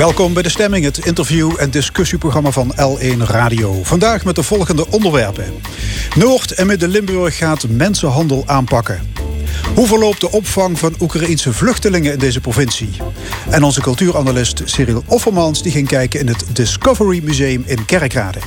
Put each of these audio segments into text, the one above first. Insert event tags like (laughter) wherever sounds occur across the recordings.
Welkom bij De Stemming, het interview- en discussieprogramma van L1 Radio. Vandaag met de volgende onderwerpen. Noord- en Midden-Limburg gaat mensenhandel aanpakken. Hoe verloopt de opvang van Oekraïense vluchtelingen in deze provincie? En onze cultuuranalist Cyril Offermans die ging kijken in het Discovery Museum in Kerkrade.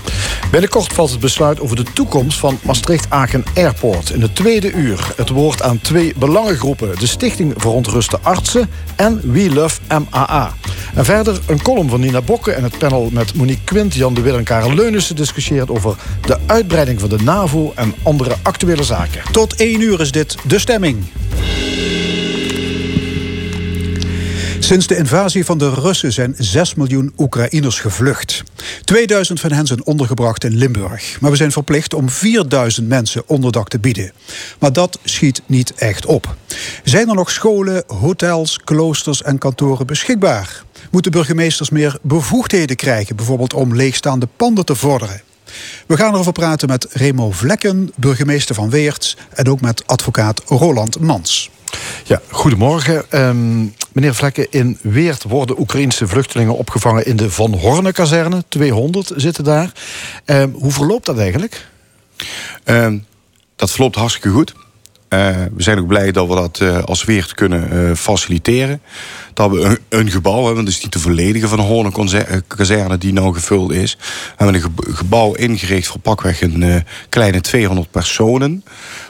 Binnenkort valt het besluit over de toekomst van Maastricht-Aken Airport. In het tweede uur het woord aan twee belangengroepen. De Stichting Verontruste Artsen en We Love MAA. En verder een column van Nina Bokke en het panel met Monique Quint, Jan de Wil en Karel Leunissen discussieert over de uitbreiding van de NAVO en andere actuele zaken. Tot één uur is dit De Stemming. Sinds de invasie van de Russen zijn 6 miljoen Oekraïners gevlucht. 2000 van hen zijn ondergebracht in Limburg. Maar we zijn verplicht om 4000 mensen onderdak te bieden. Maar dat schiet niet echt op. Zijn er nog scholen, hotels, kloosters en kantoren beschikbaar? Moeten burgemeesters meer bevoegdheden krijgen, bijvoorbeeld om leegstaande panden te vorderen? We gaan erover praten met Remo Vlekken, burgemeester van Weerts, en ook met advocaat Roland Mans. Ja, goedemorgen. Um, meneer Vlekken, in Weert worden Oekraïnse vluchtelingen opgevangen in de Van Horne-kazerne. 200 zitten daar. Um, hoe verloopt dat eigenlijk? Um, dat verloopt hartstikke goed. Uh, we zijn ook blij dat we dat uh, als Weert kunnen uh, faciliteren. Dat we een, gebouw hebben, dus niet de volledige Van Horne-kazerne die nou gevuld is. We hebben een gebouw ingericht voor pakweg een kleine 200 personen.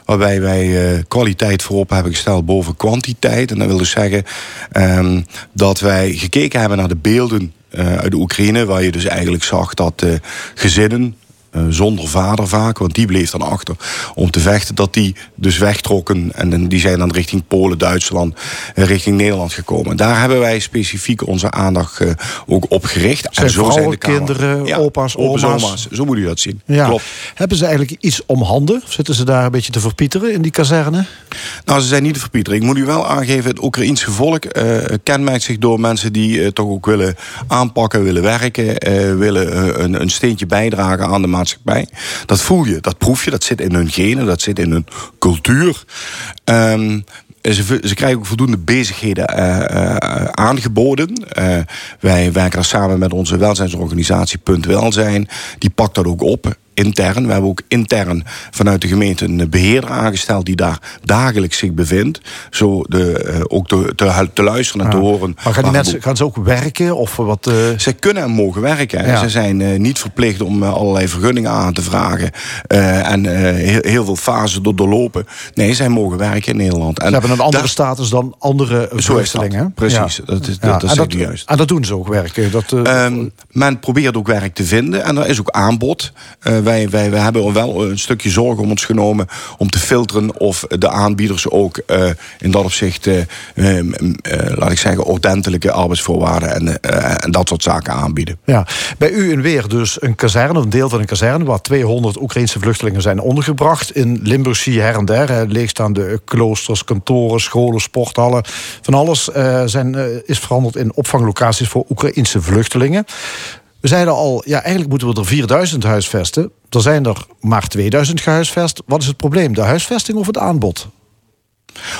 Waarbij wij kwaliteit voorop hebben gesteld boven kwantiteit. En dat wil dus zeggen um, dat wij gekeken hebben naar de beelden uit de Oekraïne. Waar je dus eigenlijk zag dat gezinnen zonder vader vaak, want die bleef dan achter om te vechten, dat die dus wegtrokken en die zijn dan richting Polen, Duitsland, uh, richting Nederland gekomen. Daar hebben wij specifiek onze aandacht uh, ook op gericht. Zijn en zo vrouwen, zijn de kinderen, ja, opa's, oma's. oma's. Zo moet je dat zien. Ja. Klopt. Hebben ze eigenlijk iets om handen? Of zitten ze daar een beetje te verpieteren in die kazerne? Nou, ze zijn niet te verpieteren. Ik moet u wel aangeven, het Oekraïense volk kenmerkt zich door mensen die toch ook willen aanpakken, willen werken, willen een, een steentje bijdragen aan de maatschappij Dat voel je, dat proef je, dat zit in hun genen, dat zit in hun cultuur. Um, ze, ze, krijgen ook voldoende bezigheden uh, uh, aangeboden. Uh, wij werken daar samen met onze welzijnsorganisatie Punt Welzijn. Die pakt dat ook op intern. We hebben ook intern vanuit de gemeente een beheerder aangesteld die daar dagelijks zich bevindt. Zo de, uh, ook te, te, te, luisteren en te horen. Maar gaan die mensen gaan ze ook werken? Of wat, uh... Ze kunnen en mogen werken. Ja. Ze zijn uh, niet verplicht om allerlei vergunningen aan te vragen. en heel, heel, veel fasen door doorlopen. Nee, zij mogen werken in Nederland. En ze hebben een andere status dan andere vluchtelingen. Precies, ja. dat is, dat, dat, juist. En dat doen ze ook werken? Dat, um, men probeert ook werk te vinden. En er is ook aanbod wij, wij, hebben wel een stukje zorg om ons genomen om te filteren of de aanbieders ook uh, in dat opzicht, uh, uh, laat ik zeggen, ordentelijke arbeidsvoorwaarden en, en dat soort zaken aanbieden. Ja. Bij u in Weer dus een kazerne, een deel van een kazerne, waar 200 Oekraïnse vluchtelingen zijn ondergebracht. In Limburg zie her en der leegstaande kloosters, kantoren, scholen, sporthallen. Van alles zijn, is veranderd in opvanglocaties voor Oekraïnse vluchtelingen. We zeiden al, ja, eigenlijk moeten we er 4000 huisvesten. Er zijn er maar 2000 gehuisvest. Wat is het probleem? De huisvesting of het aanbod?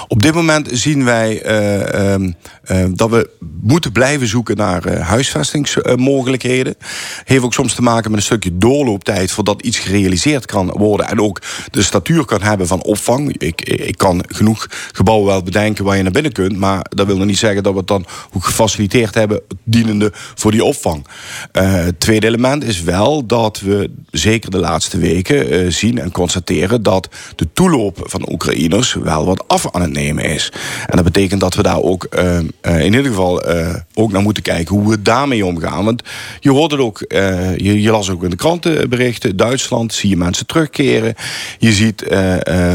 Op dit moment zien wij uh, uh, uh, dat we moeten blijven zoeken naar huisvestingsmogelijkheden. Heeft ook soms te maken met een stukje doorlooptijd voordat iets gerealiseerd kan worden. En ook de statuur kan hebben van opvang. Ik, ik kan genoeg gebouwen wel bedenken waar je naar binnen kunt. Maar dat wil nog niet zeggen dat we het dan ook gefaciliteerd hebben dienende voor die opvang. het tweede element is wel dat we zeker de laatste weken zien en constateren dat de toeloop van Oekraïners wel wat af aan het nemen is. En dat betekent dat we daar ook uh, uh, in ieder geval uh, ook naar moeten kijken hoe we daarmee omgaan. Want je hoort het ook, je, je, las ook in de krantenberichten, Duitsland zie je mensen terugkeren. Je ziet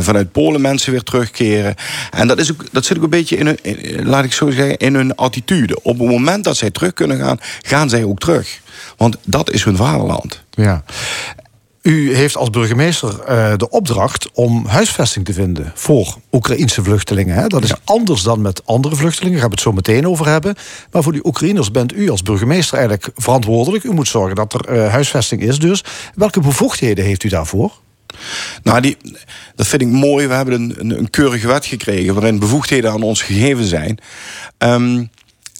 vanuit Polen mensen weer terugkeren. En dat, is ook, dat zit ook een beetje in in, laat ik zo zeggen, in hun attitude. Op het moment dat zij terug kunnen gaan, gaan zij ook terug. Want dat is hun vaderland. Ja. U heeft als burgemeester uh, de opdracht om huisvesting te vinden voor Oekraïnse vluchtelingen. Hè? Dat is ja. anders dan met andere vluchtelingen, daar gaan we het zo meteen over hebben. Maar voor die Oekraïners bent u als burgemeester eigenlijk verantwoordelijk. U moet zorgen dat er uh, huisvesting is. Dus welke bevoegdheden heeft u daarvoor? Nou, die, dat vind ik mooi. We hebben een, een, een keurige wet gekregen waarin bevoegdheden aan ons gegeven zijn. Um,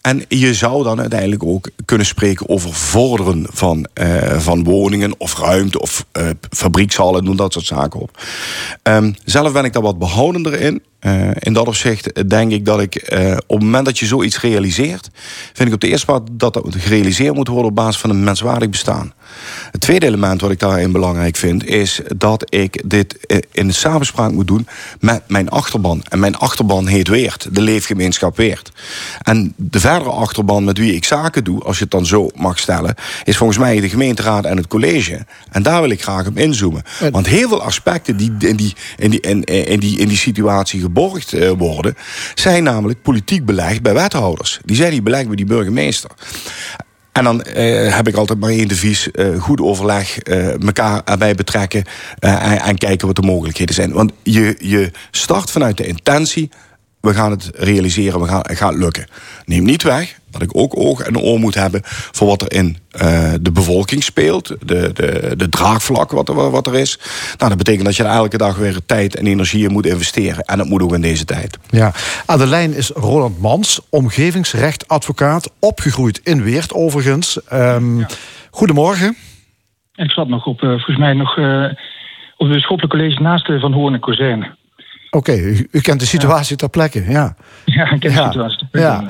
En je zou dan uiteindelijk ook kunnen spreken over vorderen van, uh, van woningen of ruimte of uh, fabriekshallen, doen dat soort zaken op. Um, zelf ben ik daar wat behoudender in. Uh, in dat opzicht denk ik dat ik uh, op het moment dat je zoiets realiseert, vind ik op de eerste plaats dat dat gerealiseerd moet worden op basis van een menswaardig bestaan. Het tweede element wat ik daarin belangrijk vind, is dat ik dit in de samenspraak moet doen met mijn achterban. En mijn achterban heet Weert, de leefgemeenschap Weert. En de verdere achterban met wie ik zaken doe, als je het dan zo mag stellen, is volgens mij de gemeenteraad en het college. En daar wil ik graag op inzoomen. Want heel veel aspecten die in die, in die, in, in die, in die situatie geborgd uh, worden, zijn namelijk politiek belegd bij wethouders. Die zijn niet belegd bij die burgemeester. En dan uh, heb ik altijd maar één devies: uh, goed overleg, uh, elkaar erbij betrekken en, en, kijken wat de mogelijkheden zijn. Want je, je start vanuit de intentie we gaan het realiseren, we gaan, het gaat lukken. Neem niet weg dat ik ook oog en oor moet hebben voor wat er in uh, de bevolking speelt, de, de, de draagvlak wat er, wat er is. Nou, dat betekent dat je er elke dag weer tijd en energie in moet investeren. En dat moet ook in deze tijd. Ja, aan de lijn is Roland Mans, omgevingsrechtadvocaat, opgegroeid in Weert overigens. Um, ja. Goedemorgen. Ik zat nog op, uh, volgens mij nog uh, op het wetenschappelijk college naast Van Hoorn en Kozijn. Oké, okay, u, u, kent de situatie ja. (laughs) ter plekke, ja. Ja, ik ken de situatie ter plekke.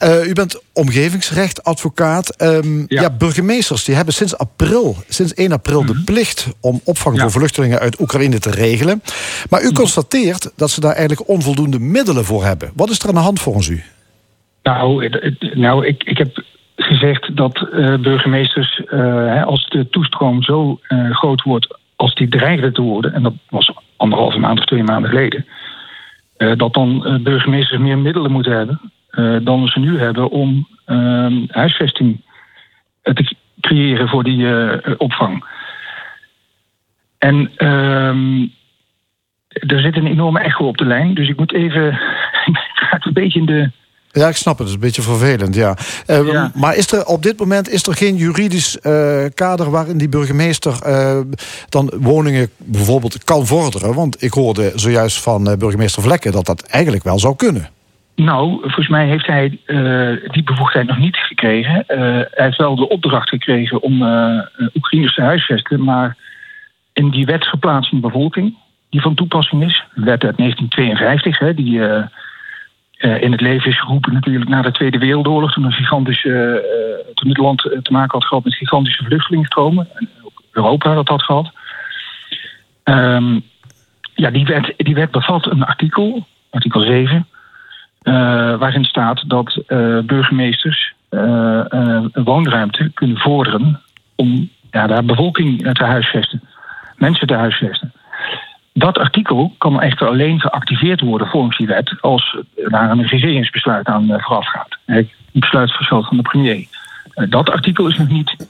Ja. Uh, u bent omgevingsrechtadvocaat. Um, ja. ja. burgemeesters die hebben sinds april, sinds 1 april, mm -hmm. de plicht om opvang voor vluchtelingen uit Oekraïne te regelen. Maar u mm -hmm. constateert dat ze daar eigenlijk onvoldoende middelen voor hebben. Wat is er aan de hand volgens u? Nou, nou ik, ik heb gezegd dat uh, burgemeesters, uh, als de toestroom zo groot wordt als die dreigde te worden, en dat was anderhalve maand of twee maanden geleden, uh, dat dan uh, burgemeesters meer middelen moeten hebben uh, dan ze nu hebben om ehm, huisvesting te creëren voor die opvang. En ehm, er zit een enorme echo op de lijn, dus ik moet even. (laughs) ik ga een beetje in de ja, ik snap het. Het is een beetje vervelend, ja. Uh, ja. Maar is er op dit moment is er geen juridisch uh, kader... waarin die burgemeester uh, dan woningen bijvoorbeeld kan vorderen? Want ik hoorde zojuist van burgemeester Vlekken... dat dat eigenlijk wel zou kunnen. Nou, volgens mij heeft hij die bevoegdheid nog niet gekregen. hij heeft wel de opdracht gekregen om Oekraïners te huisvesten... maar in die wetsverplaatsing bevolking, die van toepassing is... wet uit 1952, hè, die in het leven is geroepen natuurlijk na de Tweede Wereldoorlog... toen, een gigantische, uh, toen het land te maken had gehad met gigantische vluchtelingenstromen. En ook Europa dat had gehad. Um, ja, die wet, die wet bevat een artikel, artikel 7... Uh, waarin staat dat burgemeesters een woonruimte kunnen vorderen... om ja, daar bevolking te huisvesten, mensen te huisvesten. Dat artikel kan echter alleen geactiveerd worden volgens die wet als daar een regeringsbesluit aan eh, vooraf gaat. Besluitverschil van de premier. Eh, dat artikel is nog niet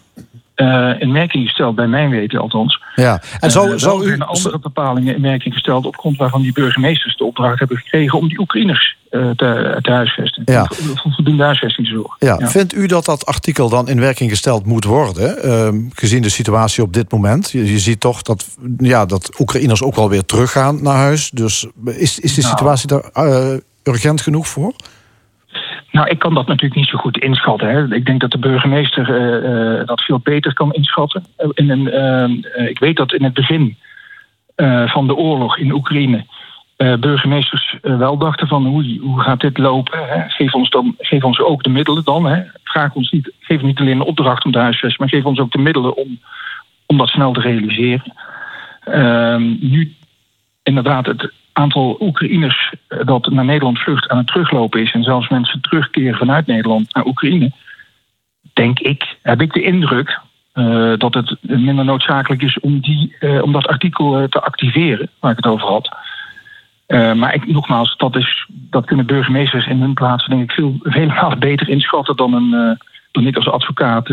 in werking gesteld, bij mijn weten althans. Ja, en zo, uh, zo zijn andere bepalingen in werking gesteld op grond waarvan die burgemeesters de opdracht hebben gekregen om die Oekraïners uh, te, te huisvesten. Ja. Voor voldoende huisvestingszorg. Ja. ja. Vindt u dat dat artikel dan in werking gesteld moet worden, ehm, gezien de situatie op dit moment? Je, je, ziet toch dat, ja, dat Oekraïners ook wel weer teruggaan naar huis. Dus is, is de nou. situatie daar urgent genoeg voor? Nou, ik kan dat natuurlijk niet zo goed inschatten. Hè. Ik denk dat de burgemeester uh, uh, dat veel beter kan inschatten. In een, ik weet dat in het begin van de oorlog in Oekraïne burgemeesters wel dachten van hoe, hoe gaat dit lopen? Hè? Geef, ons dan, geef ons ook de middelen dan. Hè? Vraag ons niet, geef niet alleen een opdracht om te huisvesten, maar geef ons ook de middelen om, om dat snel te realiseren. Ehm, nu inderdaad het aantal Oekraïners eh, dat naar Nederland vlucht aan het teruglopen is... en zelfs mensen terugkeren vanuit Nederland naar Oekraïne... denk ik, heb ik de indruk uh, dat het minder noodzakelijk is om, die, uh, om dat artikel te activeren... waar ik het over had. maar ik, nogmaals, dat, is, dat kunnen burgemeesters in hun plaats... denk ik veel, (laughs) beter inschatten dan, een, dan ik als advocaat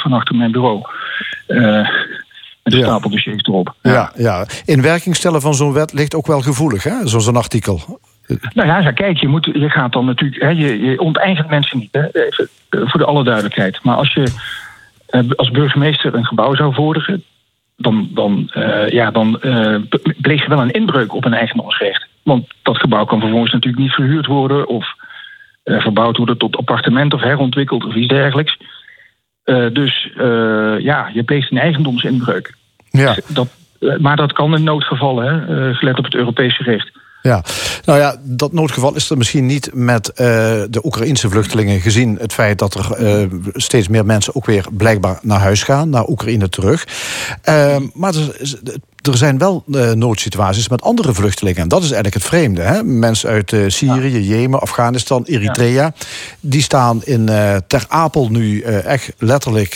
van achter mijn bureau met een ja. stapel dossiers erop. Ja. ja. Ja, In werking stellen van zo'n wet ligt ook wel gevoelig, hè? Zo'n artikel. Nou ja, kijk, je, moet, je gaat dan natuurlijk. Hè, je, je onteigent mensen niet, hè? Even, eh, voor de alle duidelijkheid. Maar als je eh, als burgemeester een gebouw zou vorderen. dan, dan, uh, ja, dan uh, pleeg je wel een inbreuk op een eigendomsrecht. Want dat gebouw kan vervolgens natuurlijk niet verhuurd worden. of verbouwd worden tot appartement of herontwikkeld of iets dergelijks. Dus ja, je pleegt een eigendomsinbreuk. Ja. Dat, maar dat kan in noodgevallen, hè, gelet op het Europese recht. Ja, nou ja, dat noodgeval is er misschien niet met uh, de Oekraïnse vluchtelingen... gezien het feit dat er uh, steeds meer mensen ook weer blijkbaar naar huis gaan... naar Oekraïne terug. Uh, maar er, er zijn wel uh, noodsituaties met andere vluchtelingen. En dat is eigenlijk het vreemde. Hè? Mensen uit uh, Syrië, Jemen, Afghanistan, Eritrea... die staan in uh, Ter Apel nu echt letterlijk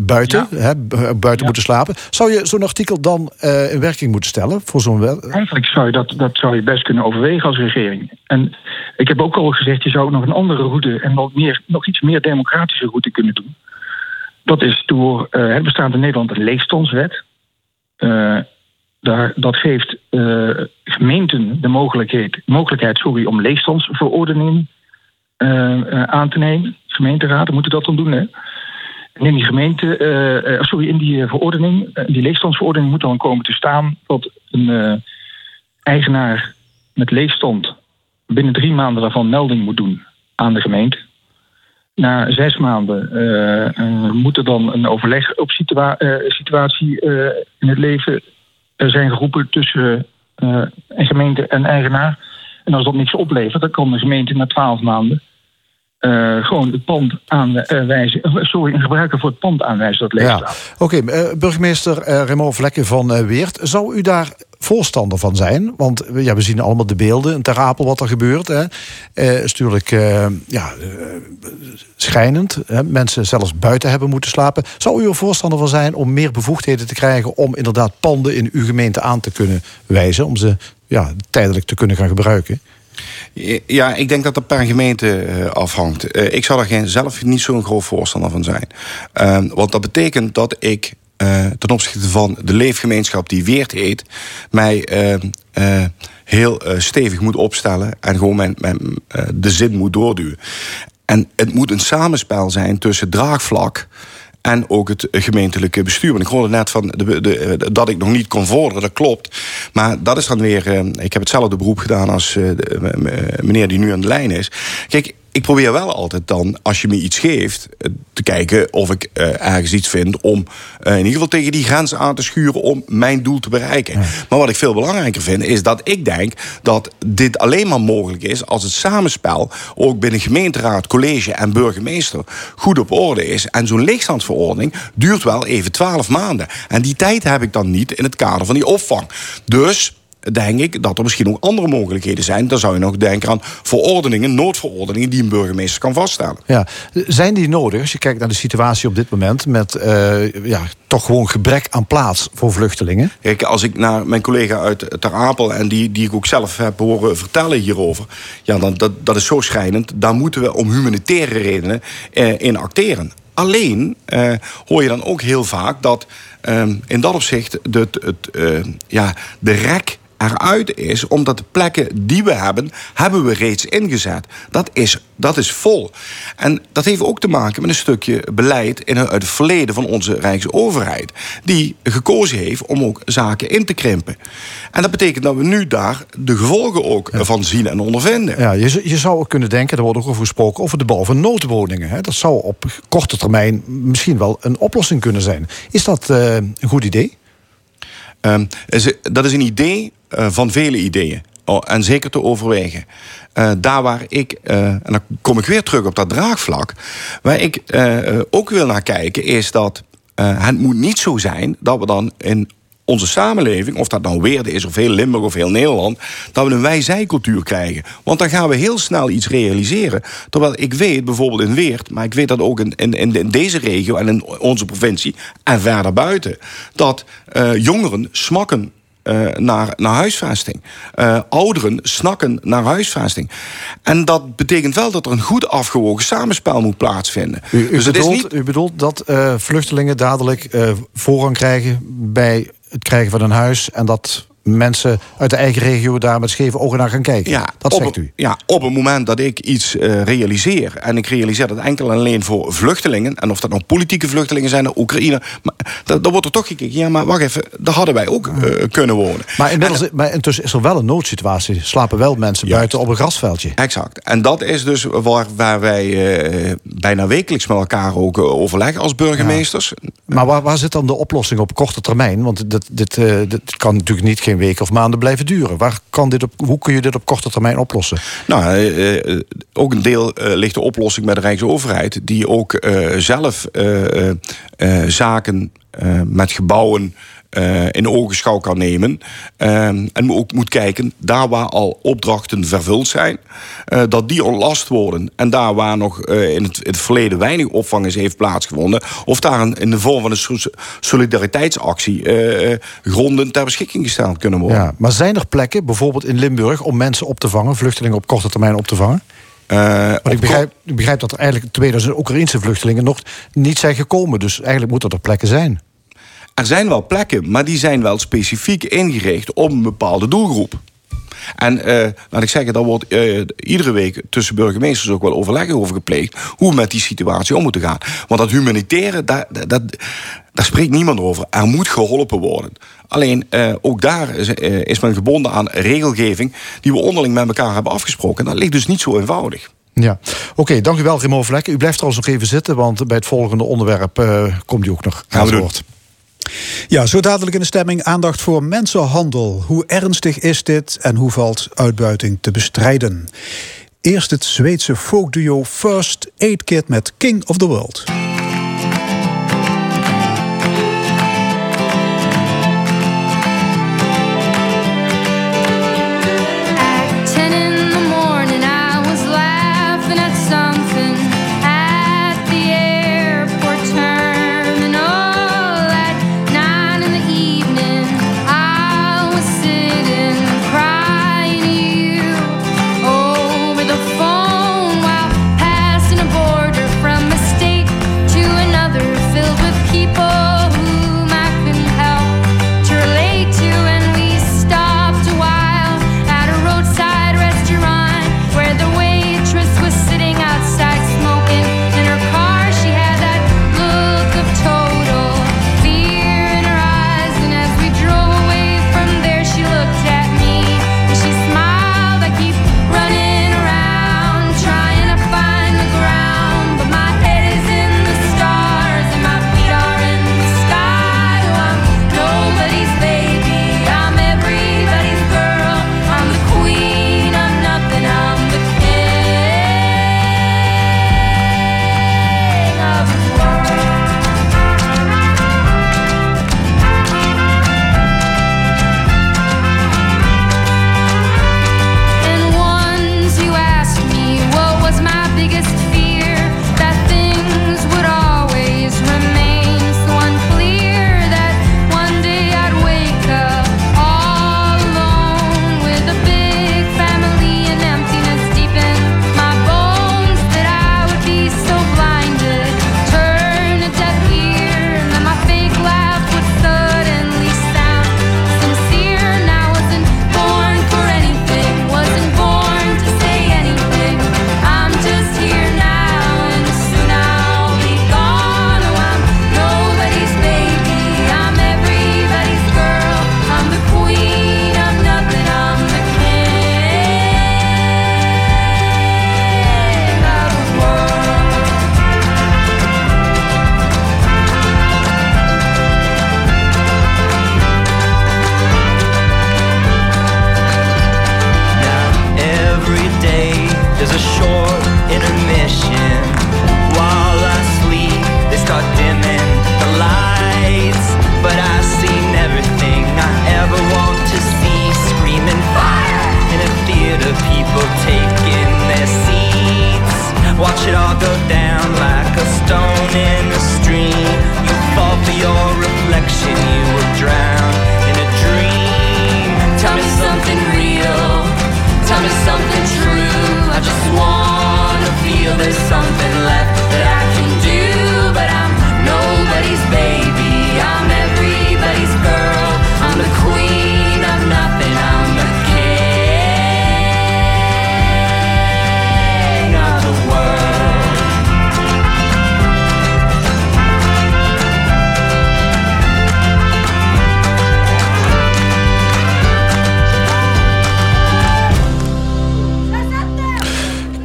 buiten, hè, buiten moeten slapen. Zou je zo'n artikel dan in werking moeten stellen? Voor zo'n wel? Eigenlijk zou je dat, dat zou je best kunnen overwegen als regering. En ik heb ook al gezegd, je zou nog een andere route... en nog, meer, nog iets meer democratische route kunnen doen. Dat is door het bestaat in Nederland een leegstandswet... Daar, dat geeft uh, gemeenten de mogelijkheid, mogelijkheid sorry, om leegstandsverordeningen uh, aan te nemen. Gemeenteraden moeten dat dan doen. Hè? En in die gemeente, sorry, in die verordening, die leegstandsverordening moet dan komen te staan dat een eigenaar met leegstand binnen drie maanden daarvan melding moet doen aan de gemeente. Na zes maanden uh, moet er dan een overleg op situa situatie in het leven zijn geroepen tussen uh, een gemeente en eigenaar. En als dat niks oplevert, dan kan de gemeente na twaalf maanden uh, gewoon het pand aanwijzen. Uh, sorry, een gebruiker voor het pand aanwijzen dat leeg ja. Oké, uh, burgemeester Raymond Vlekken van Weert. Zou u daar voorstander van zijn. Want ja, we zien allemaal de beelden in Ter Apel wat er gebeurt. Hè. Is natuurlijk uh, ja, schijnend. Hè. Mensen zelfs buiten hebben moeten slapen. Zou u er voorstander van zijn om meer bevoegdheden te krijgen... om inderdaad panden in uw gemeente aan te kunnen wijzen... om ze ja, tijdelijk te kunnen gaan gebruiken? Ja, ik denk dat dat per gemeente afhangt. ik zou er geen, zelf niet zo'n groot voorstander van zijn. Ehm, want dat betekent dat ik uh, ten opzichte van de leefgemeenschap die Weert heet, mij uh, heel stevig moet opstellen en gewoon mijn, mijn, de zin moet doorduwen. En het moet een samenspel zijn tussen draagvlak en ook het gemeentelijke bestuur. Want ik hoorde net van de, de, dat ik nog niet kon vorderen, dat klopt. Maar dat is dan weer. Ik heb hetzelfde beroep gedaan als de, meneer die nu aan de lijn is. Kijk, ik probeer wel altijd dan, als je me iets geeft, eh, te kijken of ik uh, ergens iets vind om uh, in ieder geval tegen die grens aan te schuren om mijn doel te bereiken. Maar wat ik veel belangrijker vind, is dat ik denk dat dit alleen maar mogelijk is als het samenspel ook binnen gemeenteraad, college en burgemeester goed op orde is. En zo'n leegstandsverordening duurt wel even twaalf maanden. En die tijd heb ik dan niet in het kader van die opvang. Dus denk ik dat er misschien ook andere mogelijkheden zijn. Dan zou je nog denken aan verordeningen, noodverordeningen die een burgemeester kan vaststellen. Ja, zijn die nodig als je kijkt naar de situatie op dit moment met uh, ja, toch gewoon gebrek aan plaats voor vluchtelingen? Kijk, als ik naar mijn collega uit Ter Apel en die, die ik ook zelf heb horen vertellen hierover, ja, dan, dat, dat is zo schrijnend. Daar moeten we om humanitaire redenen eh, in acteren. Alleen uh, hoor je dan ook heel vaak dat uh, in dat opzicht de, het, uh, ja, de rek eruit is, omdat de plekken die we hebben, hebben we reeds ingezet. Dat is, dat is vol. En dat heeft ook te maken met een stukje beleid in, uit het verleden van onze Rijksoverheid, die gekozen heeft om ook zaken in te krimpen. En dat betekent dat we nu daar de gevolgen ook van zien en ondervinden. Ja, je, je zou ook kunnen denken, er wordt ook over gesproken, over de bouw van noodwoningen. Hè. Dat zou op korte termijn misschien wel een oplossing kunnen zijn. Is dat uh, een goed idee? Um, dat is een idee van vele ideeën. En zeker te overwegen. Uh, daar waar ik, uh, en dan kom ik weer terug op dat draagvlak. Waar ik ook wil naar kijken, is dat het moet niet zo zijn dat we dan in onze samenleving, of dat nou Weerde is of heel Limburg of heel Nederland, dat we een wij-zij-cultuur krijgen. Want dan gaan we heel snel iets realiseren. Terwijl ik weet, bijvoorbeeld in Weert, maar ik weet dat ook in, in, deze regio en in onze provincie en verder buiten, dat jongeren smakken uh, naar, naar huisvesting. Uh, ouderen snakken naar huisvesting. En dat betekent wel dat er een goed afgewogen samenspel moet plaatsvinden. U, u dus bedoelt, niet... u bedoelt dat uh, vluchtelingen dadelijk voorrang krijgen bij het krijgen van een huis en dat mensen uit de eigen regio daar met scheve ogen naar gaan kijken. Ja, dat zegt u. Ja, op het moment dat ik iets uh, realiseer... en ik realiseer dat enkel en alleen voor vluchtelingen... en of dat nou politieke vluchtelingen zijn naar Oekraïne... Maar, dan, dan wordt er toch gekeken, ja, maar wacht even... daar hadden wij ook uh, kunnen wonen. Maar, inmiddels, en, maar intussen is er wel een noodsituatie. Slapen wel mensen buiten op een grasveldje. Exact. En dat is dus waar, waar wij uh, bijna wekelijks met elkaar ook overleggen als burgemeesters. Ja. Maar waar, waar zit dan de oplossing op korte termijn? Want dit, dit, dit kan natuurlijk niet weken of maanden blijven duren. Waar kan dit op, hoe kun je dit op korte termijn oplossen? Nou, uh, ook een deel uh, ligt de oplossing bij de Rijksoverheid, die ook uh, zelf zaken met gebouwen. Uh, in ogenschouw kan nemen. Uh, en ook moet kijken, daar waar al opdrachten vervuld zijn, uh, dat die ontlast worden. En daar waar nog in het, in, het, verleden weinig opvang heeft plaatsgevonden, of daar een, in de vorm van een solidariteitsactie gronden ter beschikking gesteld kunnen worden. Ja, maar zijn er plekken, bijvoorbeeld in Limburg, om mensen op te vangen, vluchtelingen op korte termijn op te vangen? Uh, ik, begrijp, ik begrijp dat er eigenlijk 2000 Oekraïnse vluchtelingen nog niet zijn gekomen. Dus eigenlijk moeten er plekken zijn. Er zijn wel plekken, maar die zijn wel specifiek ingericht op een bepaalde doelgroep. En uh, laat ik zeggen, daar wordt uh, iedere week tussen burgemeesters ook wel overleg over gepleegd. hoe we met die situatie om moeten gaan. Want dat humanitaire, daar, dat, daar spreekt niemand over. Er moet geholpen worden. Alleen uh, ook daar is, is, men gebonden aan regelgeving. die we onderling met elkaar hebben afgesproken. En dat ligt dus niet zo eenvoudig. Ja, oké, okay, dank u wel, Remo Vlek. U blijft trouwens nog even zitten, want bij het volgende onderwerp komt u ook nog aan het woord. Ja, zo dadelijk in de stemming aandacht voor mensenhandel. Hoe ernstig is dit en hoe valt uitbuiting te bestrijden? Eerst het Zweedse folkduo First Aid Kit met King of the World.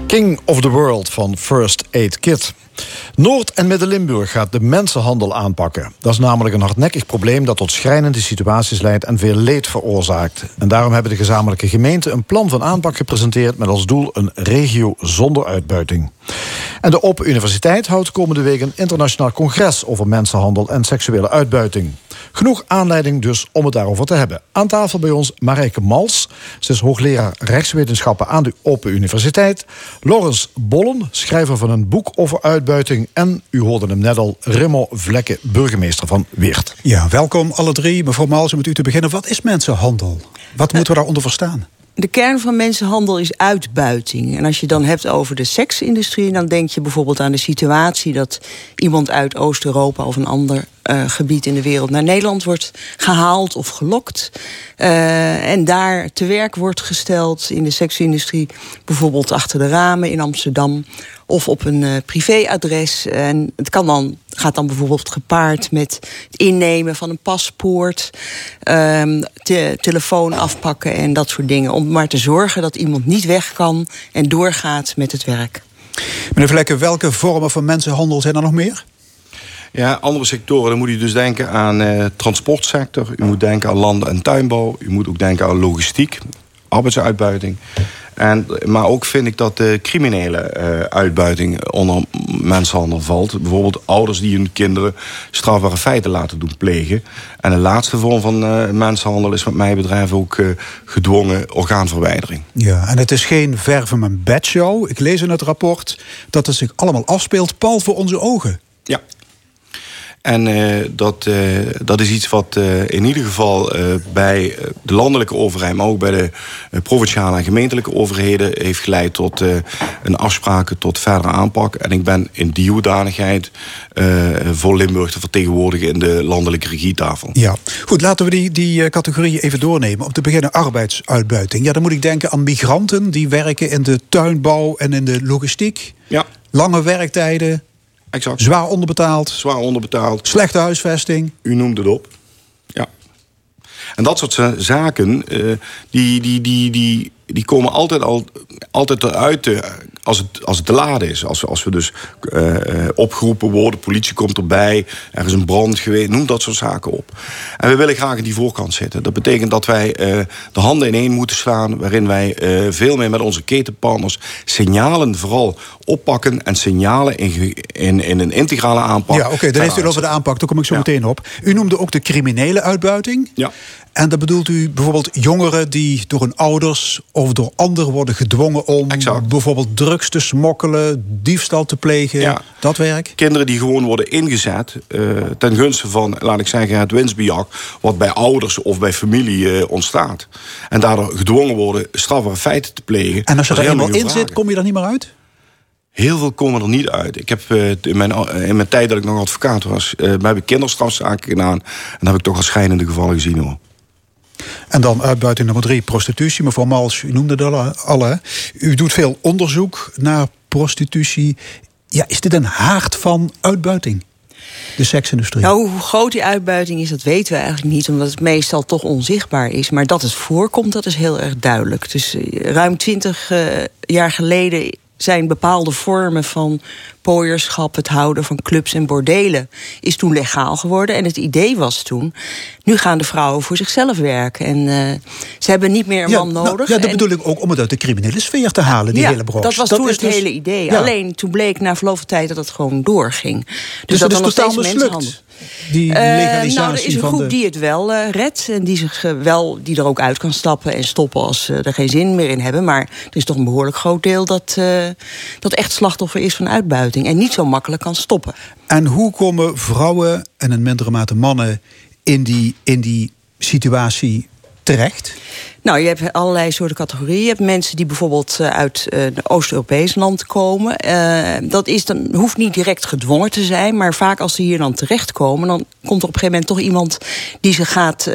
King of the World van First Aid Kit. Noord- en Midden-Limburg gaat de mensenhandel aanpakken. Dat is namelijk een hardnekkig probleem dat tot schrijnende situaties leidt en veel leed veroorzaakt. En daarom hebben de gezamenlijke gemeenten een plan van aanpak gepresenteerd met als doel een regio zonder uitbuiting. En de Open Universiteit houdt komende week een internationaal congres over mensenhandel en seksuele uitbuiting. Genoeg aanleiding dus om het daarover te hebben. Aan tafel bij ons Marijke Mals. Ze is hoogleraar rechtswetenschappen aan de Open Universiteit. Laurens Bollen, schrijver van een boek over uitbuiting. En, u hoorde hem net al, Remo Vlekken, burgemeester van Weert. Ja, welkom alle drie. Mevrouw Mals, om met u te beginnen. Wat is mensenhandel? Wat moeten we daaronder verstaan? De kern van mensenhandel is uitbuiting. En als je dan hebt over de seksindustrie, dan denk je bijvoorbeeld aan de situatie dat iemand uit Oost-Europa of een ander uh, gebied in de wereld naar Nederland wordt gehaald of gelokt. Uh, en daar te werk wordt gesteld in de seksindustrie, bijvoorbeeld achter de ramen in Amsterdam of op een uh, privéadres. En het kan dan, gaat dan bijvoorbeeld gepaard met het innemen van een paspoort, um, te, telefoon afpakken en dat soort dingen. Om maar te zorgen dat iemand niet weg kan en doorgaat met het werk. Meneer Vlekken, welke vormen van mensenhandel zijn er nog meer? Ja, andere sectoren, dan moet u dus denken aan uh, transportsector. U moet denken aan landbouw en tuinbouw. U moet ook denken aan logistiek, arbeidsuitbuiting. En, maar ook vind ik dat de criminele uh, uitbuiting onder mensenhandel valt. Bijvoorbeeld ouders die hun kinderen strafbare feiten laten doen plegen. En de laatste vorm van uh, mensenhandel is wat mij betreft ook uh, gedwongen orgaanverwijdering. Ja, en het is geen verven mijn bedshow. Ik lees in het rapport dat het zich allemaal afspeelt pal voor onze ogen. Ja, en uh, dat, uh, dat is iets wat uh, in ieder geval bij de landelijke overheid... maar ook bij de provinciale en gemeentelijke overheden... heeft geleid tot een afspraken tot verdere aanpak. En ik ben in die hoedanigheid voor Limburg te vertegenwoordigen... in de landelijke regietafel. Ja, goed, laten we die, die categorieën even doornemen. Om te beginnen arbeidsuitbuiting. Ja, dan moet ik denken aan migranten die werken in de tuinbouw en in de logistiek. Ja. Lange werktijden, Exact. Zwaar onderbetaald. Zwaar onderbetaald. Slechte huisvesting. U noemde het op. Ja. En dat soort zaken, uh, die, die, die, die, die komen altijd, al, altijd eruit als, het, als het te laat is. Als, als we dus uh, opgeroepen worden, politie komt erbij, er is een brand geweest, noem dat soort zaken op. En we willen graag in die voorkant zitten. Dat betekent dat wij de handen ineen moeten slaan, waarin wij veel meer met onze ketenpartners signalen vooral oppakken en signalen in, in, in een integrale aanpak. Ja, oké, okay, dan heeft u over de aanpak, daar kom ik zo ja. meteen op. U noemde ook de criminele uitbuiting. Ja. En dan bedoelt u bijvoorbeeld jongeren die door hun ouders of door anderen worden gedwongen om exact. bijvoorbeeld drugs te smokkelen, diefstal te plegen, ja. dat werk? Kinderen die gewoon worden ingezet uh, ten gunste van, laat ik zeggen, het winstbejag, wat bij ouders of bij familie uh, ontstaat. En daardoor gedwongen worden strafbare feiten te plegen. En als je er eenmaal in zit, kom je er niet meer uit? Heel veel komen er niet uit. Ik heb uh, in, mijn, in mijn tijd dat ik nog advocaat was, uh, heb ik kinderstrafzaken gedaan. En daar heb ik toch al schijnende gevallen gezien hoor. En dan uitbuiting nummer drie, prostitutie. Mevrouw Mals, u noemde dat al. Hè. U doet veel onderzoek naar prostitutie. Ja, is dit een haard van uitbuiting? De seksindustrie. Nou, hoe groot die uitbuiting is, dat weten we eigenlijk niet, omdat het meestal toch onzichtbaar is. Maar dat het voorkomt, dat is heel erg duidelijk. Dus ruim twintig uh, jaar geleden zijn bepaalde vormen van pooierschap, het houden van clubs en bordelen, is toen legaal geworden. En het idee was toen, nu gaan de vrouwen voor zichzelf werken. En uh, ze hebben niet meer een ja, man nodig. Nou, ja, dat en, bedoel ik ook om het uit de criminele sfeer te halen, die ja, hele branche. dat was dat toen het dus, hele idee. ja. Alleen toen bleek na verloop van tijd dat het gewoon doorging. Dus, Dus, dat dat is nog totaal mislukt. Die Uh, legalisatie nou, er is een groep de... die het wel uh, redt en die, zich, uh, wel, die er ook uit kan stappen en stoppen als ze er geen zin meer in hebben. Maar er is toch een behoorlijk groot deel dat, uh, dat echt slachtoffer is van uitbuiting en niet zo makkelijk kan stoppen. En hoe komen vrouwen en in mindere mate mannen in die, in die situatie terecht? Nou, je hebt allerlei soorten categorieën. Je hebt mensen die bijvoorbeeld uh, uit uh, een Oost-Europees land komen. Uh, dat is dan, hoeft niet direct gedwongen te zijn, maar vaak als ze hier dan terechtkomen, dan komt er op een gegeven moment toch iemand die ze gaat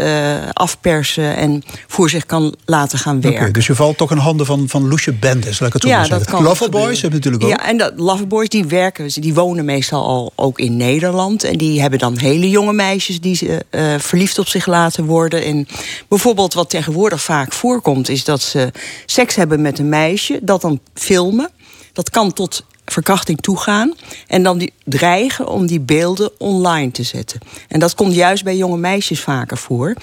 afpersen en voor zich kan laten gaan werken. Okay, dus je valt toch in handen van, van loesje bendes, laat ik het zo ja, maar zeggen. Loverboys hebben natuurlijk ook. Ja, en dat, Loverboys die werken, die wonen meestal al ook in Nederland. En die hebben dan hele jonge meisjes die ze verliefd op zich laten worden. En bijvoorbeeld wat tegenwoordig vaak voorkomt, is dat ze seks hebben met een meisje, dat dan filmen. Dat kan tot verkrachting toegaan. En dan die, dreigen om die beelden online te zetten. En dat komt juist bij jonge meisjes vaker voor.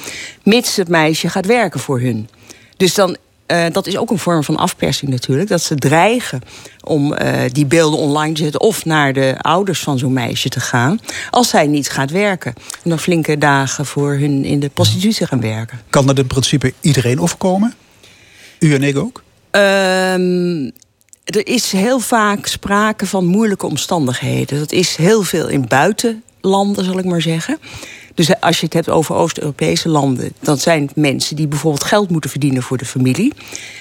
Mits het meisje gaat werken voor hun. Dus dan uh, dat is ook een vorm van afpersing natuurlijk. Dat ze dreigen om uh, die beelden online te zetten... of naar de ouders van zo'n meisje te gaan... als zij niet gaat werken. Dan flinke dagen voor hun in de prostitutie gaan werken. Kan dat in principe iedereen overkomen? U en ik ook? Uh, er is heel vaak sprake van moeilijke omstandigheden. Dat is heel veel in buitenlanden, zal ik maar zeggen. Dus als je het hebt over Oost-Europese landen, dan zijn het mensen die bijvoorbeeld geld moeten verdienen voor de familie.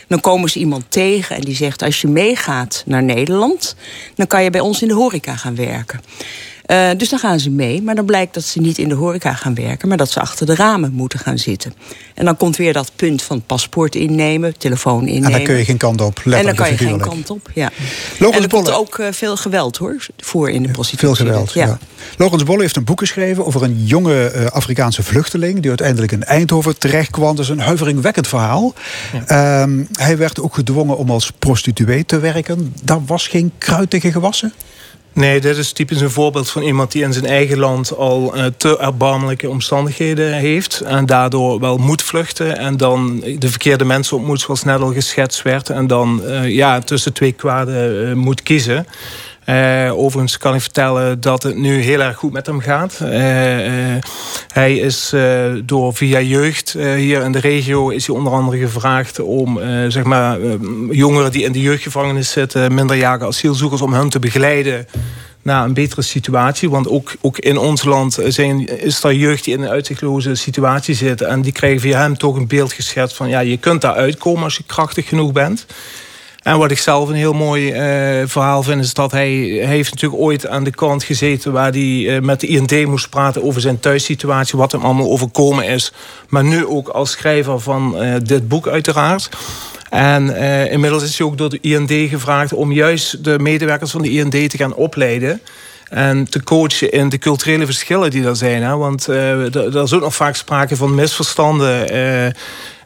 Dan komen ze iemand tegen en die zegt: Als je meegaat naar Nederland, dan kan je bij ons in de horeca gaan werken. Uh, dus dan gaan ze mee, maar dan blijkt dat ze niet in de horeca gaan werken, maar dat ze achter de ramen moeten gaan zitten. En dan komt weer dat punt van paspoort innemen, telefoon innemen. En dan kun je geen kant op. En dan kan je geen kant op. Ja. en er komt ook uh, veel geweld hoor, voor in de prostitutie. Veel geweld. Ja. ja. Logans Bolle heeft een boek geschreven over een jonge uh, Afrikaanse vluchteling die uiteindelijk in Eindhoven terechtkwam. Dat is een huiveringwekkend verhaal. Ja. Um, hij werd ook gedwongen om als prostituee te werken. Daar was geen kruid tegen gewassen. Nee, dit is typisch een voorbeeld van iemand die in zijn eigen land al uh, te erbarmelijke omstandigheden heeft. En daardoor wel moet vluchten. En dan de verkeerde mensen ontmoet, zoals net al geschetst werd. En dan uh, ja, tussen twee kwaden uh, moet kiezen. Uh, overigens kan ik vertellen dat het nu heel erg goed met hem gaat. Uh, uh, hij is door via jeugd hier in de regio is hij onder andere gevraagd om zeg maar, jongeren die in de jeugdgevangenis zitten, minderjarige asielzoekers, om hen te begeleiden naar een betere situatie. Want ook, ook in ons land zijn, is er jeugd die in een uitzichtloze situatie zit. En die krijgen via hem toch een beeld geschetst van ja, je kunt daar uitkomen als je krachtig genoeg bent. En wat ik zelf een heel mooi uh, verhaal vind... is dat hij, heeft natuurlijk ooit aan de kant gezeten... waar hij uh, met de IND moest praten over zijn thuissituatie... wat hem allemaal overkomen is. Maar nu ook als schrijver van uh, dit boek uiteraard. En inmiddels is hij ook door de IND gevraagd... om juist de medewerkers van de IND te gaan opleiden... En te coachen in de culturele verschillen die er zijn. Hè? Want er is ook nog vaak sprake van misverstanden.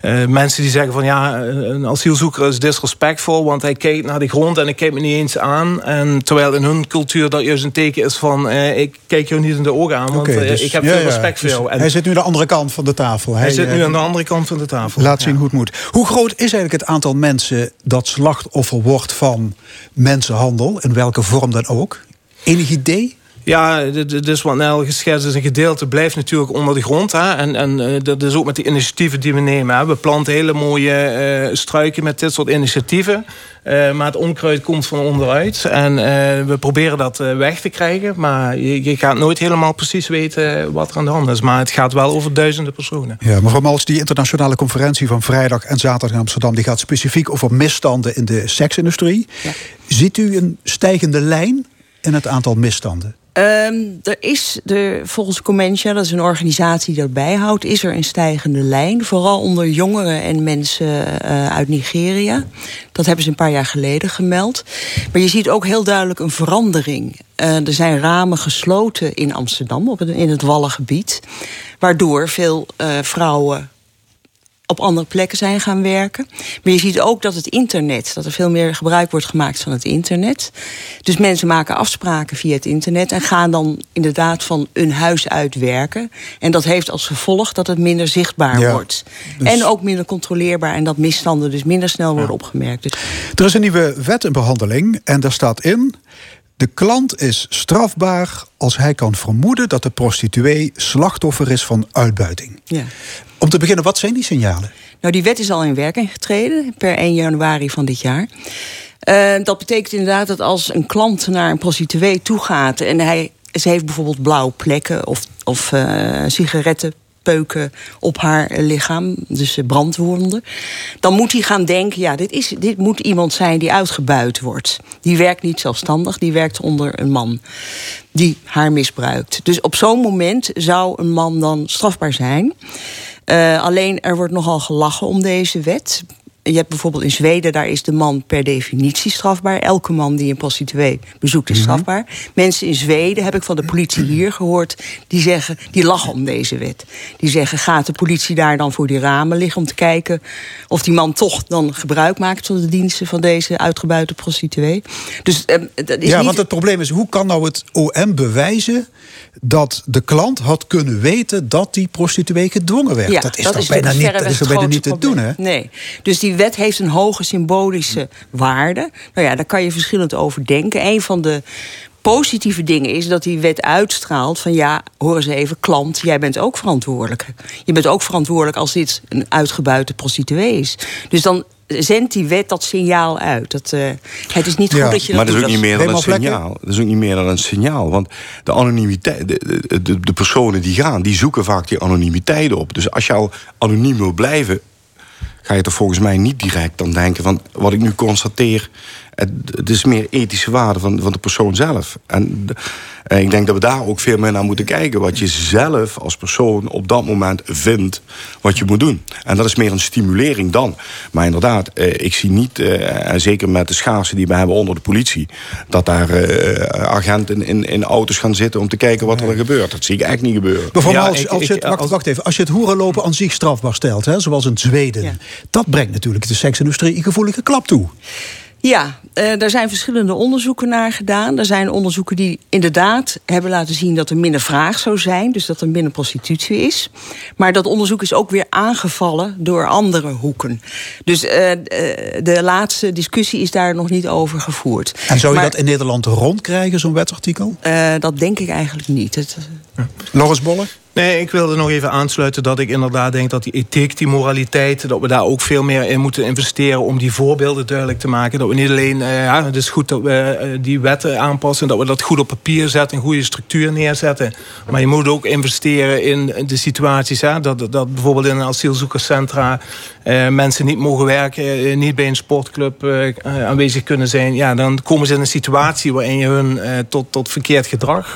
Uh, mensen die zeggen van ja, een asielzoeker is disrespectvol, want hij kijkt naar de grond en ik kijk me niet eens aan. En terwijl in hun cultuur dat juist een teken is van uh, ik kijk jou niet in de ogen aan, want okay, dus, ik heb ja, veel respect voor dus jou. En hij zit nu aan de andere kant van de tafel. Hij, hij zit nu aan de andere kant van de tafel. Laat zien hoe het moet. Hoe groot is eigenlijk het aantal mensen dat slachtoffer wordt van mensenhandel, in welke vorm dan ook? Enig idee? Ja, dus wat Nel geschetst is, een gedeelte blijft natuurlijk onder de grond. Hè? En, en uh, dat is ook met de initiatieven die we nemen. Hè? We planten hele mooie uh, struiken met dit soort initiatieven. Uh, maar het onkruid komt van onderuit. En we proberen dat weg te krijgen. Maar je, je, gaat nooit helemaal precies weten wat er aan de hand is. Maar het gaat wel over duizenden personen. Ja, mevrouw Mals, die internationale conferentie van vrijdag en zaterdag in Amsterdam... die gaat specifiek over misstanden in de seksindustrie. Ja. Ziet u een stijgende lijn in het aantal misstanden? Um, er is er, volgens Comentia, dat is een organisatie die dat bijhoudt, is er een stijgende lijn. Vooral onder jongeren en mensen uh, uit Nigeria. Dat hebben ze een paar jaar geleden gemeld. Maar je ziet ook heel duidelijk een verandering. Uh, er zijn ramen gesloten in Amsterdam, op in het Wallengebied. Waardoor veel uh, vrouwen op andere plekken zijn gaan werken. Maar je ziet ook dat het internet, dat er veel meer gebruik wordt gemaakt van het internet. Dus mensen maken afspraken via het internet en gaan dan inderdaad van hun huis uit werken. En dat heeft als gevolg dat het minder zichtbaar wordt. Dus... En ook minder controleerbaar en dat misstanden dus minder snel worden opgemerkt. Dus... Er is een nieuwe wet in behandeling en daar staat in. De klant is strafbaar als hij kan vermoeden dat de prostituee slachtoffer is van uitbuiting. Ja. Om te beginnen, wat zijn die signalen? Nou, die wet is al in werking getreden per 1 januari van dit jaar. Uh, dat betekent inderdaad dat als een klant naar een prostituee toe gaat en hij, ze heeft bijvoorbeeld blauwe plekken of, of uh, sigaretten peuken op haar lichaam, dus brandwonden. Dan moet hij gaan denken: ja, dit, is, dit moet iemand zijn die uitgebuit wordt. Die werkt niet zelfstandig, die werkt onder een man die haar misbruikt. Dus op zo'n moment zou een man dan strafbaar zijn. Uh, alleen er wordt nogal gelachen om deze wet je hebt bijvoorbeeld in Zweden, daar is de man per definitie strafbaar. Elke man die een prostituee bezoekt is Mhm. strafbaar. Mensen in Zweden, heb ik van de politie hier gehoord, die zeggen, die lachen om deze wet. Die zeggen, gaat de politie daar dan voor die ramen liggen om te kijken of die man toch dan gebruik maakt van de diensten van deze uitgebuiten prostituee? Dus eh, dat is ja, niet... want het probleem is, hoe kan nou het OM bewijzen dat de klant had kunnen weten dat die prostituee gedwongen werd? dat is toch bijna niet, dat is bijna niet te doen, hè? Nee. Dus die wet heeft een hoge symbolische waarde. Nou ja, daar kan je verschillend over denken. Een van de positieve dingen is dat die wet uitstraalt van ja, hoor eens even, klant, jij bent ook verantwoordelijk. Je bent ook verantwoordelijk als dit een uitgebuite prostituee is. Dus dan zendt die wet dat signaal uit. Dat, eh, het is niet Ja, goed dat je dat Maar dat is ook doet. niet meer dan een signaal. Dat is ook niet meer dan een signaal. Want de anonimiteit, de, de, de, de personen die gaan, die zoeken vaak die anonimiteit op. Dus als je al anoniem wil blijven, ga je er volgens mij niet direct dan denken van wat ik nu constateer. Het, het is meer ethische waarde van, van de persoon zelf. En eh, ik denk dat we daar ook veel meer naar moeten kijken. Wat je zelf als persoon op dat moment vindt wat je moet doen. En dat is meer een stimulering dan. Maar inderdaad, eh, ik zie niet, eh, en zeker met de schaarste die we hebben onder de politie, dat daar eh, agenten in, in auto's gaan zitten om te kijken wat er gebeurt. Dat zie ik echt niet gebeuren. Ja, als, ik- je het, wacht, even, als je het hoerenlopen aan zich strafbaar stelt, hè, zoals in Zweden, Ja. dat brengt natuurlijk de seksindustrie een gevoelige klap toe. Ja, eh, daar zijn verschillende onderzoeken naar gedaan. Er zijn onderzoeken die inderdaad hebben laten zien dat er minder vraag zou zijn. Dus dat er minder prostitutie is. Maar dat onderzoek is ook weer aangevallen door andere hoeken. Dus eh, eh, de laatste discussie is daar nog niet over gevoerd. En zou je Maar, dat in Nederland rondkrijgen, zo'n wetsartikel? eh, dat denk ik eigenlijk niet. Het, Loris Bolle? Nee, ik wilde nog even aansluiten dat ik inderdaad denk dat die ethiek, die moraliteit, dat we daar ook veel meer in moeten investeren om die voorbeelden duidelijk te maken. Dat we niet alleen, eh, ja, het is goed dat we eh, die wetten aanpassen, dat we dat goed op papier zetten, een goede structuur neerzetten. Maar je moet ook investeren in de situaties, hè, dat, dat bijvoorbeeld in een asielzoekerscentra eh, mensen niet mogen werken, niet bij een sportclub aanwezig kunnen zijn. Ja, dan komen ze in een situatie waarin je hun tot, tot verkeerd gedrag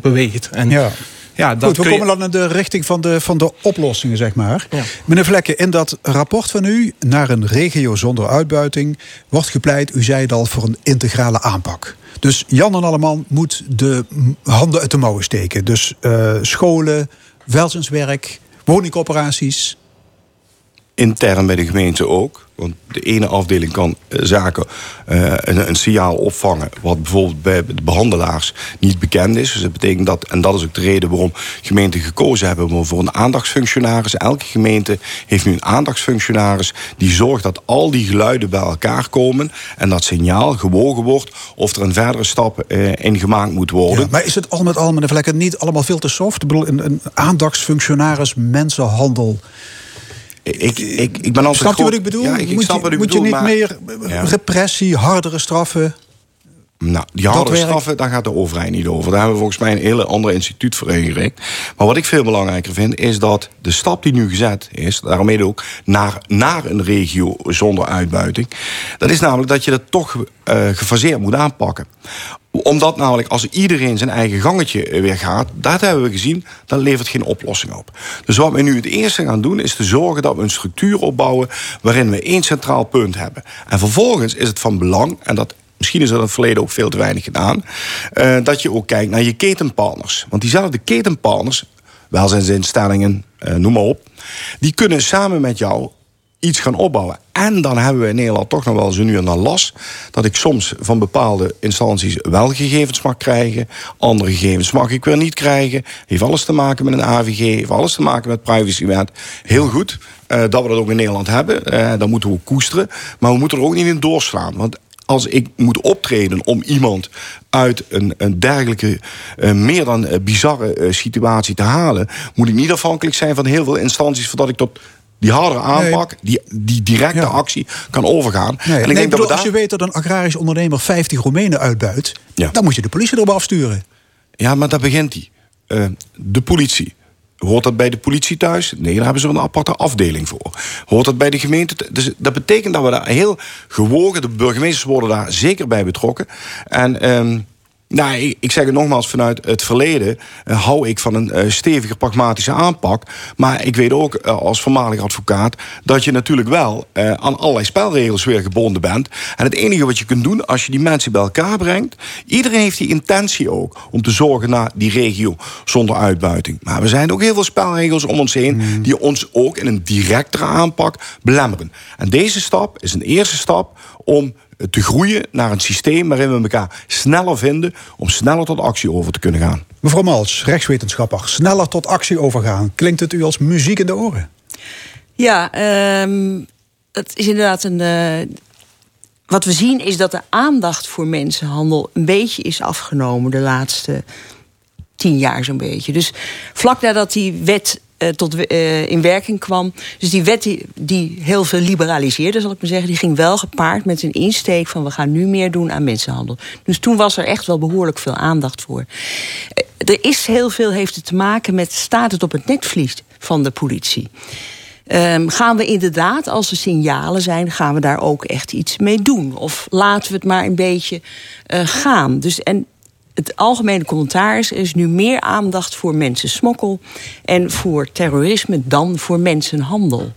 beweegt. En, Ja. Ja, dat Goed, we je- komen dan in de richting van de, van de oplossingen, zeg maar. Ja. Meneer Vlekken, in dat rapport van u naar een regio zonder uitbuiting wordt gepleit, u zei het al, voor een integrale aanpak. Dus Jan en Alleman moet de handen uit de mouwen steken. Dus eh, scholen, welzijnswerk, woningcoöperaties. Intern bij de gemeente ook. Want de ene afdeling kan eh, zaken eh, een, een signaal opvangen. wat bijvoorbeeld bij de behandelaars niet bekend is. Dus dat betekent dat, en dat is ook de reden waarom gemeenten gekozen hebben voor een aandachtsfunctionaris. Elke gemeente heeft nu een aandachtsfunctionaris. die zorgt dat al die geluiden bij elkaar komen. en dat signaal gewogen wordt. of er een verdere stap eh, in gemaakt moet worden. Ja, maar is het al met al, meneer Vlekken, niet allemaal veel te soft? Ik bedoel, een, een aandachtsfunctionaris, mensenhandel. Ik, ik, ik ben altijd Snapt u wat ik bedoel? Ja, ik, ik moet snap je, wat u moet je niet maar- meer repressie, hardere straffen? Nou, die werkt. straffen, daar gaat de overheid niet over. Daar hebben we volgens mij een hele ander instituut voor ingericht. Maar wat ik veel belangrijker vind, is dat de stap die nu gezet is, daarmee ook naar, naar een regio zonder uitbuiting. Dat is namelijk dat je dat toch eh, gefaseerd moet aanpakken omdat namelijk als iedereen zijn eigen gangetje eh, weer gaat, dat hebben we gezien, dat levert geen oplossing op. Dus wat we nu het eerste gaan doen, is te zorgen dat we een structuur opbouwen waarin we één centraal punt hebben. En vervolgens is het van belang, en dat Misschien is dat in het verleden ook veel te weinig gedaan. eh, dat je ook kijkt naar je ketenpartners. Want diezelfde ketenpartners, welzijnsinstellingen, eh, noem maar op. die kunnen samen met jou iets gaan opbouwen. En dan hebben we in Nederland toch nog wel zo nu en dan last... dat ik soms van bepaalde instanties wel gegevens mag krijgen... andere gegevens mag ik weer niet krijgen. Heeft alles te maken met een AVG, heeft alles te maken met privacywet. Heel goed eh, dat we dat ook in Nederland hebben. Eh, dat moeten we koesteren. Maar we moeten er ook niet in doorslaan. Want als ik moet optreden om iemand uit een, een dergelijke, eh, meer dan eh, bizarre eh, situatie te halen, moet ik niet afhankelijk zijn van heel veel instanties voordat ik tot die hardere aanpak, die, die directe Ja. actie kan overgaan. Nee, en ik nee, denk dat bedoel, als daar. je weet dat een agrarisch ondernemer 50 Roemenen uitbuit, Ja. dan moet je de politie erop afsturen. Ja, maar daar begint hij. De politie. Hoort dat bij de politie thuis? Nee, daar hebben ze een aparte afdeling voor. Hoort dat bij de gemeente? Dus dat betekent dat we daar heel gewogen... de burgemeesters worden daar zeker bij betrokken. En ehm, Nou, ik, ik, zeg het nogmaals, vanuit het verleden uh, hou ik van een uh, stevige pragmatische aanpak. Maar ik weet ook uh, als voormalig advocaat dat je natuurlijk wel aan allerlei spelregels weer gebonden bent. En het enige wat je kunt doen als je die mensen bij elkaar brengt, iedereen heeft die intentie ook om te zorgen naar die regio zonder uitbuiting. Maar we zijn ook heel veel spelregels om ons heen mm. die ons ook in een directere aanpak belemmeren. En deze stap is een eerste stap om te groeien naar een systeem waarin we elkaar sneller vinden om sneller tot actie over te kunnen gaan. Mevrouw Mals, rechtswetenschapper, sneller tot actie overgaan. Klinkt het u als muziek in de oren? Ja, um, het is inderdaad een. Uh, wat we zien is dat de aandacht voor mensenhandel een beetje is afgenomen de laatste tien jaar zo'n beetje. Dus vlak nadat die wet tot uh, in werking kwam. Dus die wet die, heel veel liberaliseerde, zal ik maar zeggen, die ging wel gepaard met een insteek van we gaan nu meer doen aan mensenhandel. Dus toen was er echt wel behoorlijk veel aandacht voor. Uh, er is heel veel, heeft het te maken met staat het op het netvlies van de politie. Um, gaan we inderdaad, als er signalen zijn, gaan we daar ook echt iets mee doen? Of laten we het maar een beetje gaan? Dus, en het algemene commentaar is, nu meer aandacht voor mensensmokkel en voor terrorisme dan voor mensenhandel.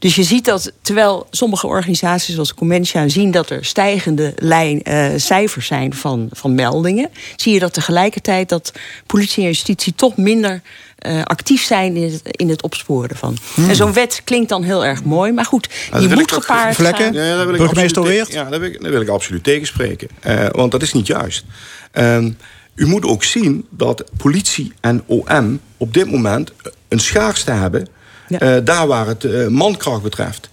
Dus je ziet dat terwijl sommige organisaties zoals Conventia zien dat er stijgende lijn, uh, cijfers zijn van, van meldingen, zie je dat tegelijkertijd dat politie en justitie toch minder uh, actief zijn in het, in het opsporen van. Hmm. En zo'n wet klinkt dan heel erg mooi, maar goed, die moet gepaard vlekken. Ja, daar wil ik Burgemeester Weert? Ja, daar wil, ik, daar wil ik absoluut tegenspreken. Uh, want dat is niet juist. Um, u moet ook zien dat politie en OM op dit moment een schaarste hebben... Uh, daar waar het uh, mankracht betreft.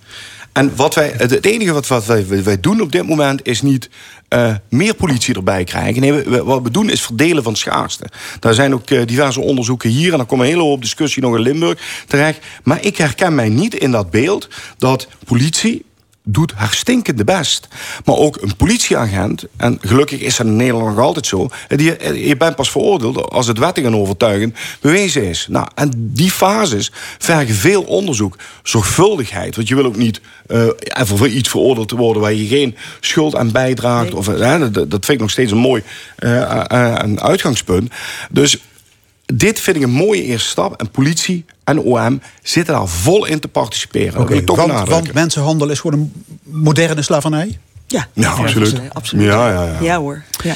En wat wij, het enige wat, wat wij, wij doen op dit moment is niet uh, meer politie erbij krijgen. Nee, we, wat we doen is verdelen van schaarste. Daar zijn ook diverse onderzoeken hier en dan komt een hele hoop discussie nog in Limburg terecht. Maar ik herken mij niet in dat beeld dat politie doet haar stinkende best. Maar ook een politieagent, en gelukkig is dat in Nederland nog altijd zo... Die, je bent pas veroordeeld als het wettingen overtuigen bewezen is. Nou, en die fases vergen veel onderzoek, zorgvuldigheid. Want je wil ook niet uh, voor iets veroordeeld te worden... waar je geen schuld aan bijdraagt. Of, uh, dat, dat vind ik nog steeds een mooi uh, een uitgangspunt. Dus dit vind ik een mooie eerste stap. En politie en OM zitten daar vol in te participeren. Okay, want, want, mensenhandel is gewoon een moderne slavernij? Ja, ja absoluut. absoluut. Ja, ja, ja. ja hoor. Ja.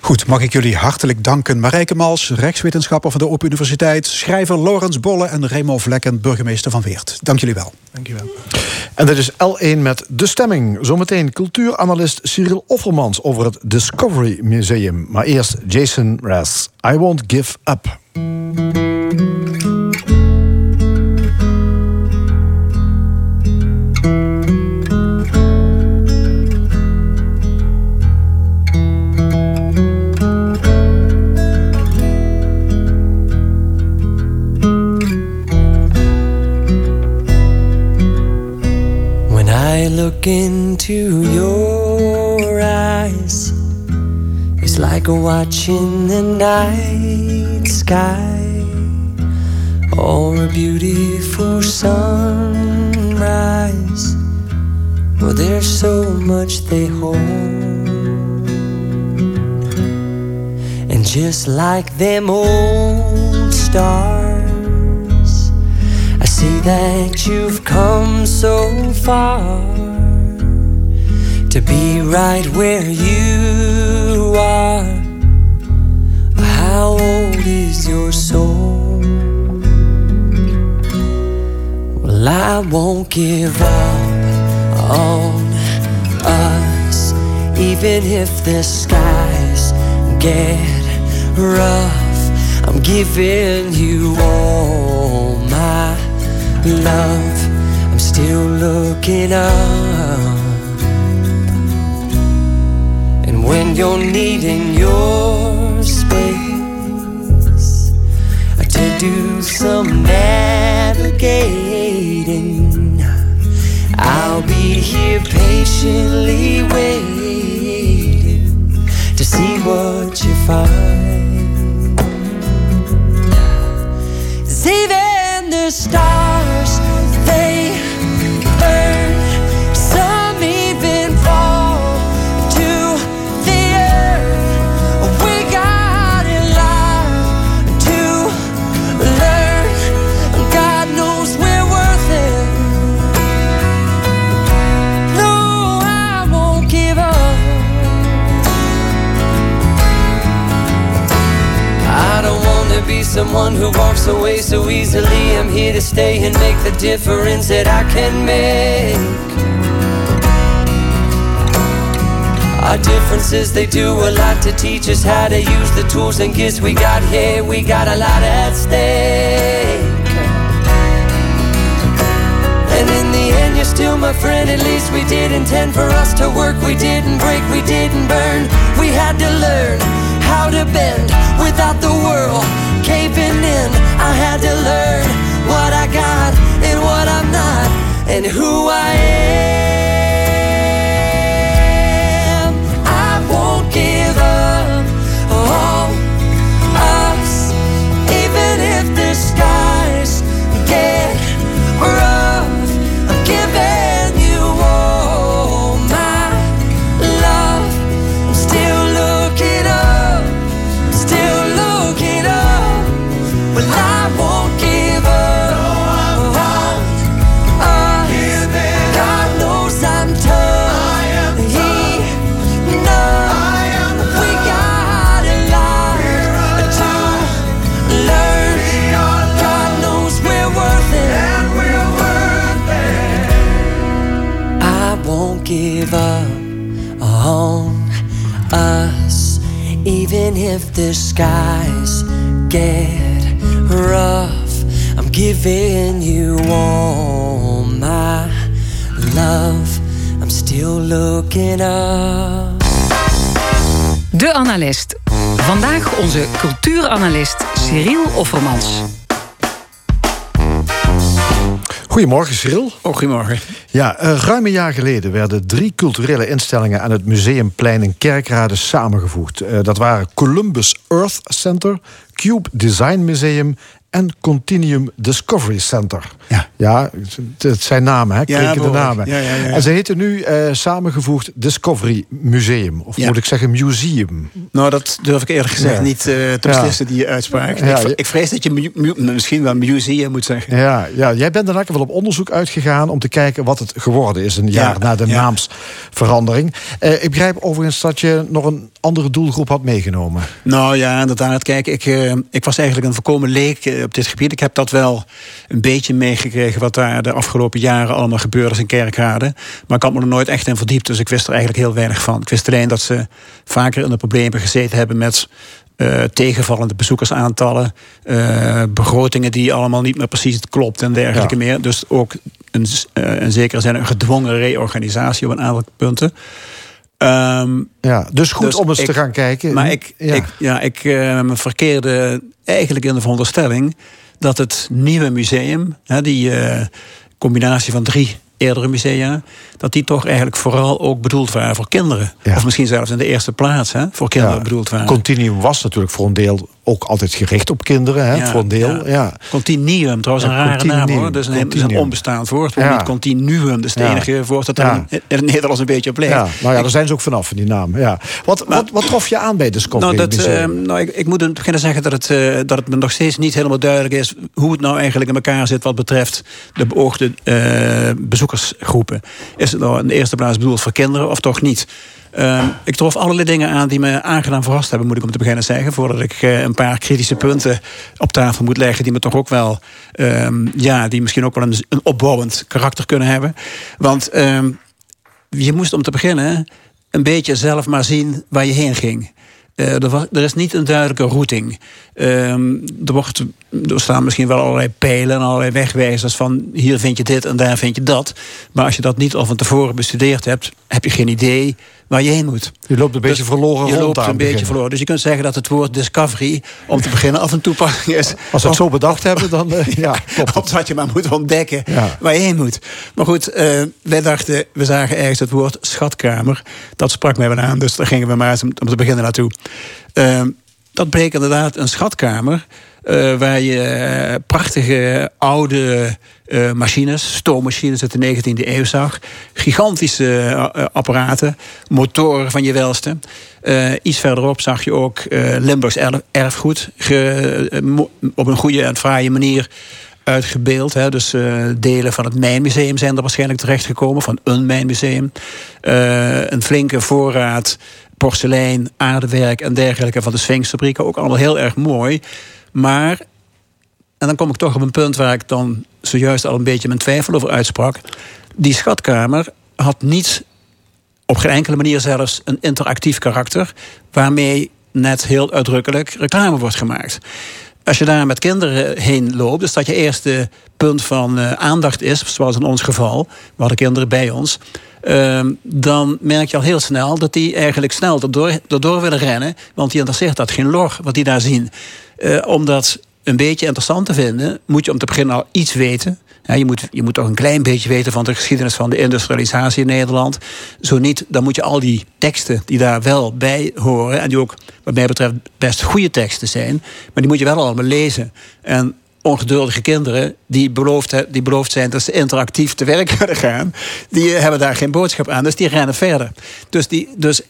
Goed, mag ik jullie hartelijk danken. Marijke Mals, rechtswetenschapper van de Open Universiteit... schrijver Laurens Bolle en Raymond Vlekken, burgemeester van Weert. Dank jullie wel. Dank je wel. En dit is L1 met De Stemming. Zometeen cultuuranalist Cyril Offermans over het Discovery Museum. Maar eerst Jason Raz. I Won't Give Up. Look into your eyes, it's like watching the night sky or a beautiful sunrise. Well, there's so much they hold, and just like them old stars, I see that you've come so far to be right where you are. How old is your soul? Well, I won't give up on us, even if the skies get rough. I'm giving you all my love. I'm still looking up. When you're needing your space to do some navigating. I'll be here patiently waiting to see what you find. Even the stars, they someone who walks away so easily. I'm here to stay and make the difference that I can make. Our differences, they do a lot to teach us how to use the tools and gifts we got here. We got a lot at stake. And in the end, you're still my friend. At least we did intend for us to work. We didn't break, we didn't burn. We had to learn how to bend without the world caving in. I had to learn what I got and what I'm not, and who I am. If the skies get rough. I'm giving you all my love. I'm still looking up. De Analist. Vandaag onze cultuuranalist Cyril Offermans. Goedemorgen, Cyril. Oh, goedemorgen. Ja, eh, ruim een jaar geleden werden drie culturele instellingen aan het Museumplein in Kerkrade samengevoegd. Eh, dat waren Columbus Earth Center, Cube Design Museum en Continuum Discovery Center. Ja. Ja, het- zijn namen, hè? Namen. Ja, ja, ja. En ze heten nu eh, samengevoegd Discovery Museum. Of moet ik zeggen museum? Nou, dat durf ik eerlijk gezegd niet eh, te beslissen, die uitspraak. Ik, ik vrees dat je misschien wel museum moet zeggen. Ja, ja, jij bent er wel op onderzoek uitgegaan om te kijken wat het geworden is een jaar Ja, na de naamsverandering. Eh, ik begrijp overigens dat je nog een andere doelgroep had meegenomen. Nou ja, inderdaad. Kijk, ik, ik was eigenlijk een volkomen leek op dit gebied. Ik heb dat wel een beetje meegekregen wat daar de afgelopen jaren allemaal gebeurd is in Kerkrade. Maar ik had me er nooit echt in verdiept, dus ik wist er eigenlijk heel weinig van. Ik wist alleen dat ze vaker in de problemen gezeten hebben met eh, tegenvallende bezoekersaantallen, eh, begrotingen die allemaal niet meer precies klopt en dergelijke Ja. meer. Dus ook een, eh, in zekere zin een gedwongen reorganisatie op een aantal punten. Ehm, Ja, dus goed Dus om eens ik- te gaan kijken. maar ik, ja. ik, ja, ik verkeerde eigenlijk in de veronderstelling dat het nieuwe museum, die eh, combinatie van drie eerdere musea, dat die toch eigenlijk vooral ook bedoeld waren voor kinderen. Ja. Of misschien zelfs in de eerste plaats hè, voor kinderen Ja. bedoeld waren. Continuum was natuurlijk voor een deel ook altijd gericht op kinderen. Hè, Ja, voor een deel, ja. Continuum, trouwens een rare naam hoor. Dat is een, is onbestaand woord. Niet continuum, dat is het enige woord dat er in, in het Nederlands een beetje op. Ja, nou ja, daar zijn ze ook vanaf, van die naam. Ja. Wat, wat, wat trof je aan bij Discovery Nou, dat, Museum? eh, nou ik, ik moet in het begin zeggen dat het, eh, dat het me nog steeds niet helemaal duidelijk is hoe het nou eigenlijk in elkaar zit wat betreft de beoogde eh, bezoekersgroepen. Is het nou in de eerste plaats bedoeld voor kinderen of toch niet? Eh, ik trof allerlei dingen aan die me aangenaam verrast hebben, moet ik om te beginnen zeggen. Voordat ik eh, een paar kritische punten op tafel moet leggen, die me toch ook wel, ehm, ja, die misschien ook wel een, een opbouwend karakter kunnen hebben. Want ehm, je moest om te beginnen een beetje zelf maar zien waar je heen ging. Eh, er, er is niet een duidelijke routing. Ehm, er, wordt, er staan misschien wel allerlei pijlen en allerlei wegwijzers van hier vind je dit en daar vind je dat. Maar als je dat niet al van tevoren bestudeerd hebt, heb je geen idee waar je heen moet. Je loopt een beetje verloren Je rond loopt aan een beetje verloren. Dus je kunt zeggen dat het woord discovery om te beginnen af en toepassing is. Als we het zo bedacht hebben, dan (laughs) eh, ja, klopt Op het. wat je maar moet ontdekken Ja. waar je heen moet. Maar goed, eh, wij dachten, we zagen ergens het woord schatkamer. Dat sprak mij wel aan, dus daar gingen we maar eens om, te beginnen naartoe. Eh, dat bleek inderdaad een schatkamer. Eh, waar je eh, prachtige oude eh, machines, stoommachines uit de 19e eeuw zag. Gigantische apparaten, motoren van je welste. Iets verderop zag je ook eh, Limburgs erf- erfgoed. op een goede en fraaie manier uitgebeeld. Hè. Dus delen van het Mijnmuseum zijn er waarschijnlijk terechtgekomen. Van een Mijnmuseum. Een flinke voorraad porselein, aardewerk en dergelijke van de Sphinxfabrieken. Ook allemaal heel erg mooi. Maar, en dan kom ik toch op een punt waar ik dan zojuist al een beetje mijn twijfel over uitsprak. Die schatkamer had niet, op geen enkele manier zelfs, een interactief karakter. waarmee net heel uitdrukkelijk reclame wordt gemaakt. Als je daar met kinderen heen loopt, dus dat je eerste punt van uh, aandacht is, zoals in ons geval, we hadden kinderen bij ons. Uh, dan merk je al heel snel dat die eigenlijk snel erdoor, erdoor willen rennen. Want die interesseert dat geen lor wat die daar zien. Uh, om dat een beetje interessant te vinden, moet je om te beginnen al iets weten. Je, moet, je moet toch een klein beetje weten van de geschiedenis van de industrialisatie in Nederland. Zo niet, dan moet je al die teksten die daar wel bij horen, en die ook, wat mij betreft, best goede teksten zijn, maar die moet je wel allemaal lezen. En ongeduldige kinderen die beloofd, die zijn dat ze interactief te werk (laughs) kunnen gaan, die hebben daar geen boodschap aan. Dus die rennen verder. Dus, die, dus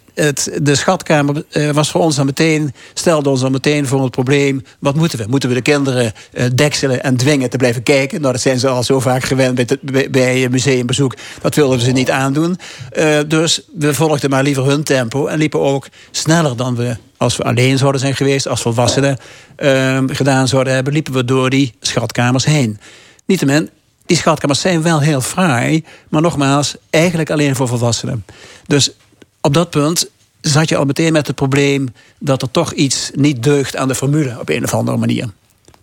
de schatkamer eh, was voor ons dan meteen, stelde ons dan meteen voor het probleem: wat moeten we? Moeten we de kinderen uh, dekselen en dwingen te blijven kijken? Nou, dat zijn ze al zo vaak gewend bij, het, bij museumbezoek. Dat wilden ze niet aandoen. Uh, dus we volgden maar liever hun tempo en liepen ook sneller dan we als we alleen zouden zijn geweest, als volwassenen uh, gedaan zouden hebben, liepen we door die schatkamers heen. Niettemin, die schatkamers zijn wel heel fraai, maar nogmaals, eigenlijk alleen voor volwassenen. Dus op dat punt zat je al meteen met het probleem dat er toch iets niet deugt aan de formule op een of andere manier.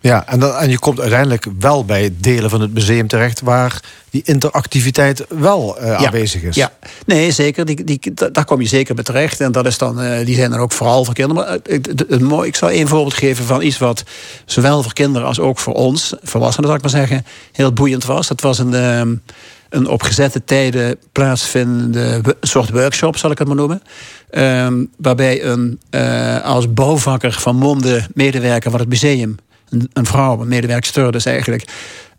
Ja, en, dan, en je komt uiteindelijk wel bij delen van het museum terecht waar die interactiviteit wel uh, aanwezig is. Ja, nee, zeker. Die, die, daar kom je zeker bij terecht. En dat is dan, uh, die zijn er ook vooral voor kinderen. Maar het, mooi, ik zal één voorbeeld geven van iets wat zowel voor kinderen als ook voor ons, volwassenen zal ik maar zeggen, heel boeiend was. Dat was een. Een op gezette tijden plaatsvindende soort workshop, zal ik het maar noemen. Um, waarbij een uh, als bouwvakker van Monde medewerker van het museum, een, een vrouw, een medewerkster dus eigenlijk,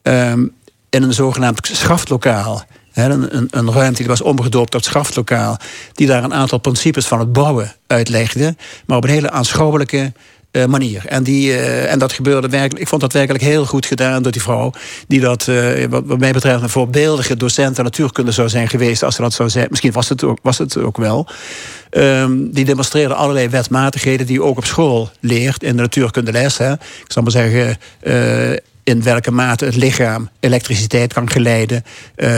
um, in een zogenaamd schaftlokaal. een, een, een, ruimte die was omgedoopt tot schaftlokaal. Die daar een aantal principes van het bouwen uitlegde. Maar op een hele aanschouwelijke uh, manier. En, die, uh, en dat gebeurde werkelijk. Ik vond dat werkelijk heel goed gedaan door die vrouw. Die dat, uh, wat, mij betreft, een voorbeeldige docent aan natuurkunde zou zijn geweest. Als ze dat zou zijn. Misschien was het ook, was het ook wel. Um, die demonstreerde allerlei wetmatigheden die je ook op school leert in de natuurkundeles. Hè. Ik zal maar zeggen in welke mate het lichaam elektriciteit kan geleiden. Uh,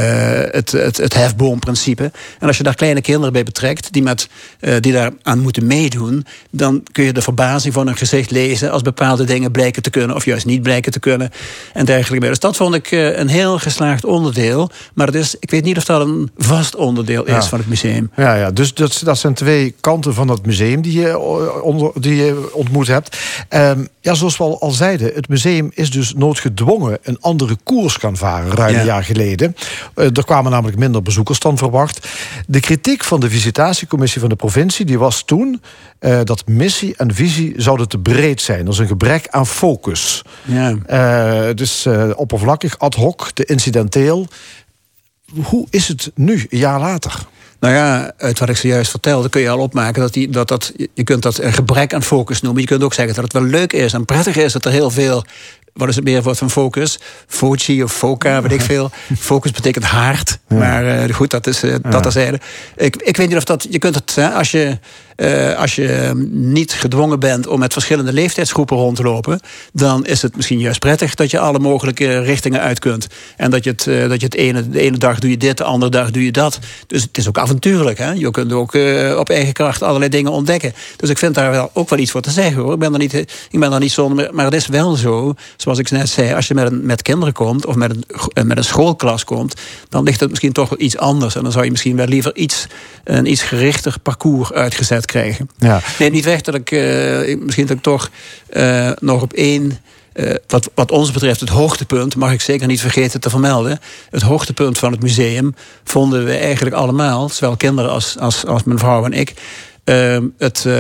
het, het, het hefboomprincipe. En als je daar kleine kinderen bij betrekt, die, met, uh, die daar aan moeten meedoen, dan kun je de verbazing van hun gezicht lezen als bepaalde dingen blijken te kunnen, of juist niet blijken te kunnen. En dergelijke meer. Dus dat vond ik uh, een heel geslaagd onderdeel. Maar het is, ik weet niet of dat een vast onderdeel is ja. van het museum. Ja, ja dus dat, dat zijn twee kanten van dat museum die je, onder, die je ontmoet hebt. Um, ja, zoals we al zeiden, het museum is dus noodgedwongen een andere koers gaan varen ruim ja. een jaar geleden. Uh, er kwamen namelijk minder bezoekers dan verwacht. De kritiek van de visitatiecommissie van de provincie die was toen uh, dat missie en visie zouden te breed zijn. Dat is een gebrek aan focus. Ja. Uh, dus oppervlakkig, ad hoc, te incidenteel. Hoe is het nu, een jaar later? Nou ja, uit wat ik zojuist vertelde, kun je al opmaken dat, die, dat, dat je kunt dat een gebrek aan focus noemen. Je kunt ook zeggen dat het wel leuk is en prettig is dat er heel veel. Wat is het meerwoord van focus? Foci of foca, weet ik (laughs) veel. Focus betekent haard. Ja. Maar uh, goed, dat is uh, ja. dat terzijde. Ik, ik weet niet of dat. Je kunt het, hè, als je uh, als je niet gedwongen bent om met verschillende leeftijdsgroepen rond te lopen, dan is het misschien juist prettig dat je alle mogelijke richtingen uit kunt. En dat je het, uh, dat je het ene, de ene dag doe je dit, de andere dag doe je dat. Dus het is ook avontuurlijk. Hè? Je kunt ook uh, op eigen kracht allerlei dingen ontdekken. Dus ik vind daar wel ook wel iets voor te zeggen hoor. Ik ben er niet, ik ben niet zonder. Maar het is wel zo, zoals ik net zei, als je met, een, met kinderen komt of met een, met een schoolklas komt, dan ligt het misschien toch wel iets anders. En dan zou je misschien wel liever iets, een iets gerichter parcours uitgezet krijgen. Ja. Neem niet weg dat ik uh, misschien dat ik toch uh, nog op één. Uh, wat, wat ons betreft het hoogtepunt, mag ik zeker niet vergeten te vermelden. Het hoogtepunt van het museum vonden we eigenlijk allemaal, zowel kinderen als, als, als mijn vrouw en ik. Uh, het, uh,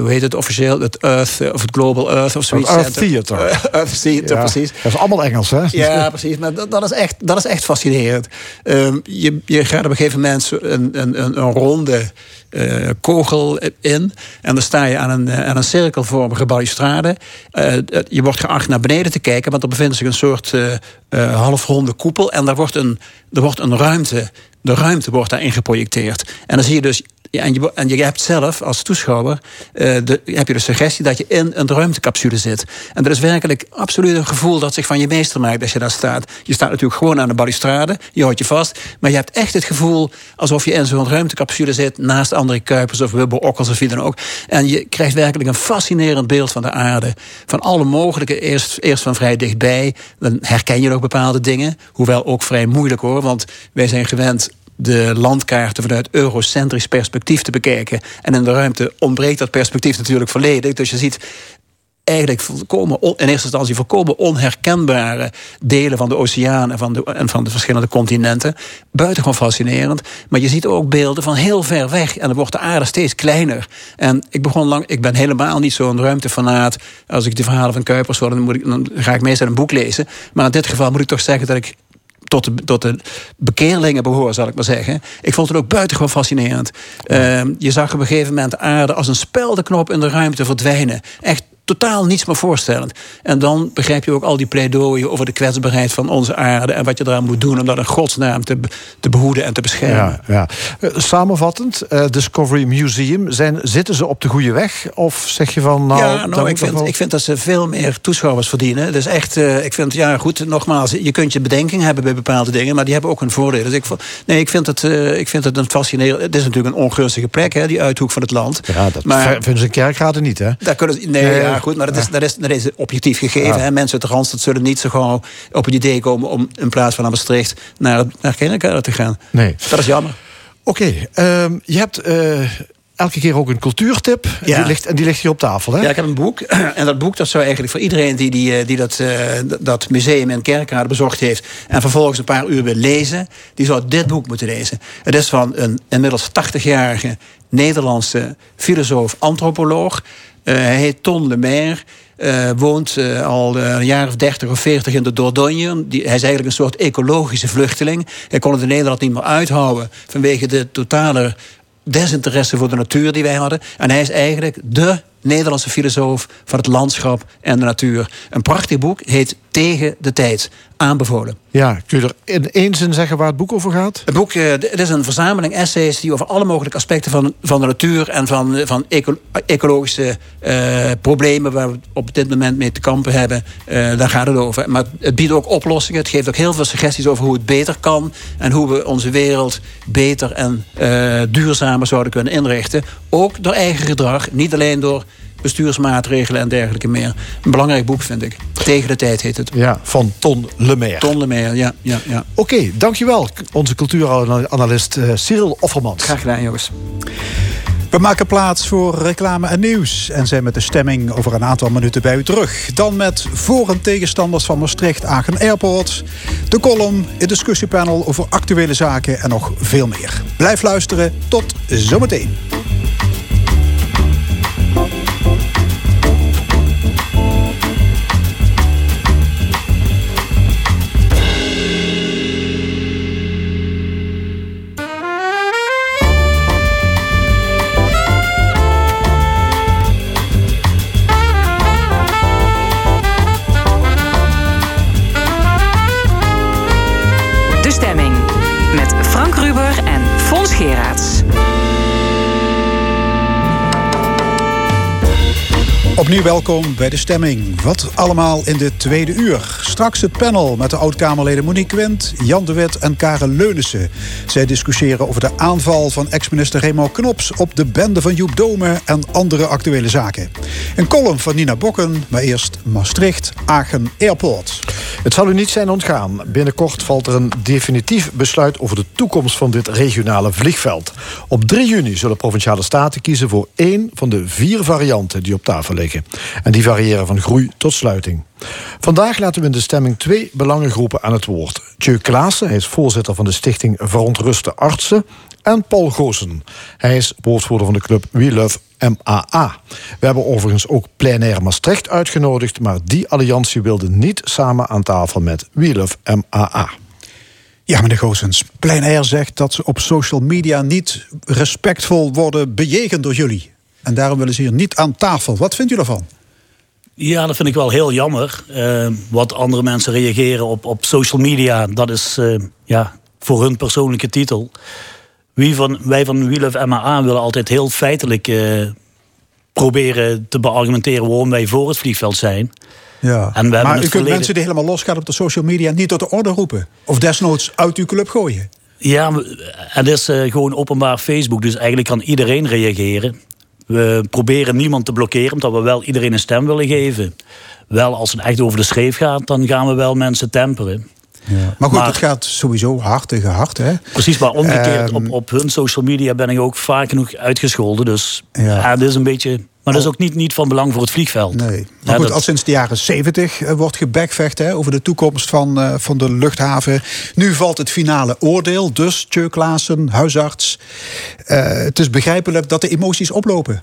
hoe heet het officieel? Het Earth, of het Global Earth of zoiets. Earth Theater. (laughs) Earth Theater, ja. precies. Dat is allemaal Engels, hè? Ja, precies. Maar dat, dat, is, echt, dat is echt fascinerend. Um, je, je gaat op een gegeven moment een, een, een, een ronde uh, kogel in. En dan sta je aan een, aan een cirkelvormige balustrade. Uh, je wordt geacht naar beneden te kijken, want er bevindt zich een soort uh, halfronde koepel. En daar wordt een, er wordt een ruimte, de ruimte wordt daarin geprojecteerd. En dan zie je dus En, je, en je hebt zelf als toeschouwer uh, de, heb je de suggestie dat je in een ruimtecapsule zit. En dat is werkelijk absoluut een gevoel dat zich van je meester maakt als je daar staat. Je staat natuurlijk gewoon aan de balustrade, je houdt je vast. Maar je hebt echt het gevoel alsof je in zo'n ruimtecapsule zit naast andere Kuipers of Okkels of wie dan ook. En je krijgt werkelijk een fascinerend beeld van de aarde. Van alle mogelijke, eerst, eerst van vrij dichtbij. Dan herken je nog bepaalde dingen. Hoewel ook vrij moeilijk hoor, want wij zijn gewend de landkaarten vanuit eurocentrisch perspectief te bekijken. En in de ruimte ontbreekt dat perspectief natuurlijk volledig. Dus je ziet eigenlijk volkomen in eerste instantie volkomen onherkenbare delen van de oceaan en van de, van de verschillende continenten. Buitengewoon fascinerend. Maar je ziet ook beelden van heel ver weg. En dan wordt de aarde steeds kleiner. En ik begon lang, ik ben helemaal niet zo'n ruimtefanaat. Als ik de verhalen van Kuipers hoor, dan, moet ik, dan ga ik meestal een boek lezen. Maar in dit geval moet ik toch zeggen dat ik tot de, tot de bekeerlingen behoor, zal ik maar zeggen. Ik vond het ook buitengewoon fascinerend. Uh, je zag op een gegeven moment de aarde als een speldenknop in de ruimte verdwijnen. Echt totaal niets meer voorstellend. En dan begrijp je ook al die pleidooien over de kwetsbaarheid van onze aarde en wat je eraan moet doen om dat in godsnaam te, te behoeden en te beschermen. Ja, ja. Uh, samenvattend, uh, Discovery Museum, zijn, zitten ze op de goede weg? Of zeg je van nou. Ja, nou, ik, vind, ik vind dat ze veel meer toeschouwers verdienen. Dus echt, uh, ik vind, ja, goed, nogmaals, je kunt je bedenking hebben bij bepaalde dingen, maar die hebben ook een voordeel. Dus ik, nee, ik vind het, ik vind het een fascinerend. Het is natuurlijk een ongunstige plek, hè, die uithoek van het land. Ja, dat maar, vinden ze kerkraden niet, hè? Daar kunnen, nee, nee ja, goed, maar dat is, dat is, dat is objectief gegeven. Hè? Mensen uit de Randstad zullen niet zo gauw op het idee komen... om in plaats van naar Maastricht naar, naar te gaan. Nee. Dat is jammer. Oké, okay, um, je hebt... Uh elke keer ook een cultuurtip. Ja. Die ligt, en die ligt hier op tafel. Hè? Ja, ik heb een boek. (clears throat) En dat boek dat zou eigenlijk voor iedereen die, die, die dat, uh, dat museum in Kerkrade bezocht heeft. en vervolgens een paar uur wil lezen. die zou dit boek moeten lezen. Het is van een inmiddels 80-jarige Nederlandse filosoof-antropoloog. Uh, hij heet Ton Lemaire. Uh, woont uh, al een jaar of 30 of 40 in de Dordogne. Hij is eigenlijk een soort ecologische vluchteling. Hij kon het in Nederland niet meer uithouden vanwege de totale desinteresse voor de natuur die wij hadden. En hij is eigenlijk de Nederlandse filosoof van het landschap en de natuur. Een prachtig boek, heet Tegen de Tijd. Aanbevolen. Ja, kun je er in één zin zeggen waar het boek over gaat? Het boek het is een verzameling essays die over alle mogelijke aspecten van, van de natuur en van, van eco ecologische uh, problemen waar we op dit moment mee te kampen hebben. Uh, daar gaat het over. Maar het biedt ook oplossingen. Het geeft ook heel veel suggesties over hoe het beter kan en hoe we onze wereld beter en duurzamer zouden kunnen inrichten. Ook door eigen gedrag, niet alleen door bestuursmaatregelen en dergelijke meer. Een belangrijk boek, vind ik. Tegen de tijd heet het. Ja, van Ton Lemaire. Ton Lemaire, ja. ja, ja. Oké, okay, dankjewel. Onze cultuuranalist uh, Cyril Offermans. Graag gedaan, jongens. We maken plaats voor reclame en nieuws en zijn met de stemming over een aantal minuten bij u terug. Dan met voor- en tegenstanders van Maastricht Aachen Airport, de column, het discussiepanel over actuele zaken en nog veel meer. Blijf luisteren, tot zometeen. Opnieuw welkom bij de stemming. Wat allemaal in de tweede uur. Straks het panel met de oud-Kamerleden Monique Wendt, Jan de Wit en Karen Leunissen. Zij discussiëren over de aanval van ex-minister Remo Knops op de bende van Joep Dome en andere actuele zaken. Een column van Nina Bokken, maar eerst Maastricht, Aachen Airport. Het zal u niet zijn ontgaan. Binnenkort valt er een definitief besluit over de toekomst van dit regionale vliegveld. Op 3 juni zullen provinciale staten kiezen voor één van de vier varianten die op tafel liggen. En die variëren van groei tot sluiting. Vandaag laten we in de stemming twee belangengroepen aan het woord. Tjeu Klaassen, hij is voorzitter van de stichting Verontruste Artsen. En Paul Goosen. Hij is woordvoerder van de club We Love MAA. We hebben overigens ook Pleinair Maastricht uitgenodigd... maar die alliantie wilde niet samen aan tafel met We Love MAA. Ja, meneer Goosens, Pleinair zegt dat ze op social media niet respectvol worden bejegend door jullie. En daarom willen ze hier niet aan tafel. Wat vindt u daarvan? Ja, dat vind ik wel heel jammer. Uh, wat andere mensen reageren op, op social media, dat is uh, ja, voor hun persoonlijke titel. Wie van, wij van We Love MAA willen altijd heel feitelijk eh, proberen te beargumenteren waarom wij voor het vliegveld zijn. Ja. En we maar u kunt verleden- mensen die helemaal losgaan op de social media niet tot de orde roepen. Of desnoods uit uw club gooien. Ja, het is eh, gewoon openbaar Facebook, dus eigenlijk kan iedereen reageren. We proberen niemand te blokkeren, omdat we wel iedereen een stem willen geven. Wel, als het echt over de schreef gaat, dan gaan we wel mensen temperen. Maar goed, Maar- het gaat sowieso hard tegen hard. Hè? Precies, maar omgekeerd, Ehm, op, op hun social media ben ik ook vaak genoeg uitgescholden. Dus Ja. ja, het is een beetje. Maar dat is ook niet, niet van belang voor het vliegveld. Nee. Maar goed, al sinds de jaren 70 eh, wordt gebackvecht hè, over de toekomst van, eh, van de luchthaven. Nu valt het finale oordeel. Dus, Tjeu Klaassen, huisarts. Eh, het is begrijpelijk dat de emoties oplopen.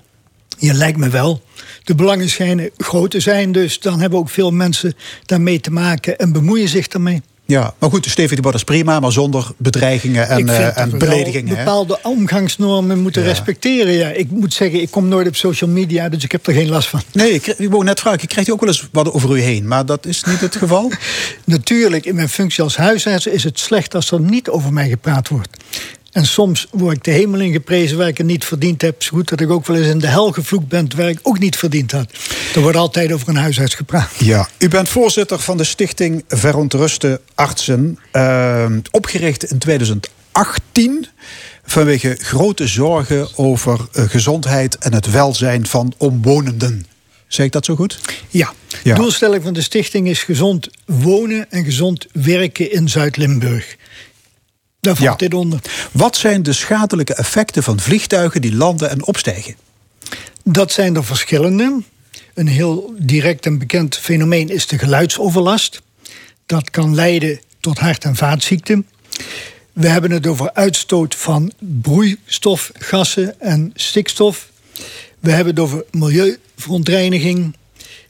Ja, lijkt me wel. De belangen schijnen groot te zijn, dus dan hebben ook veel mensen daarmee te maken en bemoeien zich daarmee. Ja, maar goed, de stevige is prima, maar zonder bedreigingen en, ik dat en beledigingen. hè. bepaalde omgangsnormen moeten respecteren. Ja, ik moet zeggen, ik kom nooit op social media, dus ik heb er geen last van. Nee, ik, ik wou net vragen, krijgt u ook wel eens wat over u heen? Maar dat is niet het geval? (laughs) Natuurlijk, in mijn functie als huisarts is het slecht als er niet over mij gepraat wordt. En soms word ik de hemel in geprezen waar ik het niet verdiend heb. Zo goed dat ik ook wel eens in de hel gevloekt ben waar ik ook niet verdiend had. Er wordt altijd over een huisarts gepraat. Ja, u bent voorzitter van de stichting Verontruste Artsen. eh, opgericht in 2018 vanwege grote zorgen over eh, gezondheid en het welzijn van omwonenden. Zeg ik dat zo goed? Ja, Ja. doelstelling van de stichting is gezond wonen en gezond werken in Zuid-Limburg. Daar valt Ja. dit onder. Wat zijn de schadelijke effecten van vliegtuigen die landen en opstijgen? Dat zijn er verschillende. Een heel direct en bekend fenomeen is de geluidsoverlast. Dat kan leiden tot hart- en vaatziekten. We hebben het over uitstoot van broeistofgassen en stikstof. We hebben het over milieuverontreiniging.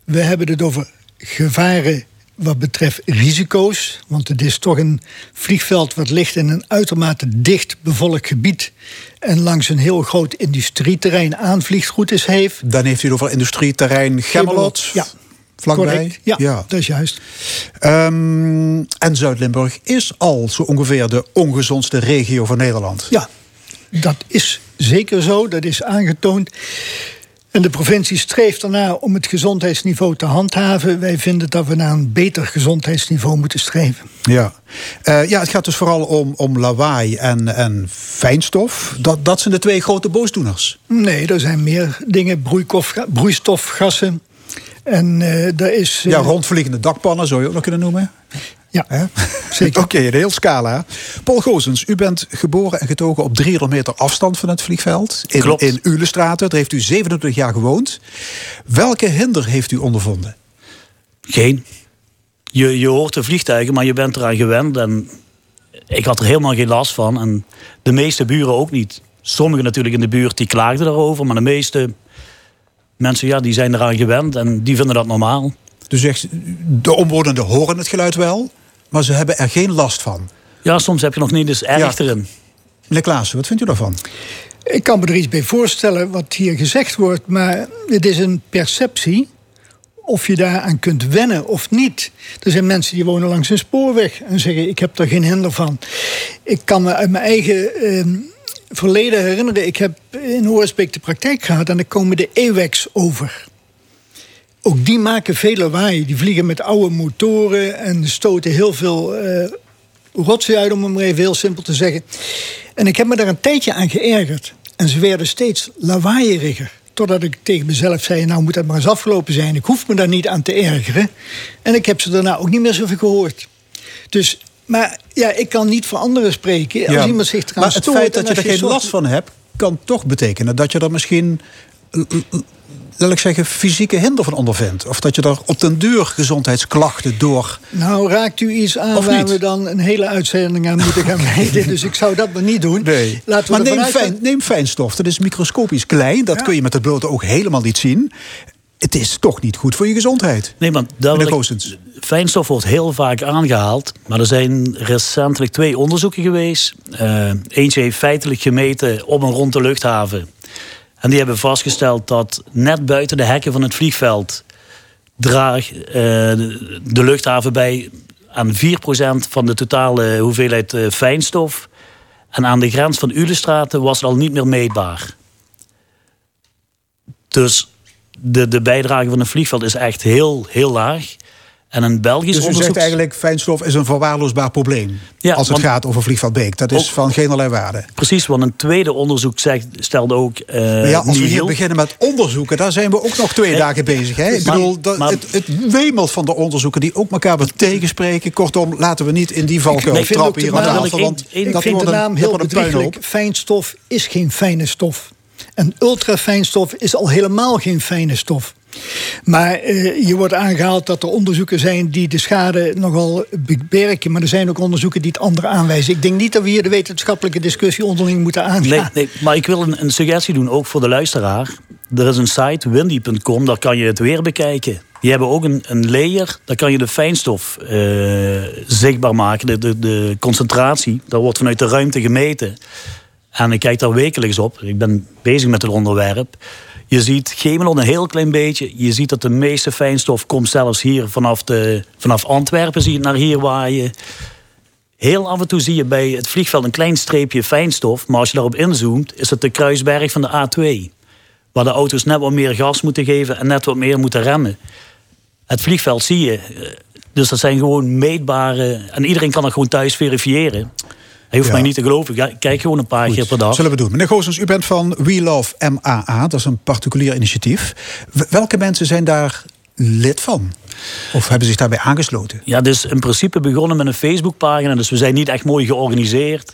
We hebben het over gevaren wat betreft risico's. Want het is toch een vliegveld wat ligt in een uitermate dicht bevolkt gebied. En langs een heel groot industrieterrein aanvliegroutes heeft. Dan heeft u het over industrieterrein Gemmelot. Ja, Vlakbij? correct. Ja, Ja. dat is juist. Ehm, en Zuid-Limburg is al zo ongeveer de ongezondste regio van Nederland. Ja, dat is zeker zo. Dat is aangetoond. En de provincie streeft ernaar om het gezondheidsniveau te handhaven. Wij vinden dat we naar een beter gezondheidsniveau moeten streven. Ja. Eh, ja, het gaat dus vooral om, om lawaai en, en fijnstof. Dat, dat zijn de twee grote boosdoeners. Nee, er zijn meer dingen. Broeikof, broeistofgassen. En eh daar is... eh, Ja, rondvliegende dakpannen zou je ook nog kunnen noemen. Ja, zeker. (laughs) Oké, een heel scala. Paul Goosens, u bent geboren en getogen op 300 meter afstand van het vliegveld. In, Klopt. in Ulestraten. Daar heeft u 27 jaar gewoond. Welke hinder heeft u ondervonden? Geen. Je, je hoort de vliegtuigen, maar je bent eraan gewend. En ik had er helemaal geen last van. En de meeste buren ook niet. Sommigen natuurlijk in de buurt die klaagden daarover. Maar de meeste mensen ja, die zijn eraan gewend en die vinden dat normaal. Dus zegt, de omwonenden horen het geluid wel, maar ze hebben er geen last van. Ja, soms heb je nog niet eens erg Ja. erin. Meneer Klaassen, wat vindt u daarvan? Ik kan me er iets bij voorstellen wat hier gezegd wordt, maar het is een perceptie of je daaraan kunt wennen of niet. Er zijn mensen die wonen langs een spoorweg en zeggen: Ik heb er geen hinder van. Ik kan me uit mijn eigen ehm, verleden herinneren: ik heb in Oorsbeek de praktijk gehad en dan komen de EWEX over. Ook die maken veel lawaai. Die vliegen met oude motoren en stoten heel veel eh rotzooi uit, om het maar even heel simpel te zeggen. En ik heb me daar een tijdje aan geërgerd. En ze werden steeds lawaaieriger. Totdat ik tegen mezelf zei, nou moet dat maar eens afgelopen zijn. Ik hoef me daar niet aan te ergeren. En ik heb ze daarna ook niet meer zoveel gehoord. Dus, maar ja, ik kan niet voor anderen spreken. Als Ja, iemand zich eraan maar het stoort feit dat je er geen soort- last van hebt, kan toch betekenen dat je er misschien, laat ik zeggen, fysieke hinder van ondervindt. Of dat je er op den duur gezondheidsklachten door. Nou, raakt u iets aan Of waar niet? we dan een hele uitzending aan moeten gaan (laughs) wijden. dus ik zou dat maar niet doen. Nee. Laten we maar neem, uitgaan- fijn, neem fijnstof, dat is microscopisch klein. Dat Ja. kun je met het blote oog helemaal niet zien. Het is toch niet goed voor je gezondheid. Nee, daar Goosens. Fijnstof wordt heel vaak aangehaald. Maar er zijn recentelijk twee onderzoeken geweest. Eh, eentje heeft feitelijk gemeten op en rond de luchthaven. En die hebben vastgesteld dat net buiten de hekken van het vliegveld... draagt eh, de de luchthaven bij aan 4% van de totale hoeveelheid eh, fijnstof. En aan de grens van Ulestraten was het al niet meer meetbaar. Dus de, de bijdrage van een vliegveld is echt heel, heel laag. En een Belgisch Dus u onderzoek... zegt eigenlijk fijnstof is een verwaarloosbaar probleem. Ja, als het want- gaat over vliegveld Beek. Dat is Ook- van geen waarde. Precies, want een tweede onderzoek zegt, stelde ook... eh, ja, als we hier beginnen met onderzoeken, daar zijn we ook nog twee dagen bezig. Hè? Ik Maar- bedoel, dat, maar- het, het wemelt van de onderzoeken die ook elkaar weer tegenspreken. Kortom, laten we niet in die valkuil Nee, trappen hier aan tafel. ik Want Ik dat vind de naam heel bedrieglijk. Fijnstof is geen fijne stof. En ultrafijnstof is al helemaal geen fijne stof. Maar eh, je wordt aangehaald dat er onderzoeken zijn die de schade nogal beperken. Maar er zijn ook onderzoeken die het andere aanwijzen. Ik denk niet dat we hier de wetenschappelijke discussie onderling moeten aangaan. Nee, nee, maar ik wil een, een suggestie doen, ook voor de luisteraar. Er is een site, windy.com, daar kan je het weer bekijken. Die hebben ook een, een layer, daar kan je de fijnstof eh, zichtbaar maken, de, de, de concentratie. Dat wordt vanuit de ruimte gemeten. En ik kijk daar wekelijks op. Ik ben bezig met het onderwerp. Je ziet Gemelot een heel klein beetje. Je ziet dat de meeste fijnstof komt zelfs hier vanaf, de, vanaf Antwerpen, zie je naar hier waaien. Heel af en toe zie je bij het vliegveld een klein streepje fijnstof. Maar als je daarop inzoomt, is het de kruisberg van de A2. Waar de auto's net wat meer gas moeten geven en net wat meer moeten remmen. Het vliegveld zie je. eh, Dus dat zijn gewoon meetbare. En iedereen kan dat gewoon thuis verifiëren. Hij hoeft Ja. mij niet te geloven. Ga- Kijk gewoon een paar keer per dag. Zullen we doen. Meneer Goossens, u bent van We Love MAA. Dat is een particulier initiatief. Welke mensen zijn daar lid van? Of hebben zich daarbij aangesloten? Ja, dus in principe begonnen met een Facebookpagina. Dus we zijn niet echt mooi georganiseerd.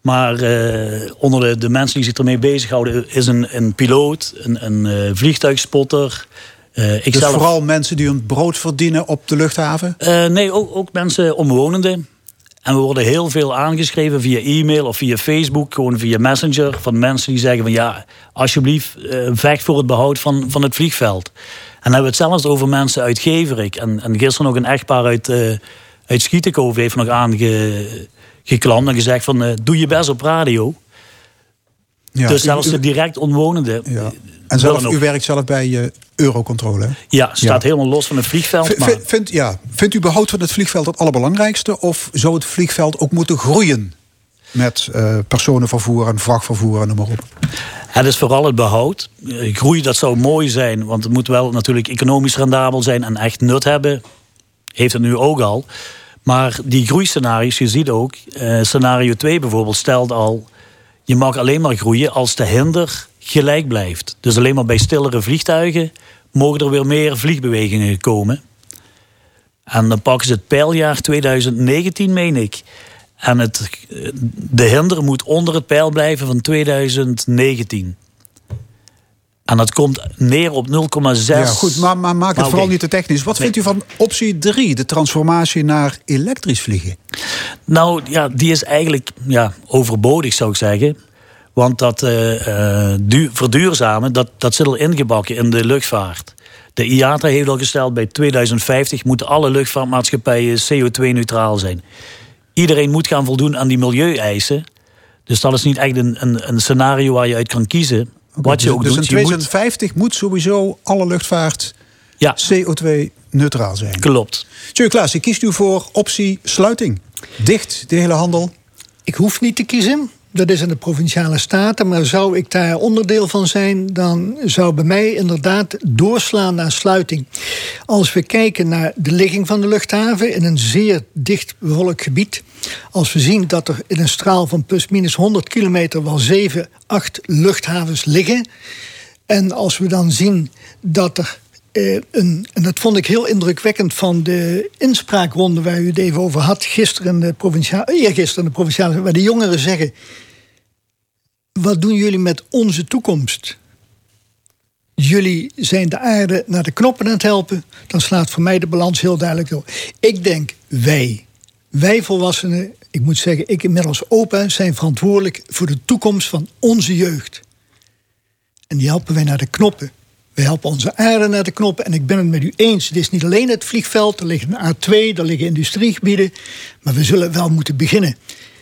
Maar eh, onder de, de mensen die zich ermee bezighouden is een, een piloot, een, een eh, vliegtuigspotter. eh ik Dus zelf- vooral mensen die hun brood verdienen op de luchthaven? Eh, nee, ook, ook mensen omwonenden. En we worden heel veel aangeschreven via e-mail of via Facebook, gewoon via Messenger. Van mensen die zeggen van ja, alsjeblieft, eh, vecht voor het behoud van, van het vliegveld. En dan hebben we het zelfs over mensen uit Geverik. En, en gisteren nog een echtpaar uit, eh uit heeft nog aangeklampt en gezegd van eh, doe je best op radio. Ja, dus zelfs de direct omwonenden. Ja. En zelf, u werkt zelf bij eh, Eurocontrole. Ja, staat Ja. helemaal los van het vliegveld. Maar- Vindt, ja, vindt u behoud van het vliegveld het allerbelangrijkste? Of zou het vliegveld ook moeten groeien? Met eh, personenvervoer en vrachtvervoer en noem maar op. Het is vooral het behoud. Eh, Groei, dat zou mooi zijn, want het moet wel natuurlijk economisch rendabel zijn en echt nut hebben. Heeft het nu ook al. Maar die groeiscenario's, je ziet ook, scenario 2 bijvoorbeeld stelt al, je mag alleen maar groeien als de hinder gelijk blijft. Dus alleen maar bij stillere vliegtuigen mogen er weer meer vliegbewegingen komen. En dan pakken ze het pijljaar 2019, meen ik. En het, de hinder moet onder het pijl blijven van 2019. En dat komt neer op 0,6. Ja, goed, maar, maar maak het Maar vooral niet te technisch. Wat Nee. vindt u van optie 3, de transformatie naar elektrisch vliegen? Nou ja, die is eigenlijk ja, overbodig zou ik zeggen. Want dat eh, eh, du- verduurzamen, dat, dat zit al ingebakken in de luchtvaart. De IATA heeft al gesteld, bij 2050 moeten alle luchtvaartmaatschappijen CO2-neutraal zijn. Iedereen moet gaan voldoen aan die milieueisen. Dus dat is niet echt een, een, een scenario waar je uit kan kiezen. Wat je dus ook dus doet. in je moet, 2050 moet... sowieso alle luchtvaart ja, CO2-neutraal zijn. klopt. Tjeu Klaas, kiest u voor optie sluiting? Dicht, de hele handel? Ik hoef niet te kiezen. Dat is in de provinciale staten. Maar zou ik daar onderdeel van zijn, dan zou bij mij inderdaad doorslaan naar sluiting. Als we kijken naar de ligging van de luchthaven in een zeer dicht bevolkt gebied. Als we zien dat er in een straal van plus minus 100 kilometer wel 7, 8 luchthavens liggen. En als we dan zien dat er eh, en dat vond ik heel indrukwekkend van de inspraakronde waar u het even over had, gisteren de provinciale, eergisteren in de provinciale, waar de jongeren zeggen: Wat doen jullie met onze toekomst? Jullie zijn de aarde naar de knoppen aan het helpen, dan slaat voor mij de balans heel duidelijk door. Ik denk wij, wij volwassenen, ik moet zeggen, ik inmiddels opa, zijn verantwoordelijk voor de toekomst van onze jeugd. En die helpen wij naar de knoppen. We helpen onze aarde naar de knoppen. En ik ben het met u eens. Het is niet alleen het vliegveld. Er ligt een A2, er liggen industriegebieden. Maar we zullen wel moeten beginnen.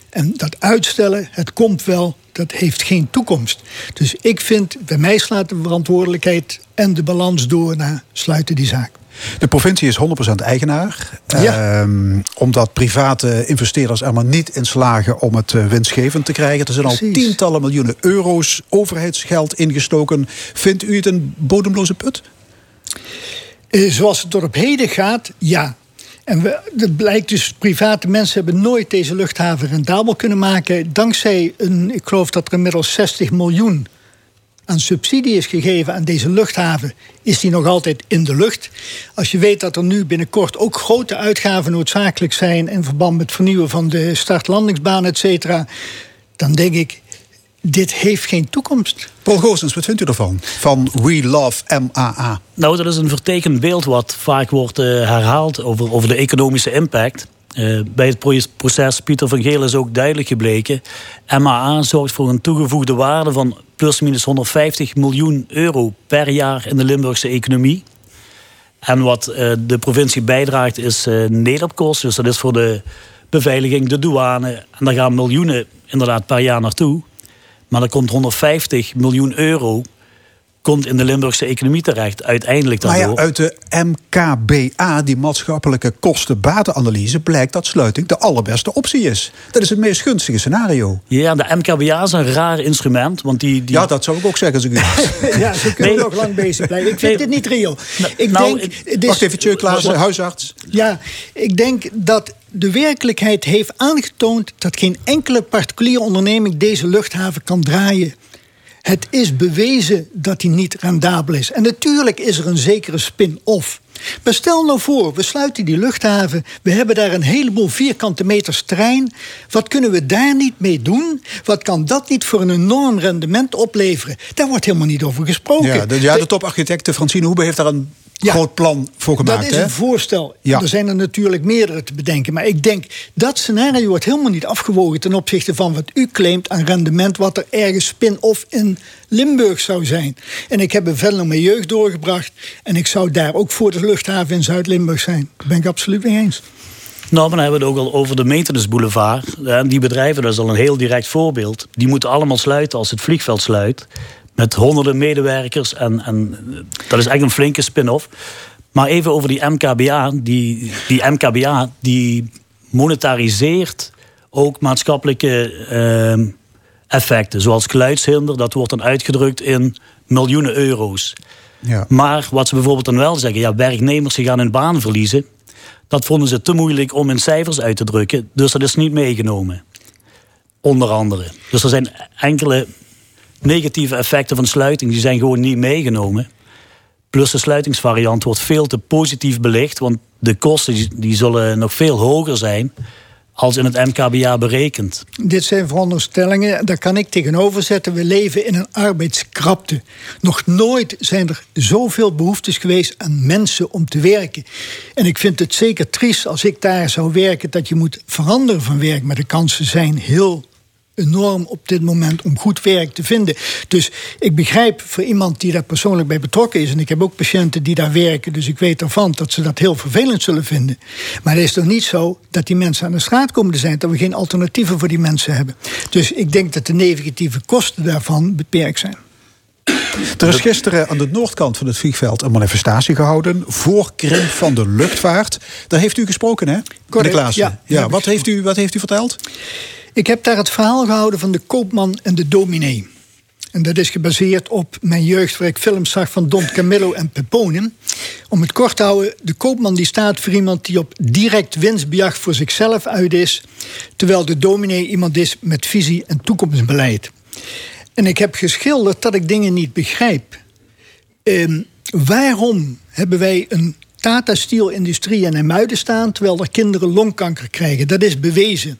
En dat uitstellen, het komt wel, dat heeft geen toekomst. Dus ik vind, bij mij slaat de verantwoordelijkheid en de balans door naar sluiten die zaak. De provincie is 100% eigenaar. Ja. Ehm, omdat private investeerders er maar niet in slagen om het eh, winstgevend te krijgen. Er zijn al tientallen miljoenen euro's overheidsgeld ingestoken. Vindt u het een bodemloze put? Eh, zoals het op heden gaat, ja. En we, het blijkt dus, private mensen hebben nooit deze luchthaven rendabel kunnen maken. Dankzij een, ik geloof dat er inmiddels 60 miljoen aan subsidie is gegeven aan deze luchthaven, is die nog altijd in de lucht. Als je weet dat er nu binnenkort ook grote uitgaven noodzakelijk zijn in verband met het vernieuwen van de start-landingsbaan, et cetera, dan denk ik, dit heeft geen toekomst. Paul Goossens, wat vindt u ervan? Van We Love MAA. Nou, dat is een vertekend beeld wat vaak wordt eh, herhaald over, over de economische impact. Eh, bij het pro- proces Pieter van Geel is ook duidelijk gebleken. MAA zorgt voor een toegevoegde waarde van plus-minus 150 miljoen euro per jaar in de Limburgse economie. En wat eh, de provincie bijdraagt is nederopkosten. Dus dat is voor de beveiliging, de douane. En daar gaan miljoenen inderdaad per jaar naartoe. Maar er komt 150 miljoen euro komt in de Limburgse economie terecht. Uiteindelijk Maar daardoor. ja, uit de MKBA, die maatschappelijke kosten-batenanalyse, blijkt dat sluiting de allerbeste optie is. Dat is het meest gunstige scenario. Ja, de MKBA is een raar instrument. Want die, die... Ja, dat zou ik ook zeggen als ik u. Ja, zo kunnen we Nee. nog lang bezig blijven. Ik vind Nee. dit niet reëel. ik nou, denk, ik- het is- Wacht even, Tjeu Klaassen, huisarts. Ja, ik denk dat de werkelijkheid heeft aangetoond dat geen enkele particuliere onderneming deze luchthaven kan draaien. Het is bewezen dat die niet rendabel is. En natuurlijk is er een zekere spin-off. Maar stel nou voor, we sluiten die luchthaven. We hebben daar een heleboel vierkante meters terrein. Wat kunnen we daar niet mee doen? Wat kan dat niet voor een enorm rendement opleveren? Daar wordt helemaal niet over gesproken. Ja, de, ja, de toparchitecte Francine Hoebe heeft daar een Ja. groot plan voor gemaakt. Dat is hè? een voorstel. Ja. Er zijn er natuurlijk meerdere te bedenken. Maar ik denk dat scenario wordt helemaal niet afgewogen ten opzichte van wat u claimt aan rendement, wat er ergens spin-off in Limburg zou zijn. En ik heb een Venlo mijn jeugd doorgebracht. En ik zou daar ook voor de luchthaven in Zuid-Limburg zijn. Daar ben ik absoluut mee eens. Nou, maar dan hebben we het ook al over de maintenance boulevard. Die bedrijven, dat is al een heel direct voorbeeld. Die moeten allemaal sluiten als het vliegveld sluit. Met honderden medewerkers. En, en eh, dat is echt een flinke spin-off. Maar even over die MKBA. Die, die MKBA die monetariseert ook maatschappelijke eh, effecten. Zoals geluidshinder, dat wordt dan uitgedrukt in miljoenen euro's. Ja. Maar wat ze bijvoorbeeld dan wel zeggen, ja, werknemers die gaan hun baan verliezen. Dat vonden ze te moeilijk om in cijfers uit te drukken. Dus dat is niet meegenomen. Onder andere. Dus er zijn enkele negatieve effecten van sluiting, die zijn gewoon niet meegenomen. Plus de sluitingsvariant wordt veel te positief belicht, want de kosten die, zullen nog veel hoger zijn als in het MKBA berekend. Dit zijn veronderstellingen, daar kan ik tegenover zetten. We leven in een arbeidskrapte. Nog nooit zijn er zoveel behoeftes geweest aan mensen om te werken. En ik vind het zeker triest als ik daar zou werken dat je moet veranderen van werk. Maar de kansen zijn heel enorm op dit moment om goed werk te vinden. Dus ik begrijp voor iemand die daar persoonlijk bij betrokken is... en ik heb ook patiënten die daar werken... dus ik weet ervan dat ze dat heel vervelend zullen vinden. Maar het is toch niet zo dat die mensen aan de straat komen te zijn... dat we geen alternatieven voor die mensen hebben. Dus ik denk dat de negatieve kosten daarvan beperkt zijn. Er is gisteren aan de noordkant van het vliegveld een manifestatie gehouden voor krimp van de luchtvaart. Daar heeft u gesproken, hè? Klaassen. ja, ja, wat, heeft u, wat heeft u verteld? Ik heb daar het verhaal gehouden van de koopman en de dominee. En dat is gebaseerd op mijn jeugd, waar ik films zag van Don Camillo en Pepone. Om het kort te houden, de koopman die staat voor iemand die op direct winstbejag voor zichzelf uit is. Terwijl de dominee iemand is met visie en toekomstbeleid. En ik heb geschilderd dat ik dingen niet begrijp. Ehm, waarom hebben wij een Tata Steel industrie in Muiden staan... terwijl er kinderen longkanker krijgen? Dat is bewezen.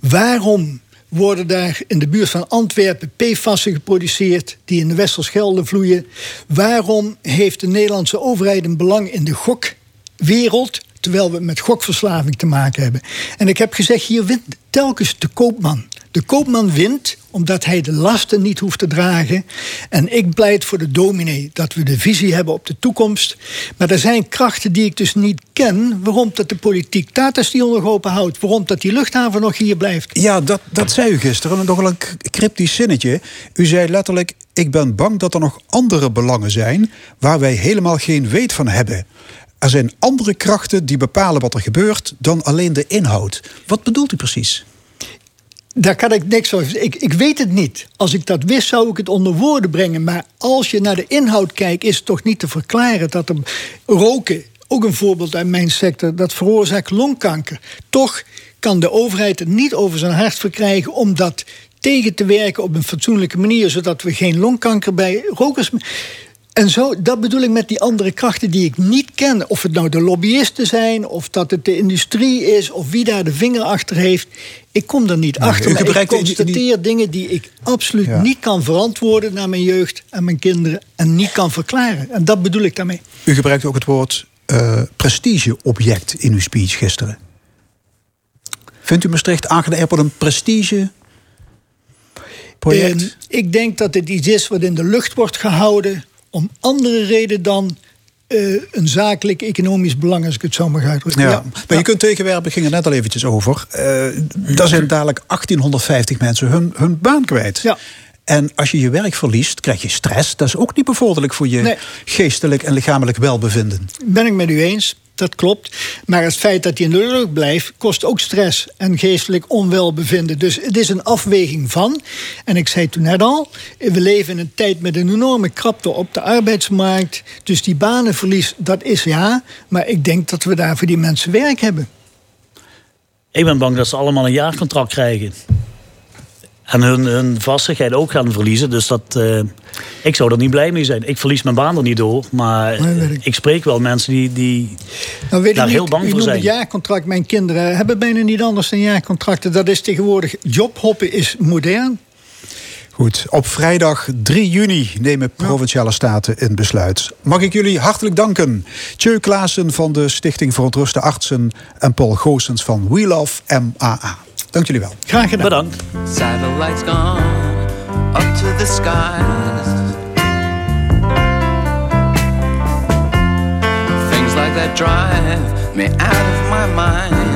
Waarom worden daar in de buurt van Antwerpen PFAS'en geproduceerd... die in de Westerschelde vloeien? Waarom heeft de Nederlandse overheid een belang in de gokwereld... terwijl we met gokverslaving te maken hebben? En ik heb gezegd, hier wint telkens de koopman... De koopman wint omdat hij de lasten niet hoeft te dragen. En ik pleit voor de dominee dat we de visie hebben op de toekomst. Maar er zijn krachten die ik dus niet ken. Waarom dat de politiek Tata Steel nog open houdt. Waarom dat die luchthaven nog hier blijft. Ja, dat, dat zei u gisteren. Nog wel een cryptisch zinnetje. U zei letterlijk: Ik ben bang dat er nog andere belangen zijn. waar wij helemaal geen weet van hebben. er zijn andere krachten die bepalen wat er gebeurt dan alleen de inhoud. Wat bedoelt u precies? Daar kan ik niks over ik, ik weet het niet. Als ik dat wist, zou ik het onder woorden brengen. Maar als je naar de inhoud kijkt, is het toch niet te verklaren dat er roken, ook een voorbeeld uit mijn sector, dat veroorzaakt longkanker. Toch kan de overheid het niet over zijn hart verkrijgen om dat tegen te werken op een fatsoenlijke manier, zodat we geen longkanker bij rokers. En zo, dat bedoel ik met die andere krachten die ik niet ken. Of het nou de lobbyisten zijn, of dat het de industrie is, of wie daar de vinger achter heeft. Ik kom er niet achter. Maar ik constateer dingen die ik absoluut niet kan verantwoorden naar mijn jeugd en mijn kinderen. En niet kan verklaren. En dat bedoel ik daarmee. U gebruikt ook het woord uh, prestigeobject in uw speech gisteren. Vindt u Maastricht Aangede Airport een prestige project? ik denk dat het iets is wat in de lucht wordt gehouden om andere reden dan uh, een zakelijk economisch belang, als ik het zo mag uitdrukken. Ja, Maar je kunt tegenwerpen, ging er net al eventjes over. Uh, daar zijn dadelijk 1850 mensen hun, hun baan kwijt. Ja. En als je je werk verliest, krijg je stress. Dat is ook niet bevorderlijk voor je geestelijk en lichamelijk welbevinden. Ben ik met u eens dat klopt. Maar het feit dat hij in de lucht blijft, kost ook stress en geestelijk onwelbevinden. Dus het is een afweging van. En ik zei toen net al, we leven in een tijd met een enorme krapte op de arbeidsmarkt. Dus die banenverlies, dat is ja. Maar ik denk dat we daar voor die mensen werk hebben. Ik ben bang dat ze allemaal een jaarcontract krijgen. En hun, hun vastigheid ook gaan verliezen. Dus dat, uh, ik zou er niet blij mee zijn. Ik verlies mijn baan er niet door. Maar nee, ik. spreek wel mensen die, die nou, weet daar heel bang voor zijn. een jaarcontract. Mijn kinderen hebben bijna niet anders dan jaarcontracten. Dat is tegenwoordig... Jobhoppen is modern. Goed, op vrijdag 3 juni nemen provinciale staten een besluit. Mag ik jullie hartelijk danken. Tjeu Klaassen van de Stichting Verontruste Artsen... en Paul Goossens van We Love MAA. Dank jullie wel. Graag gedaan. Bedankt. Satellites gone up to the skies. Things like that drive me out of my mind.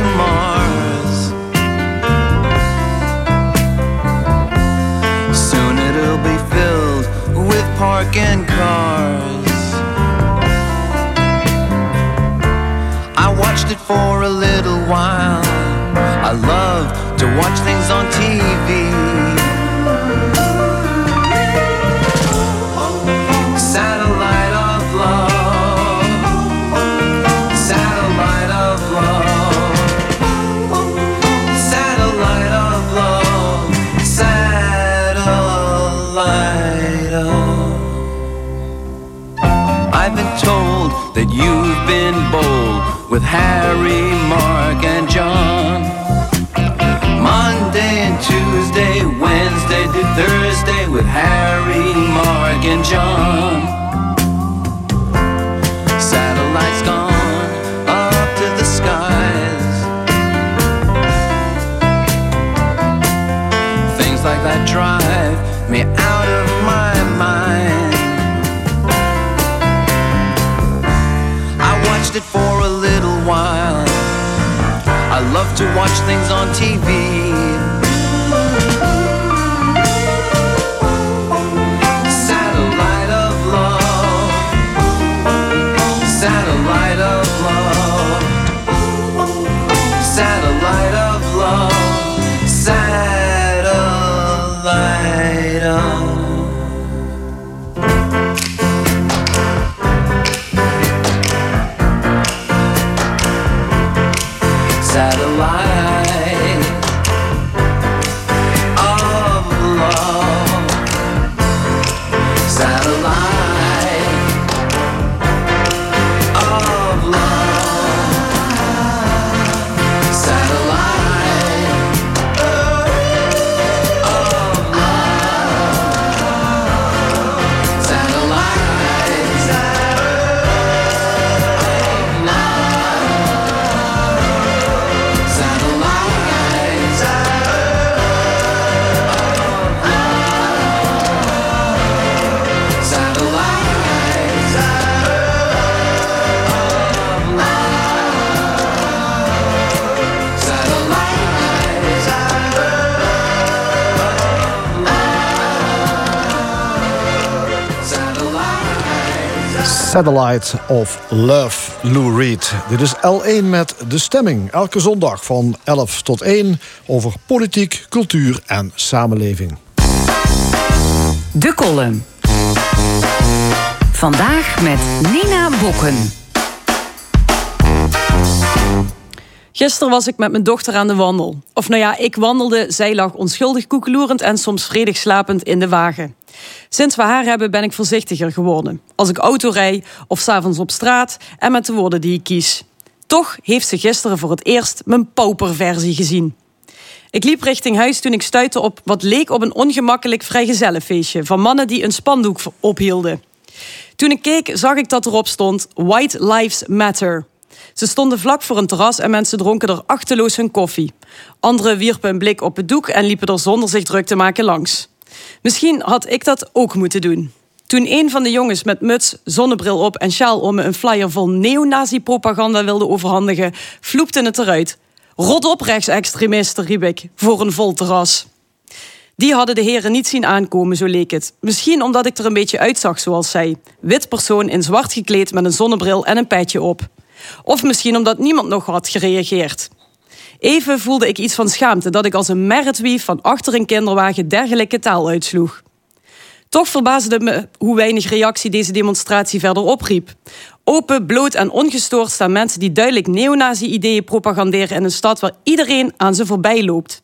to Mars. Soon it'll be filled with parking cars. I watched it for a little while. I love to watch things on TV. That you've been bold with Harry, Mark, and John. Monday and Tuesday, Wednesday to Thursday with Harry, Mark, and John. Satellites gone up to the skies. Things like that drive me out watched it for a little while. I love to watch things on TV. Satellite of Love, Lou Reed. Dit is L1 met De Stemming. Elke zondag van 11 tot 1 over politiek, cultuur en samenleving. De column. Vandaag met Nina Bokken. Gisteren was ik met mijn dochter aan de wandel. Of nou ja, ik wandelde, zij lag onschuldig koekeloerend en soms vredig slapend in de wagen. Sinds we haar hebben ben ik voorzichtiger geworden. Als ik auto rij of s'avonds op straat en met de woorden die ik kies. Toch heeft ze gisteren voor het eerst mijn pauperversie gezien. Ik liep richting huis toen ik stuitte op wat leek op een ongemakkelijk vrijgezellenfeestje van mannen die een spandoek ophielden. Toen ik keek, zag ik dat erop stond White Lives Matter. Ze stonden vlak voor een terras en mensen dronken er achteloos hun koffie. Anderen wierpen een blik op het doek en liepen er zonder zich druk te maken langs. Misschien had ik dat ook moeten doen. Toen een van de jongens met muts, zonnebril op en sjaal om me een flyer vol neonazi-propaganda wilde overhandigen, vloepte het eruit. Rot op, rechtsextremisten, riep ik, voor een vol terras. Die hadden de heren niet zien aankomen, zo leek het. Misschien omdat ik er een beetje uitzag zoals zij. Wit persoon in zwart gekleed met een zonnebril en een petje op. Of misschien omdat niemand nog had gereageerd. Even voelde ik iets van schaamte dat ik als een merretwief van achter een kinderwagen dergelijke taal uitsloeg. Toch verbaasde me hoe weinig reactie deze demonstratie verder opriep. Open, bloot en ongestoord staan mensen die duidelijk neonazi-ideeën propaganderen in een stad waar iedereen aan ze voorbij loopt.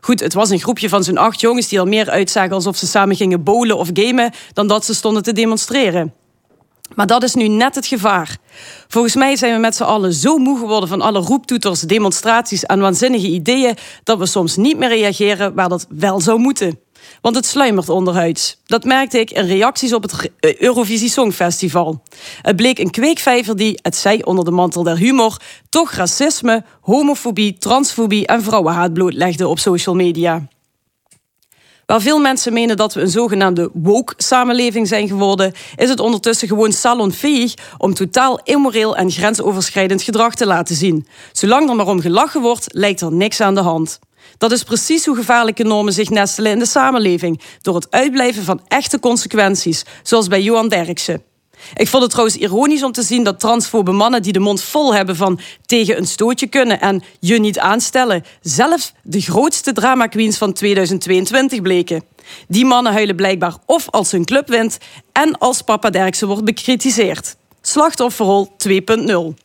Goed, het was een groepje van zo'n acht jongens die al meer uitzagen alsof ze samen gingen bowlen of gamen dan dat ze stonden te demonstreren. Maar dat is nu net het gevaar. Volgens mij zijn we met z'n allen zo moe geworden van alle roeptoeters, demonstraties en waanzinnige ideeën dat we soms niet meer reageren waar dat wel zou moeten. Want het sluimert onderhuids. Dat merkte ik in reacties op het eh, Eurovisie Songfestival. Het bleek een kweekvijver die, het zij onder de mantel der humor, toch racisme, homofobie, transfobie en vrouwenhaat blootlegde op social media. Waar veel mensen menen dat we een zogenaamde woke-samenleving zijn geworden, is het ondertussen gewoon salonfähig om totaal immoreel en grensoverschrijdend gedrag te laten zien. Zolang er maar om gelachen wordt, lijkt er niks aan de hand. Dat is precies hoe gevaarlijke normen zich nestelen in de samenleving, door het uitblijven van echte consequenties, zoals bij Johan Derksen. Ik vond het trouwens ironisch om te zien dat transfobe mannen die de mond vol hebben van tegen een stootje kunnen en je niet aanstellen, zelf de grootste drama queens van 2022 bleken. Die mannen huilen blijkbaar of als hun club wint en als papa Derksen wordt bekritiseerd. Slachtofferrol 2.0.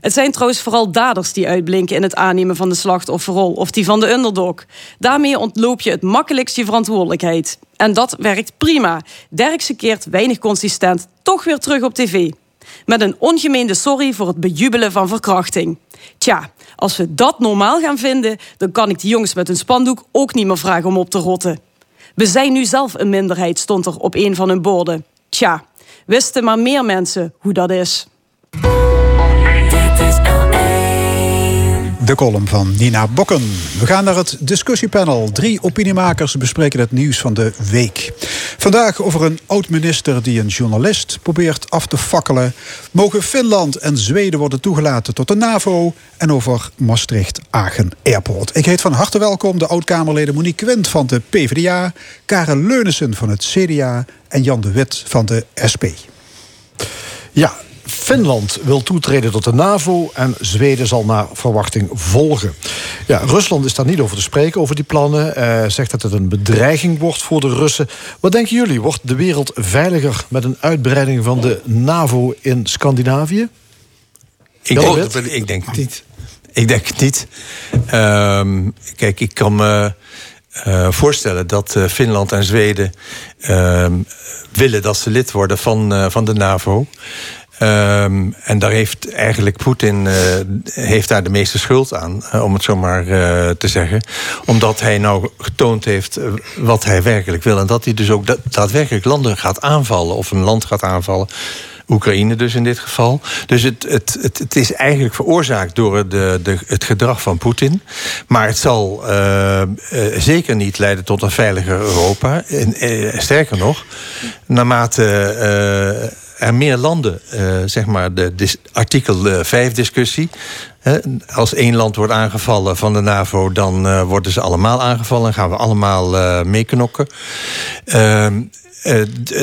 Het zijn trouwens vooral daders die uitblinken in het aannemen van de slachtofferrol of die van de underdog. Daarmee ontloop je het makkelijkst je verantwoordelijkheid. En dat werkt prima. Derkse keert weinig consistent toch weer terug op tv. Met een ongemeende sorry voor het bejubelen van verkrachting. Tja, als we dat normaal gaan vinden, dan kan ik die jongens met een spandoek ook niet meer vragen om op te rotten. We zijn nu zelf een minderheid, stond er op een van hun borden. Tja, wisten maar meer mensen hoe dat is. De column van Nina Bokken. We gaan naar het discussiepanel. Drie opiniemakers bespreken het nieuws van de week. Vandaag over een oud-minister die een journalist probeert af te fakkelen. Mogen Finland en Zweden worden toegelaten tot de NAVO? En over Maastricht-Agen Airport. Ik heet van harte welkom de oud-Kamerleden Monique Quint van de PvdA... Karen Leunissen van het CDA en Jan de Wit van de SP. Ja, Finland wil toetreden tot de NAVO en Zweden zal naar verwachting volgen. Ja, Rusland is daar niet over te spreken, over die plannen. Uh, zegt dat het een bedreiging wordt voor de Russen. Wat denken jullie? Wordt de wereld veiliger met een uitbreiding van de NAVO in Scandinavië? Ik, denk, ik denk het niet. Ik denk het niet. Uh, kijk, ik kan me uh, voorstellen dat uh, Finland en Zweden ehm, willen dat ze lid worden van, van de NAVO. Um, en daar heeft eigenlijk Poetin uh, heeft daar de meeste schuld aan, uh, om het zo maar uh, te zeggen. Omdat hij nou getoond heeft wat hij werkelijk wil. En dat hij dus ook da daadwerkelijk landen gaat aanvallen, of een land gaat aanvallen. Oekraïne dus in dit geval. Dus het, het, het, het is eigenlijk veroorzaakt door de, de, het gedrag van Poetin. Maar het zal zeker niet leiden tot een veiliger Europa. En, sterker nog, naarmate er meer landen, uh, zeg maar, de, artikel 5 discussie. Hè, als één land wordt aangevallen van de NAVO, dan eh, worden ze allemaal aangevallen en gaan we allemaal meeknokken. Ehm,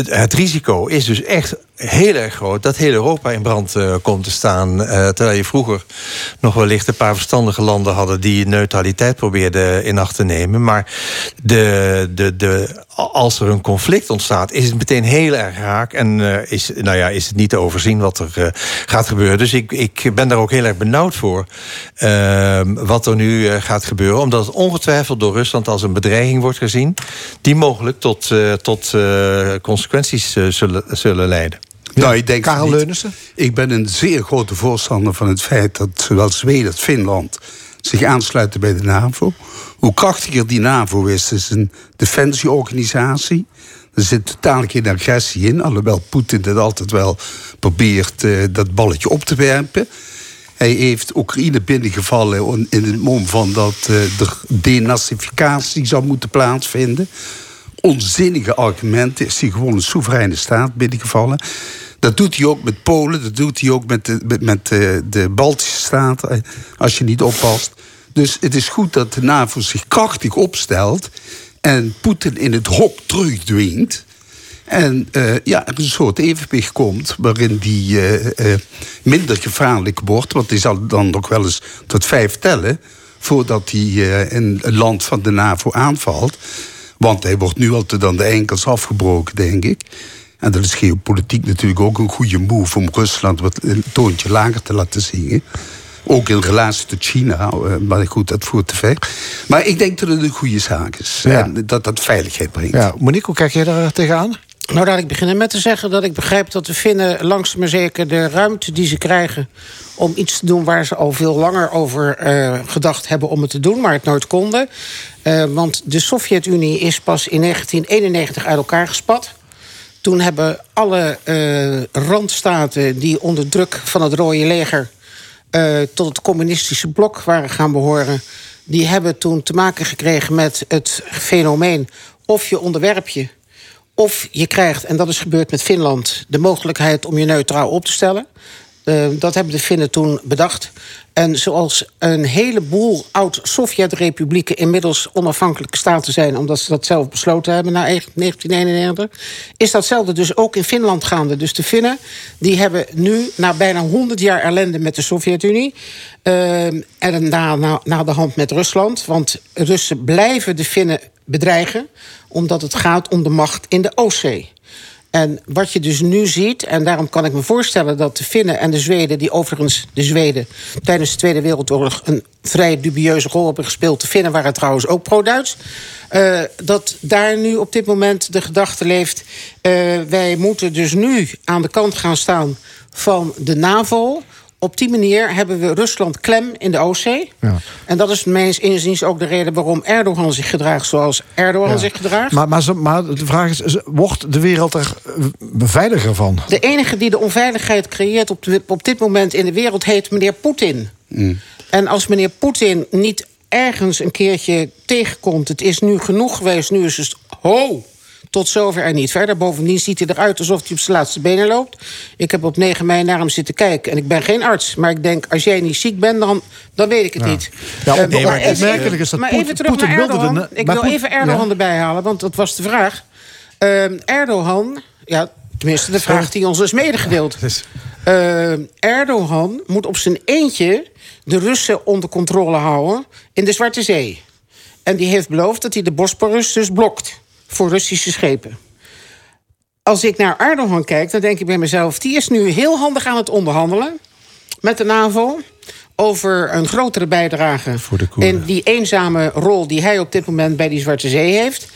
het risico is dus echt heel erg groot dat heel Europa in brand uh, komt te staan. Uh, terwijl je vroeger nog wellicht een paar verstandige landen hadden die neutraliteit probeerden in acht te nemen. Maar de, de, de, als er een conflict ontstaat, is het meteen heel erg raak. En uh, is, nou ja, is het niet te overzien wat er gaat gebeuren. Dus ik, ik ben daar ook heel erg benauwd voor ehm, wat er nu gaat gebeuren. Omdat het ongetwijfeld door Rusland als een bedreiging wordt gezien, die mogelijk tot, tot consequenties zullen, zullen leiden. Nou, ik denk Karel Leunissen? Ik ben een zeer grote voorstander van het feit dat zowel Zweden als Finland zich aansluiten bij de NAVO. Hoe krachtiger die NAVO is, is een defensieorganisatie. Er zit totaal geen agressie in, alhoewel Poetin het altijd wel probeert uh, dat balletje op te werpen. Hij heeft Oekraïne binnengevallen in het mom van dat uh, er denazificatie zou moeten plaatsvinden. Onzinnige argumenten is hij gewoon een soevereine staat binnengevallen. Dat doet hij ook met Polen, dat doet hij ook met de, met, met de, de Baltische staten, eh, als je niet oppast. Dus het is goed dat de NAVO zich krachtig opstelt en Poetin in het hok terugdwingt. En uh, ja, er een soort evenwicht komt waarin die minder gevaarlijk wordt. Want hij zal dan nog wel eens tot vijf tellen voordat hij een land van de NAVO aanvalt. Want hij wordt nu al te dan de enkels afgebroken, denk ik. En dat is geopolitiek natuurlijk ook een goede move om Rusland wat een toontje lager te laten zingen. Ook in relatie tot China, eh, maar goed, dat voert te ver. Maar ik denk dat het een goede zaak is. Ja. dat dat veiligheid brengt. Ja. Monique, hoe kijk jij daar tegenaan? Nou, laat ik beginnen met te zeggen dat ik begrijp dat de Finnen langzaam maar zeker de ruimte die ze krijgen om iets te doen waar ze al veel langer over uh, gedacht hebben om het te doen, maar het nooit konden. Uh, want de Sovjet-Unie is pas in 1991 uit elkaar gespat. Toen hebben alle uh, randstaten die onder druk van het Rode Leger tot het communistische blok waren gaan behoren, die hebben toen te maken gekregen met het fenomeen of je onderwerp je, of je krijgt, en dat is gebeurd met Finland, de mogelijkheid om je neutraal op te stellen. Uh, dat hebben de Finnen toen bedacht. En zoals een heleboel oud-Sovjet-republieken inmiddels onafhankelijke staten zijn, omdat ze dat zelf besloten hebben na 1991, is datzelfde dus ook in Finland gaande. Dus de Finnen die hebben nu na bijna 100 jaar ellende met de Sovjet-Unie uh, en na, na, na de hand met Rusland, want Russen blijven de Finnen bedreigen, omdat het gaat om de macht in de Oostzee. En wat je dus nu ziet, en daarom kan ik me voorstellen dat de Finnen en de Zweden, die overigens de Zweden tijdens de Tweede Wereldoorlog een vrij dubieuze rol hebben gespeeld. De Finnen waren trouwens ook pro-Duits. Uh, dat daar nu op dit moment de gedachte leeft. Uh, wij moeten dus nu aan de kant gaan staan van de NAVO op die manier hebben we Rusland klem in de Oostzee. Ja. En dat is mijns inziens ook de reden waarom Erdogan zich gedraagt zoals Erdogan ja. zich gedraagt. Maar, maar, maar, de vraag is, wordt de wereld er veiliger van? De enige die de onveiligheid creëert op, de, op dit moment in de wereld heet meneer Poetin. Mm. En als meneer Poetin niet ergens een keertje tegenkomt... het is nu genoeg geweest, nu is het ho tot zover en niet verder. Bovendien ziet hij eruit alsof hij op zijn laatste benen loopt. Ik heb op 9 mei naar hem zitten kijken. En ik ben geen arts. Maar ik denk, als jij niet ziek bent, dan, dan weet ik het ja. niet. Ja, uh, nee, maar het opmerkelijk is dat Maar even terug naar Erdogan. De, ik wil even Erdogan ja. erbij halen, want dat was de vraag. Uh, Erdogan, ja, tenminste de vraag die ons is medegedeeld. Uh, Erdogan moet op zijn eentje de Russen onder controle houden in de Zwarte Zee. En die heeft beloofd dat hij de Bosporus dus blokt voor Russische schepen. Als ik naar Erdogan kijk, dan denk ik bij mezelf... die is nu heel handig aan het onderhandelen met de NAVO over een grotere bijdrage in die eenzame rol die hij op dit moment bij die Zwarte Zee heeft.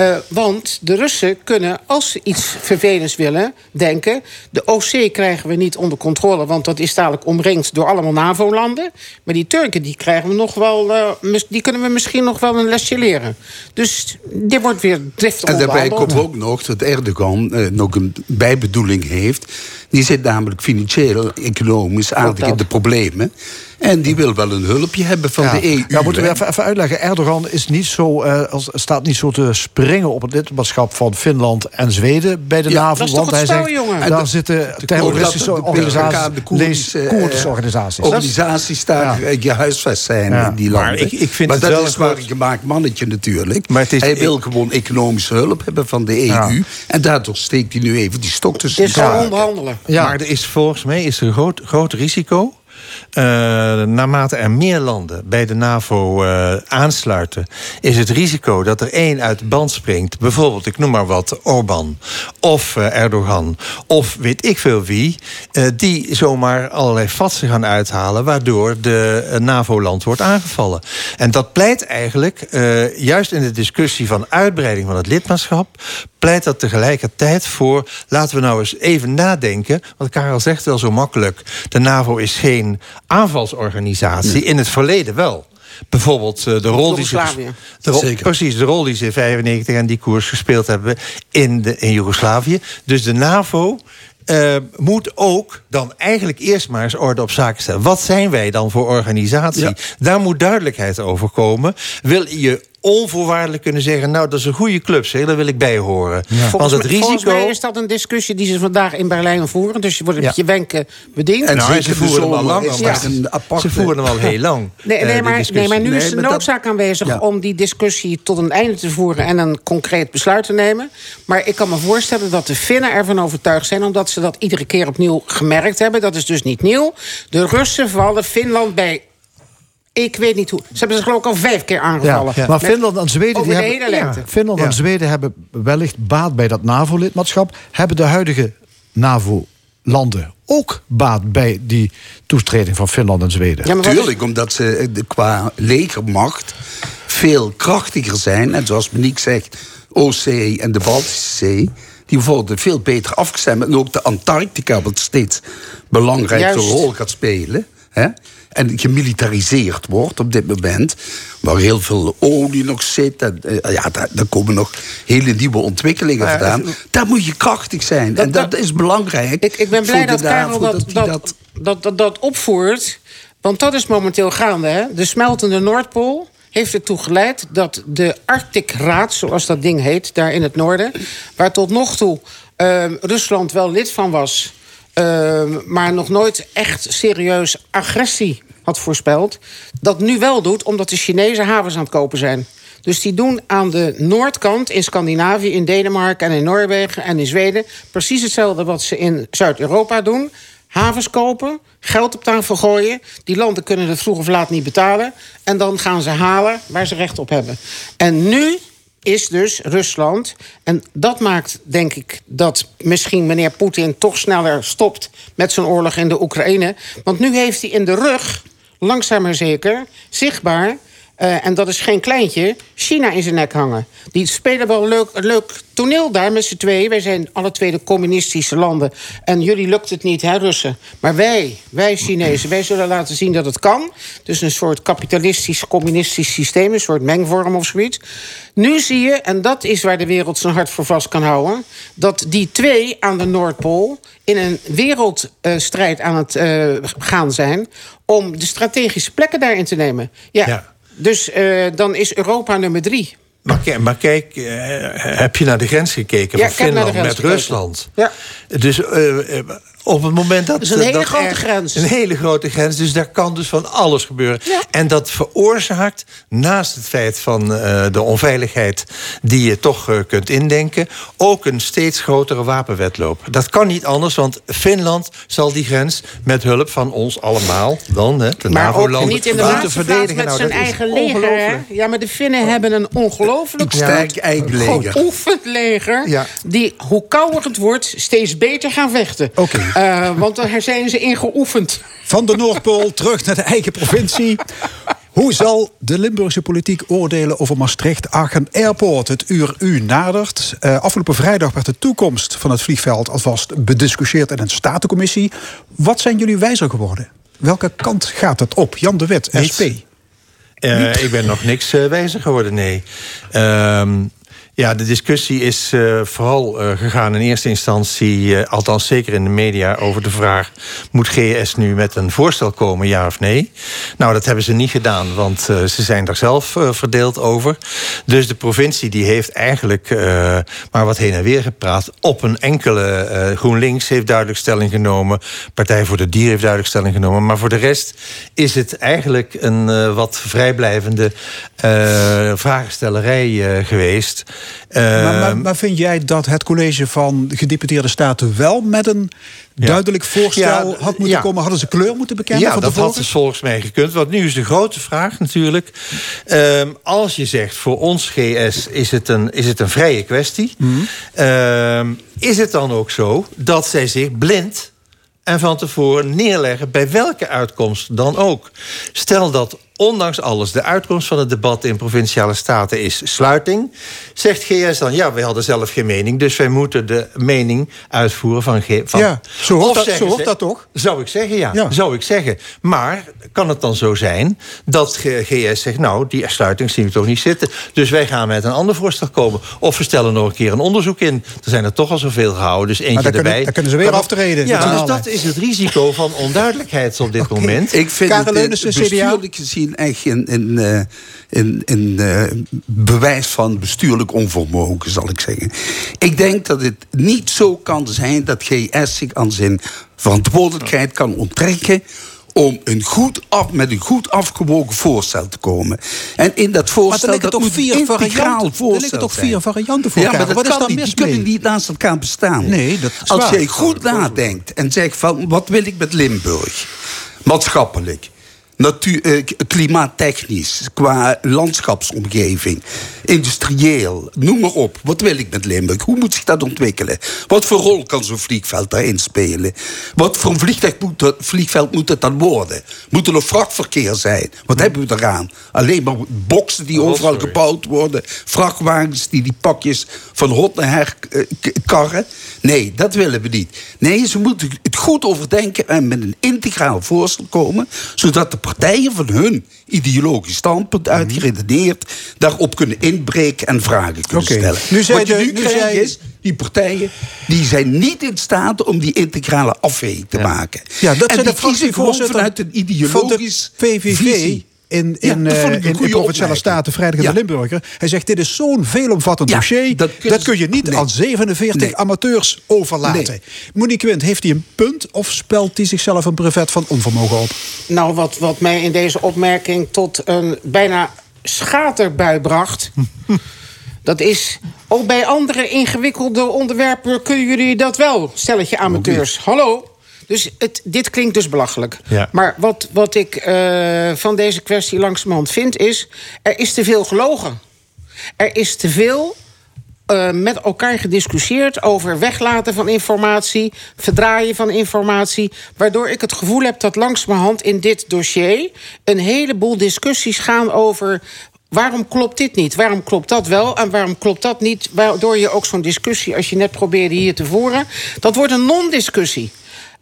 Uh, want de Russen kunnen, als ze iets vervelends willen, denken... de OC krijgen we niet onder controle, want dat is dadelijk omringd... door allemaal NAVO-landen. Maar die Turken, die, krijgen we nog wel, uh, die kunnen we misschien nog wel een lesje leren. Dus dit wordt weer driftig En daarbij komt ook nog dat Erdogan uh, nog een bijbedoeling heeft. Die zit namelijk financieel, economisch aardig in de problemen. En die wil wel een hulpje hebben van Ja. de EU. Ja, moeten we even, even uitleggen. Erdogan is niet zo, eh, als- staat niet zo te springen op het lidmaatschap van Finland en Zweden bij de Ja, NAVO. dat is want toch hij het zegt, spel, jongen? daar de- zitten de- terroristische de- de- organisaties, de- Koerdische, eh, Koerdische organisaties. Organisaties daar eh, gehuisvest zijn Ja. in die Maar landen. ik- ik vind maar het dat wel is maar groot- een gemaakt mannetje natuurlijk. Maar het is- hij wil ik- gewoon economische hulp hebben van de EU. Ja. En daardoor steekt hij nu even die stok tussen zal zaken. onderhandelen. Maar er is volgens mij is er een groot, groot risico. Eh, naarmate er meer landen bij de NAVO eh, aansluiten, is het risico dat er één uit band springt. Bijvoorbeeld, ik noem maar wat, Orbán of eh, Erdogan of weet ik veel wie, die zomaar allerlei fatsen gaan uithalen, waardoor de NAVO-land wordt aangevallen. En dat pleit eigenlijk, juist in de discussie van uitbreiding van het lidmaatschap, pleit dat tegelijkertijd voor... laten we nou eens even nadenken... want Karel zegt wel zo makkelijk... de NAVO is geen aanvalsorganisatie. In het verleden wel. Bijvoorbeeld eh, de rol die ze... Joegoslavië. de rol-. Precies, de rol die ze in 95 en die koers gespeeld hebben in, de, in Joegoslavië. Dus de NAVO eh, moet ook dan eigenlijk eerst maar eens orde op zaken stellen. Wat zijn wij dan voor organisatie? Daar moet duidelijkheid over komen. Wil je onvoorwaardelijk kunnen zeggen... nou, dat is een goede club, zeg, daar wil ik bij horen. Want Volgens, het mij- volgens mij risico... is dat een discussie die ze vandaag in Berlijn voeren. Dus je wordt Ja. met je wenken bediend. En Nou, ze de voeren hem al lang is. Ze voeren hem al heel lang. Nee, eh, nee, maar, nee, maar nu is de dat- noodzaak aanwezig Ja. om die discussie tot een einde te voeren en een concreet besluit te nemen. Maar ik kan me voorstellen dat de Finnen ervan overtuigd zijn, omdat ze dat iedere keer opnieuw gemerkt hebben. Dat is dus niet nieuw. De Russen vallen Finland bij. Ik weet niet hoe. Ze hebben ze geloof ik al vijf keer aangevallen. Maar Met- Finland en Zweden, die hebben. Ja, Finland Ja. en Zweden hebben wellicht baat bij dat NAVO-lidmaatschap. Hebben de huidige NAVO-landen ook baat bij die toetreding van Finland en Zweden? Ja, maar Tuurlijk, omdat ze eh, qua legermacht veel krachtiger zijn. En zoals Monique zegt, Oostzee en de Baltische Zee... die worden veel beter afgestemd. En ook de Antarctica, wat steeds belangrijke Juist. rol gaat spelen. Hè? En gemilitariseerd wordt op dit moment. Waar heel veel olie nog zit. En, eh, ja, daar, daar komen nog hele nieuwe ontwikkelingen Maar vandaan. Daar moet je krachtig zijn. Dat- en dat, dat- is belangrijk. Ik, ik ben blij dat Karel dat, dat, dat, dat, dat, opvoert. Want dat is momenteel gaande. Hè? De smeltende Noordpool heeft ertoe geleid dat de Arctic Raad, zoals dat ding heet, daar in het noorden, waar tot nog toe ehm, Rusland wel lid van was, maar nog nooit echt serieus agressie had voorspeld, dat nu wel doet, omdat de Chinese havens aan het kopen zijn. Dus die doen aan de noordkant in Scandinavië, in Denemarken en in Noorwegen en in Zweden precies hetzelfde wat ze in Zuid-Europa doen. Havens kopen, geld op tafel gooien. Die landen kunnen het vroeg of laat niet betalen. En dan gaan ze halen waar ze recht op hebben. En nu is dus Rusland. En dat maakt, denk ik, dat misschien meneer Poetin toch sneller stopt met zijn oorlog in de Oekraïne. Want nu heeft hij in de rug, langzaam maar zeker, zichtbaar. Eh, en dat is geen kleintje, China in zijn nek hangen. Die spelen wel een leuk, een leuk toneel daar met z'n tweeën. Wij zijn alle twee de communistische landen. En jullie lukt het niet, hè, Russen. Maar wij, wij Chinezen, wij zullen laten zien dat het kan. Dus een soort kapitalistisch, communistisch systeem, een soort mengvorm of zoiets. Nu zie je, en dat is waar de wereld zijn hart voor vast kan houden... dat die twee aan de Noordpool in een wereldstrijd aan het eh, gaan zijn... om de strategische plekken daarin te nemen. Ja, Ja. Dus eh, dan is Europa nummer drie. Maar, kijk- maar kijk, eh, heb je naar de grens gekeken Ja, van Finland met gekeken. Rusland? Ja. Dus eh, op het moment dat... Dat is een hele dat grote er- grens. Een hele grote grens, dus daar kan dus van alles gebeuren. En dat veroorzaakt, naast het feit van eh, de onveiligheid... die je toch eh, kunt indenken, ook een steeds grotere wapenwetloop. Dat kan niet anders, want Finland zal die grens... met hulp van ons allemaal, dan, hè, de Maar ook NAVO-landen... niet in de moeten laatste met Nou, zijn eigen leger. Ja, maar de Finnen hebben een ongelooflijk Een sterk eigen leger. geoefend leger. Ja. Die, hoe kouder het wordt, steeds beter gaan vechten. Oké. Eh, want daar zijn ze in geoefend. Van de Noordpool terug naar de eigen provincie. Hoe zal de Limburgse politiek oordelen over Maastricht-Aachen Airport? Het uur u nadert. Eh, afgelopen vrijdag werd de toekomst van het vliegveld alvast bediscussieerd in een statencommissie. Wat zijn jullie wijzer geworden? Welke kant gaat het op? Jan de Niets. SP. Uh, ik ben nog niks uh, wijzer geworden, nee. Ehm, ja, de discussie is uh, vooral uh, gegaan in eerste instantie... Uh, althans zeker in de media, over de vraag... moet GS nu met een voorstel komen, ja of nee? Nou, dat hebben ze niet gedaan, want ze zijn daar zelf verdeeld over. Dus de provincie die heeft eigenlijk maar wat heen en weer gepraat. Op een enkele GroenLinks heeft duidelijk stelling genomen. Partij voor de Dier heeft duidelijk stelling genomen. Maar voor de rest is het eigenlijk een wat vrijblijvende vragenstellerij geweest... Maar, maar, maar, vind jij dat het college van gedeputeerde staten wel met een duidelijk voorstel had moeten ja. komen? Hadden ze kleur moeten bekennen? Ja, van dat had dus volgens mij gekund. Want nu is de grote vraag natuurlijk. Um, als je zegt voor ons GS is het een, is het een vrije kwestie. Mm. Um, is het dan ook zo dat zij zich blind en van tevoren neerleggen bij welke uitkomst dan ook. Stel dat ondanks alles de uitkomst van het debat in provinciale staten is sluiting. Zegt GS dan, ja, wij hadden zelf geen mening... dus wij moeten de mening uitvoeren van... G van ja, zo hoort, dat, zo zeggen hoort ze- dat toch? Zou ik zeggen, ja. Ja. Zou ik zeggen. Maar kan het dan zo zijn dat GS zegt... nou, die sluiting zien we toch niet zitten... dus wij gaan met een ander voorstel komen. Of we stellen nog een keer een onderzoek in. Er zijn er toch al zoveel gehouden, dus eentje Maar dan kunnen- erbij. dan kunnen ze weer aftreden, Ja, dus dat is het risico van onduidelijkheid op dit moment. Ik vind Karel het Leunissen, eh, CDA? bestuurlijk gezien echt een, een, eh, een, een eh, bewijs van bestuurlijk onvermogen, zal ik zeggen. Ik denk dat het niet zo kan zijn dat GS zich aan zijn verantwoordelijkheid kan onttrekken om een goed af, met een goed afgewogen voorstel te komen. En in dat Maar voorstel... er liggen dat een vier integraal varianten, er voorstel liggen toch vier varianten voor ja, elkaar? maar dat Wat is kan niet. Die kunnen niet naast elkaar bestaan. Nee, dat is Als jij goed nadenkt en zegt van... wat wil ik met Limburg? Maatschappelijk. Natuur, eh, klimaattechnisch, qua landschapsomgeving, industrieel, noem maar op. Wat wil ik met Limburg? Hoe moet zich dat ontwikkelen? Wat voor rol kan zo'n vliegveld daarin spelen? Wat voor een vliegtuig moet dat, vliegveld moet het dan worden? Moet er nog vrachtverkeer zijn? Wat hebben we eraan? Alleen maar boksen die overal gebouwd worden, vrachtwagens die die pakjes van hot naar her eh, karren. Nee, dat willen we niet. Nee, ze moeten het goed overdenken en met een integraal voorstel komen, zodat de partijen van hun ideologisch standpunt uitgeredeneerd daarop kunnen inbreken en vragen kunnen stellen. Nu zei Wat je de- nu krijgt zei- is, die partijen die zijn niet in staat om die integrale afweging te maken. Ja, dat en zijn die de kiezen gewoon vanuit een ideologisch van de PVV visie. In, Ja, in, dat eh, in, in goede Provinciale. Staten, Vrijdag in Ja. de Limburger. Hij zegt, dit is zo'n veelomvattend Ja, dossier. dat kun je niet nee. aan 47 Nee. amateurs overlaten. Nee. Monique Quint, heeft hij een punt of spelt hij zichzelf een brevet van onvermogen op? Nou, wat, wat mij in deze opmerking tot een bijna schaterbui bracht. (laughs) dat is. Ook bij andere ingewikkelde onderwerpen kunnen jullie dat wel, stelletje amateurs. Hallo? Dus het, dit klinkt dus belachelijk. Ja. Maar wat, wat ik eh, van deze kwestie langzamerhand vind is... er is te veel gelogen. Er is te veel eh, met elkaar gediscussieerd over weglaten van informatie, verdraaien van informatie, waardoor ik het gevoel heb dat langzamerhand in dit dossier een heleboel discussies gaan over. Waarom klopt dit niet? Waarom klopt dat wel en waarom klopt dat niet? Waardoor je ook zo'n discussie, als je net probeerde hier te voeren, dat wordt een non-discussie.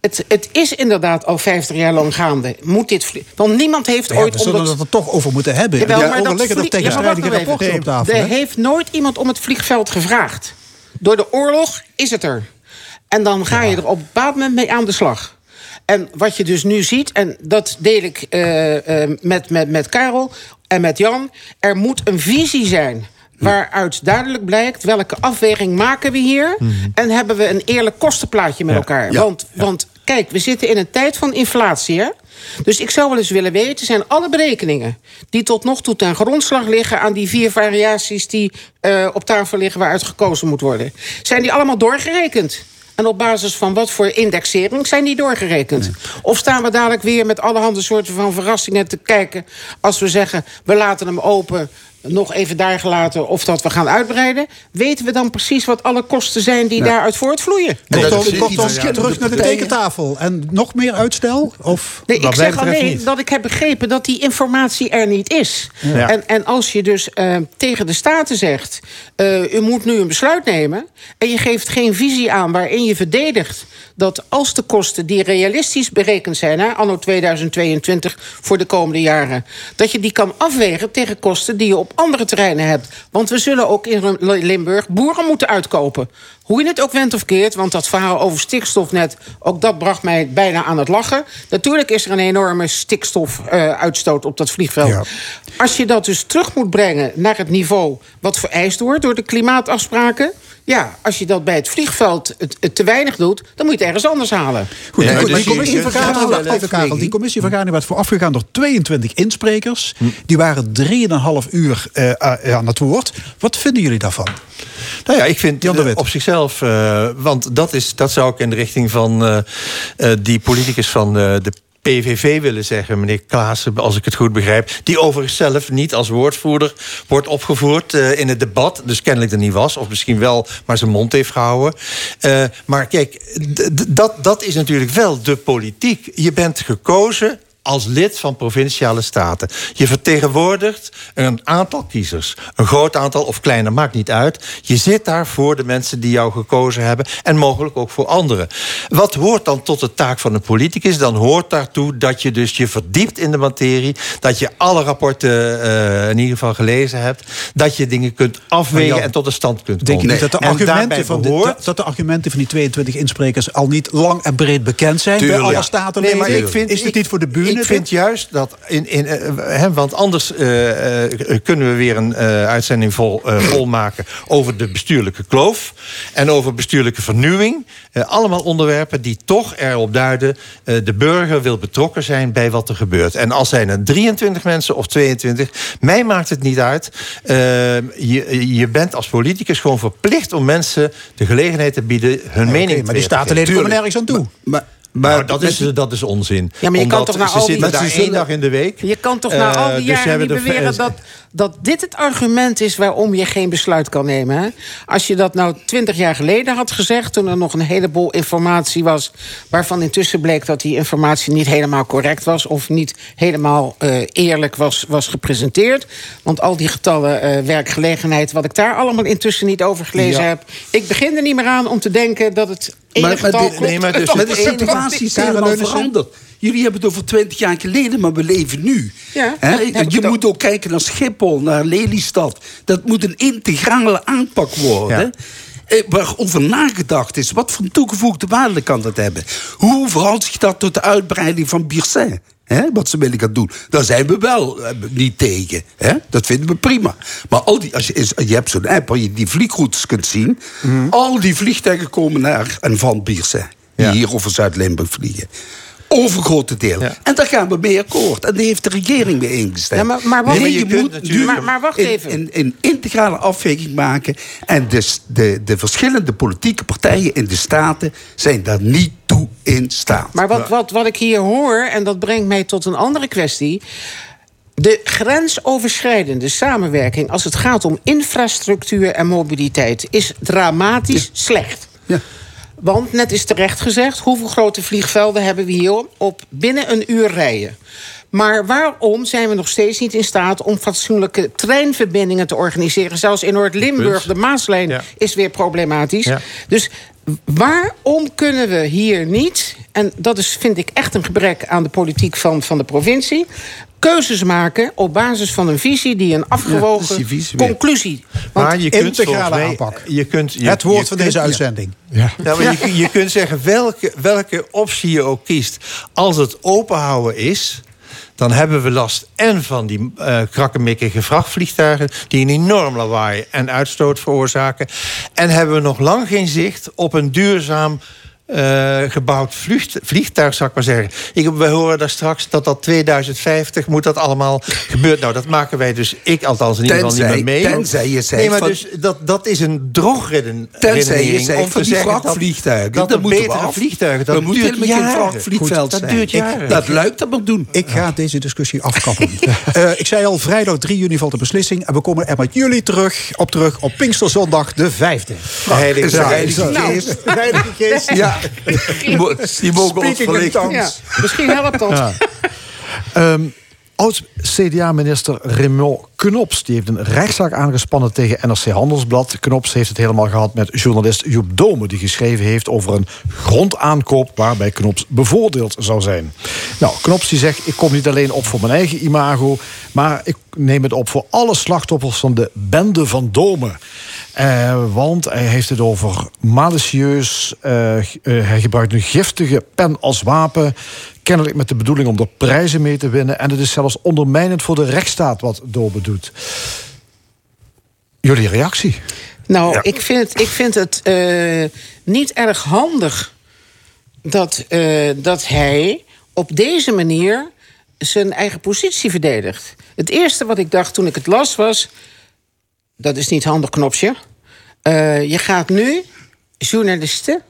Het, het is inderdaad al 50 jaar lang gaande. Moet dit Want niemand heeft Ja, ooit we zullen het er toch over moeten hebben. Jawel, Ja, maar dat liggen er vlie- tegenstrijdige Ja, rapporten op tafel. Er heeft nooit iemand om het vliegveld gevraagd. Door de oorlog is het er. En dan ga je er op een bepaald moment mee aan de slag. En wat je dus nu ziet, en dat deel ik eh, eh, met, met, met Karel en met Jan... er moet een visie zijn waaruit duidelijk blijkt... welke afweging maken we hier... en hebben we een eerlijk kostenplaatje met Ja. elkaar. Ja. Want, want kijk, we zitten in een tijd van inflatie, hè? Dus ik zou wel eens willen weten, zijn alle berekeningen... die tot nog toe ten grondslag liggen aan die vier variaties... die eh, op tafel liggen waaruit gekozen moet worden... zijn die allemaal doorgerekend? En op basis van wat voor indexering zijn die doorgerekend? Of staan we dadelijk weer met allerhande soorten van verrassingen te kijken... als we zeggen, we laten hem open... nog even daar gelaten of dat we gaan uitbreiden... weten we dan precies wat alle kosten zijn die daaruit voortvloeien. En dat is- kortom, Ja, terug naar de tekentafel. En nog meer uitstel? Of Nee, ik zeg alleen niet. dat ik heb begrepen dat die informatie er niet is. Ja. En, en als je dus eh, tegen de Staten zegt... eh, u moet nu een besluit nemen... en je geeft geen visie aan waarin je verdedigt... dat als de kosten die realistisch berekend zijn... Hè, anno 2022 voor de komende jaren... dat je die kan afwegen tegen kosten die je op andere terreinen hebt. Want we zullen ook in Limburg boeren moeten uitkopen. Hoe je het ook went of keert, want dat verhaal over stikstof net... ook dat bracht mij bijna aan het lachen. Natuurlijk is er een enorme stikstofuitstoot op dat vliegveld. Als je dat dus terug moet brengen naar het niveau... wat vereist wordt door de klimaatafspraken... ja, als je dat bij het vliegveld het, het te weinig doet... dan moet je het ergens anders halen. Goed, Ja, die, dus die je- commissievergadering, die commissievergadering werd voorafgegaan door 22 insprekers. Hm. Die waren 3,5 uur eh, a- aan het woord. Wat vinden jullie daarvan? Nou ja, ik vind de eh, op zichzelf, eh, want dat, is, dat zou ik in de richting van eh, eh, die politicus van eh, de PVV willen zeggen, meneer Klaassen, als ik het goed begrijp. Die overigens zelf niet als woordvoerder wordt opgevoerd eh, in het debat. Dus kennelijk er niet was, of misschien wel, maar zijn mond heeft gehouden. Eh, maar kijk, dat, dat is natuurlijk wel de politiek. Je bent gekozen als lid van provinciale staten. Je vertegenwoordigt een aantal kiezers. Een groot aantal of kleiner, maakt niet uit. Je zit daar voor de mensen die jou gekozen hebben... en mogelijk ook voor anderen. Wat hoort dan tot de taak van een politicus? Dan hoort daartoe dat je dus je verdiept in de materie... dat je alle rapporten eh, in ieder geval gelezen hebt... dat je dingen kunt afwegen Jan, en tot een stand kunt Denk je komen. niet dat de, En argumenten van de, dat de argumenten van die 22 insprekers al niet lang en breed bekend zijn bij alle staten? Nee, maar ik vind, is dit niet voor de buren? Ik vind juist dat... In, in, eh, hè, want anders eh, eh, kunnen we weer een eh, uitzending vol, eh, (clears throat) volmaken... over de bestuurlijke kloof en over bestuurlijke vernieuwing. Eh, allemaal onderwerpen die toch erop duiden... eh, de burger wil betrokken zijn bij wat er gebeurt. En als zijn er 23 mensen of 22... mij maakt het niet uit. Je, je bent als politicus gewoon verplicht om mensen de gelegenheid te bieden... hun mening maar die weer te statenleden geven. komen nergens aan toe. Maar, nou, dat, is, dat is onzin. Ja, maar je kan Omdat toch na ze al die- zitten daar Maar ze één dag in de week. Je kan toch Eh, na al die dus ze jaren hebben niet beweren dat, dat dit het argument is waarom je geen besluit kan nemen. Hè? Als je dat nou twintig jaar geleden had gezegd, toen er nog een heleboel informatie was, waarvan intussen bleek dat die informatie niet helemaal correct was of niet helemaal eh, eerlijk was, was gepresenteerd. Want al die getallen eh, werkgelegenheid, wat ik daar allemaal intussen niet over gelezen Ja. heb, ik begin er niet meer aan om te denken dat het Maar, maar, nee, dus, Dat de situatie is helemaal veranderd. Jullie hebben het over twintig jaar geleden, maar we leven nu. Ja, Je moet ook kijken naar Schiphol, naar Lelystad. Dat moet een integrale aanpak worden. eh, Waarover nagedacht is. Wat voor toegevoegde waarde kan dat hebben? Hoe verhoudt zich dat tot de uitbreiding van Biersen? Hè, wat ze willen gaan doen. Daar zijn we wel eh, niet tegen. Hè? Dat vinden we prima. Maar al die, als je, is- je hebt zo'n app waar je die vliegroutes kunt zien. Mhm. Al die vliegtuigen komen naar en van Biersen. Die hier over Zuid-Limburg vliegen. Overgrote deel. En daar gaan we mee akkoord. En daar heeft de regering mee ingestemd. Ja, maar- maar wacht- Nee, je je moet nu Maar- maar wacht een- even. Een, een integrale afweging maken. En dus de, de verschillende politieke partijen in de Staten zijn daar niet toe in staat. Maar wat, wat, wat ik hier hoor, en dat brengt mij tot een andere kwestie. De grensoverschrijdende samenwerking als het gaat om infrastructuur en mobiliteit is dramatisch slecht. Want, net is terecht gezegd, hoeveel grote vliegvelden hebben we hier op binnen een uur rijden? Maar waarom zijn we nog steeds niet in staat om fatsoenlijke treinverbindingen te organiseren? Zelfs in Noord-Limburg, de Maaslijn, is weer problematisch. Ja. Dus waarom kunnen we hier niet, en dat is, vind ik echt een gebrek aan de politiek van, van de provincie, keuzes maken op basis van een visie die een afgewogen visie conclusie. Want Maar je kunt integrale mij- aanpak. Je kunt, je, Het woord je van kunt- deze ja. uitzending. Ja. maar Je, je kunt zeggen welke, welke optie je ook kiest. Als het openhouden is, dan hebben we last en van die eh krakkemikkige vrachtvliegtuigen... die een enorm lawaai en uitstoot veroorzaken. En hebben we nog lang geen zicht op een duurzaam eh, gebouwd vlucht, vliegtuig, zou ik maar zeggen. Ik, we horen daar straks dat dat 2050 moet dat allemaal gebeuren. Nou, dat maken wij dus, ik althans in ieder geval niet meer mee. Tenzij je zegt nee, maar van- dus dat, dat is een drogreden. Tenzij je zegt om van te zeggen dat- wrakvliegtuigen, Dat, er moeten betere af. vliegtuigen, dat We moeten duurt geen jaren. wrakvliegveld Goed, dat duurt Ik- jaren. dat luidt dat maar doen. Ik ga deze discussie afkappen. (laughs) Eh, ik zei al, vrijdag 3 juni valt de beslissing. En we komen er met jullie terug op terug op Pinksterzondag de 5e. Heilige. Geest. Nou, Heilige Geest. Ja, Die mo- die mogen ons misschien helpt dat. Ja. Ehm, Oud-CDA-minister Raymond Knops die heeft een rechtszaak aangespannen tegen NRC Handelsblad. Knops heeft het helemaal gehad met journalist Joep Dome... die geschreven heeft over een grondaankoop... waarbij Knops bevoordeeld zou zijn. Nou, Knops die zegt, ik kom niet alleen op voor mijn eigen imago... maar ik neem het op voor alle slachtoffers van de bende van Dome... Eh, want hij heeft het over malicieus. eh, eh, hij gebruikt een giftige pen als wapen. Kennelijk met de bedoeling om er prijzen mee te winnen. En het is zelfs ondermijnend voor de rechtsstaat wat Dobe doet. Jullie reactie? Nou, ik vind het, ik vind het eh, niet erg handig dat, eh, dat hij op deze manier zijn eigen positie verdedigt. Het eerste wat ik dacht toen ik het las was... dat is niet handig, knopje. Eh, je gaat nu journalisten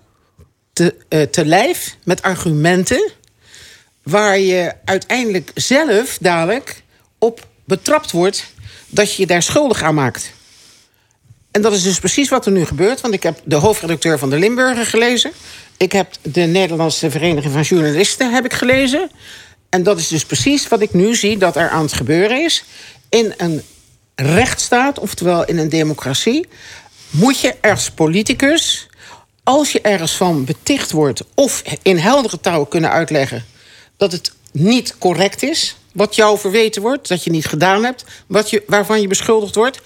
te, eh, te lijf met argumenten... waar je uiteindelijk zelf dadelijk op betrapt wordt... dat je je daar schuldig aan maakt. En dat is dus precies wat er nu gebeurt. Want ik heb de hoofdredacteur van de Limburger gelezen. Ik heb de Nederlandse Vereniging van Journalisten heb ik gelezen. En dat is dus precies wat ik nu zie dat er aan het gebeuren is. In een rechtsstaat, oftewel in een democratie... moet je als politicus, als je ergens van beticht wordt... of in heldere taal kunnen uitleggen dat het niet correct is... wat jou verweten wordt, dat je niet gedaan hebt... Wat je, waarvan je beschuldigd wordt...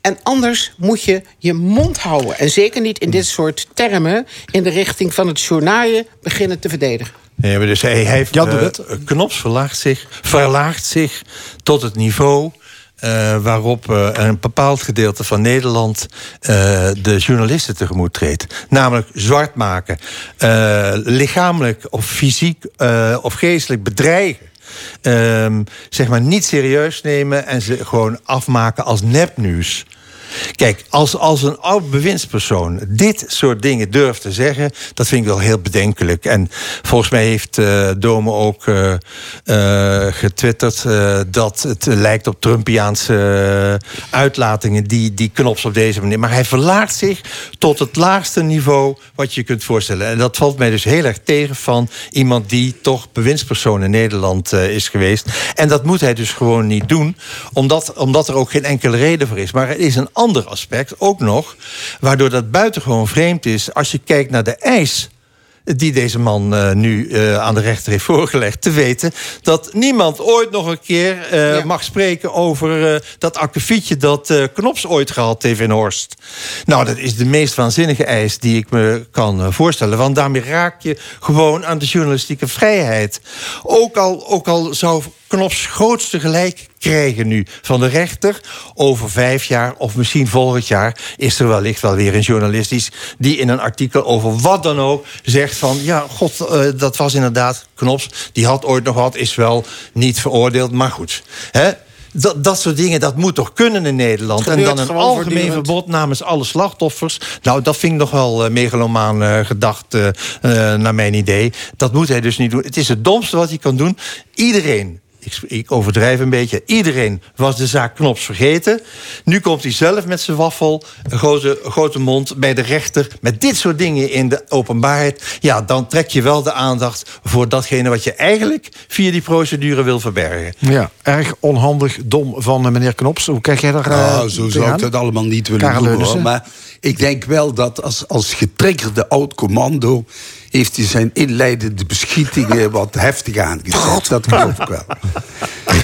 En anders moet je je mond houden. En zeker niet in dit soort termen... in de richting van het journaaien beginnen te verdedigen. Nee, maar dus hij heeft, Jan de eh. Knops verlaagt zich, verlaagt zich tot het niveau... eh, waarop eh, een bepaald gedeelte van Nederland eh, de journalisten tegemoet treedt. Namelijk zwart maken. eh, lichamelijk of fysiek eh, of geestelijk bedreigen. Ehm, zeg maar niet serieus nemen en ze gewoon afmaken als nepnieuws. Kijk, als, als een oud bewindspersoon dit soort dingen durft te zeggen, dat vind ik wel heel bedenkelijk. En volgens mij heeft eh Dome ook eh, eh, getwitterd dat het lijkt op Trumpiaanse uitlatingen, die, die knops op deze manier. Maar hij verlaagt zich tot het laagste niveau wat je kunt voorstellen. En dat valt mij dus heel erg tegen van iemand die toch bewindspersoon in Nederland is geweest. En dat moet hij dus gewoon niet doen, omdat, omdat er ook geen enkele reden voor is. Maar er is een ander aspect ook nog, waardoor dat buitengewoon vreemd is als je kijkt naar de eis die deze man eh, nu eh, aan de rechter heeft voorgelegd... te weten dat niemand ooit nog een keer eh, mag spreken... over dat akkefietje dat Knops ooit gehad heeft in Horst. Nou, dat is de meest waanzinnige eis die ik me kan voorstellen. Want daarmee raak je gewoon aan de journalistieke vrijheid. Ook al, ook al zou Knops grootste gelijk krijgen nu van de rechter. Over vijf jaar of misschien volgend jaar is er wellicht wel weer een journalistisch die in een artikel over wat dan ook zegt van ja, god, eh, dat was inderdaad Knops. Die had ooit nog wat, is wel niet veroordeeld, maar goed. Hè? Dat, dat soort dingen, dat moet toch kunnen in Nederland? En dan een algemeen verbod namens alle slachtoffers. Nou, dat vind ik nog wel eh, megalomaan eh, gedacht, naar mijn idee. Dat moet hij dus niet doen. Het is het domste wat hij kan doen. Iedereen ik, ik overdrijf een beetje. Iedereen was de zaak Knops vergeten. Nu komt hij zelf met zijn waffel, een grote, grote mond bij de rechter... met dit soort dingen in de openbaarheid. Ja, dan trek je wel de aandacht voor datgene wat je eigenlijk... via die procedure wil verbergen. Ja, erg onhandig, dom van eh, meneer Knops. Hoe kijk jij daar eh, Nou, zo zou ik dat allemaal niet willen Karel doen. hoor. Maar ik denk wel dat als, als getriggerde oud-commando... heeft hij zijn inleidende beschietingen (laughs) wat heftig aangezet. Dat geloof ik wel.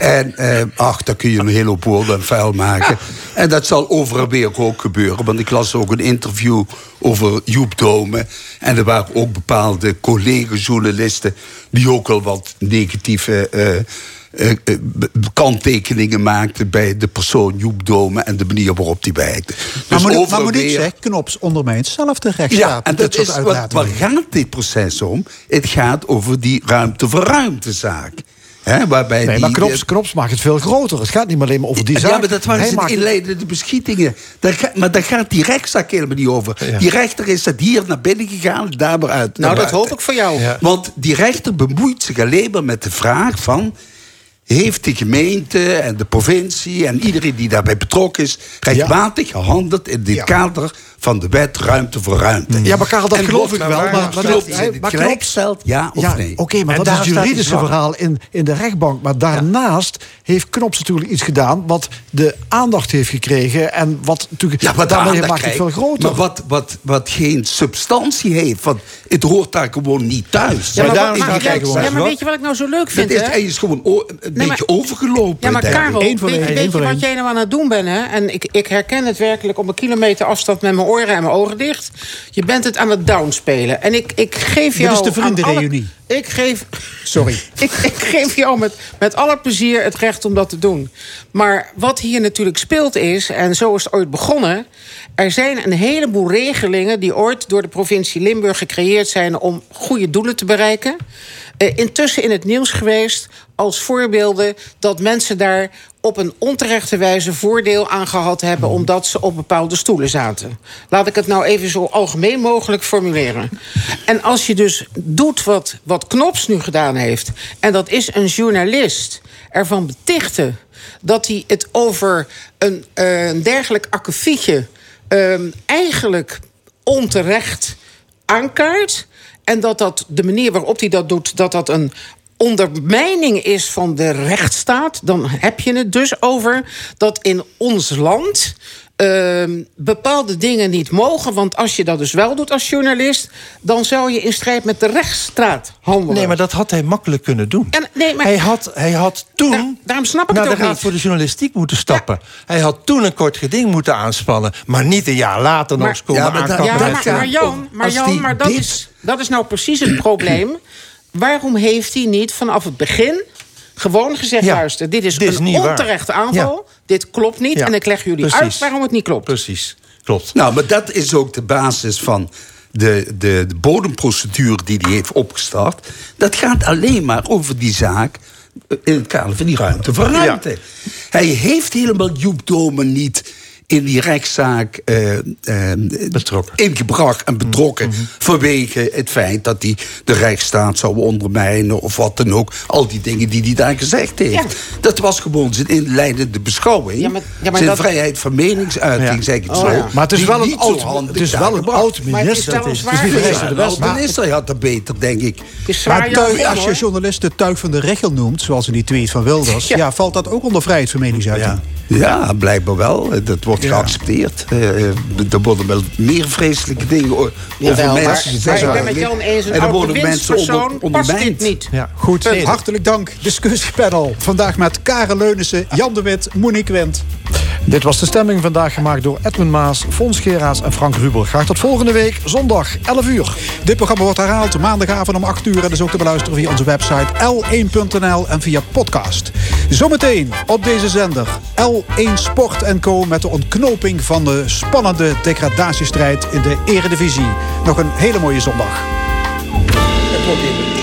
En eh, ach, daar kun je een hele hoop woorden en vuil maken. En dat zal overal weer ook gebeuren. Want ik las ook een interview over Joep Dome. En er waren ook bepaalde collega-journalisten... die ook al wat negatieve... eh, eh, eh, kanttekeningen maakte bij de persoon Joep Dome en de manier waarop die werkte. Maar Dus over maar Monique weer- zegt, Knops ondermijnt zelf de rechtsstaat. ja, en dat is wat, waar gaat dit proces om? Het gaat over die ruimte voor ruimtezaak. Hè, waarbij Nee, die, maar Knops, Knops maakt het veel groter. Het gaat niet meer alleen maar over die zaak. Ja, maar dat waren maakt- inleidende beschietingen. Daar ga- maar daar gaat die rechtszaak helemaal niet over. Die rechter is dat hier naar binnen gegaan, daar maar uit. Nou, dat hoop ik voor jou. Ja. Want die rechter bemoeit zich alleen maar met de vraag van... heeft de gemeente en de provincie en iedereen die daarbij betrokken is... rechtmatig gehandeld in dit kader van de wet Ruimte voor Ruimte. Ja, maar Karel, dat En geloof ik wel. Maar, maar, hij- het maar Knops- stelt, ja of ja, nee. Oké, maar En dat is het juridische verhaal in, in de rechtbank. Maar daarnaast heeft Knops natuurlijk iets gedaan... wat de aandacht heeft gekregen. En wat natuurlijk... Ja, maar daarmee maakt het veel groter. Maar wat, wat, wat geen substantie heeft. Want het hoort daar gewoon niet thuis. Ja, maar, maar- ja, maar weet je wat ik nou zo leuk vind? Dat is, hè? is gewoon Nee, beetje maar- overgelopen. Ja, maar. Karel, weet, weet je wat jij nou aan het doen bent? Hè? En ik, ik herken het werkelijk op een kilometer afstand met mijn oren en mijn ogen dicht. Je bent het aan het downspelen. En ik, ik geef Dit jou... is de vriendenreunie. Ik geef... (laughs) Sorry. (laughs) ik, ik geef jou met, met alle plezier het recht om dat te doen. Maar wat hier natuurlijk speelt is, en zo is het ooit begonnen... er zijn een heleboel regelingen die ooit door de provincie Limburg gecreëerd zijn... om goede doelen te bereiken. Eh, intussen in het nieuws geweest als voorbeelden... dat mensen daar op een onterechte wijze voordeel aan gehad hebben... omdat ze op bepaalde stoelen zaten. Laat ik het nou even zo algemeen mogelijk formuleren. En als je dus doet wat, wat Knops nu gedaan heeft... en dat is een journalist ervan betichten... dat hij het over een, eh, een dergelijk akkefietje... ehm, eigenlijk onterecht aankaart... en dat dat de manier waarop hij dat doet... dat dat een ondermijning is van de rechtsstaat... dan heb je het dus over dat in ons land... ehm, bepaalde dingen niet mogen. Want als je dat dus wel doet als journalist... dan zou je in strijd met de rechtsstraat handelen. Nee, maar dat had hij makkelijk kunnen doen. En, nee, maar, Hij had, hij had toen daarom snap ik naar het de ook Raad niet. voor de Journalistiek moeten stappen. Hij had toen een kort geding moeten aanspannen. Maar niet een jaar later nog komen ja, maar, ja, eh, maar Jan, maar, Jan, maar dat, dit- is, dat is nou precies het probleem. Waarom heeft hij niet vanaf het begin gewoon gezegd... Ja, luister, dit is dit is een waar. onterechte aanval. Dit klopt niet. Ja, en ik leg jullie precies. uit waarom het niet klopt. Precies, klopt. Nou, maar dat is ook de basis van de, de, de bodemprocedure die hij heeft opgestart. Dat gaat alleen maar over die zaak eh, in het kader van die ruimte voor ruimte. Hij heeft helemaal Joep Dome niet in die rechtszaak eh, eh, ingebracht en betrokken... vanwege het feit dat hij de rechtsstaat zou ondermijnen... of wat dan ook, al die dingen die hij daar gezegd heeft. Dat was gewoon zijn inleidende beschouwing. Ja, maar- ja, maar zijn dat- vrijheid van meningsuiting, Ja. zeg ik Oh, zo. ja. Maar het is wel een oud- het is wel een oud het minister. Het is- het is niet de Ja, beste, de de beste. minister had dat beter, denk ik. Maar tuig- als je journalist de tuig van de regel noemt, zoals in die tweet van Wilders, ja. valt dat ook onder vrijheid van meningsuiting? Ja, blijkbaar wel. Dat wordt geaccepteerd. Eh, eh, er worden wel meer vreselijke dingen over Jawel, mensen maar gezegd. ik ben met Jan eens, een En er worden mensen onder, past dit ondermijnd. niet. Ja. Goed, Punt. hartelijk dank. Discussiepanel. Vandaag met Karen Leunissen, Jan de Wit, Monique Wendt. Dit was de stemming vandaag gemaakt door Edwin Maas, Fons Geraas en Frank Ruber. Graag tot volgende week, zondag 11 uur. Dit programma wordt herhaald maandagavond om 8 uur. En is ook te beluisteren via onze website l1.nl en via podcast. Zometeen op deze zender L1 Sport Co. met de ontknoping van de spannende degradatiestrijd in de Eredivisie. Nog een hele mooie zondag. Het wordt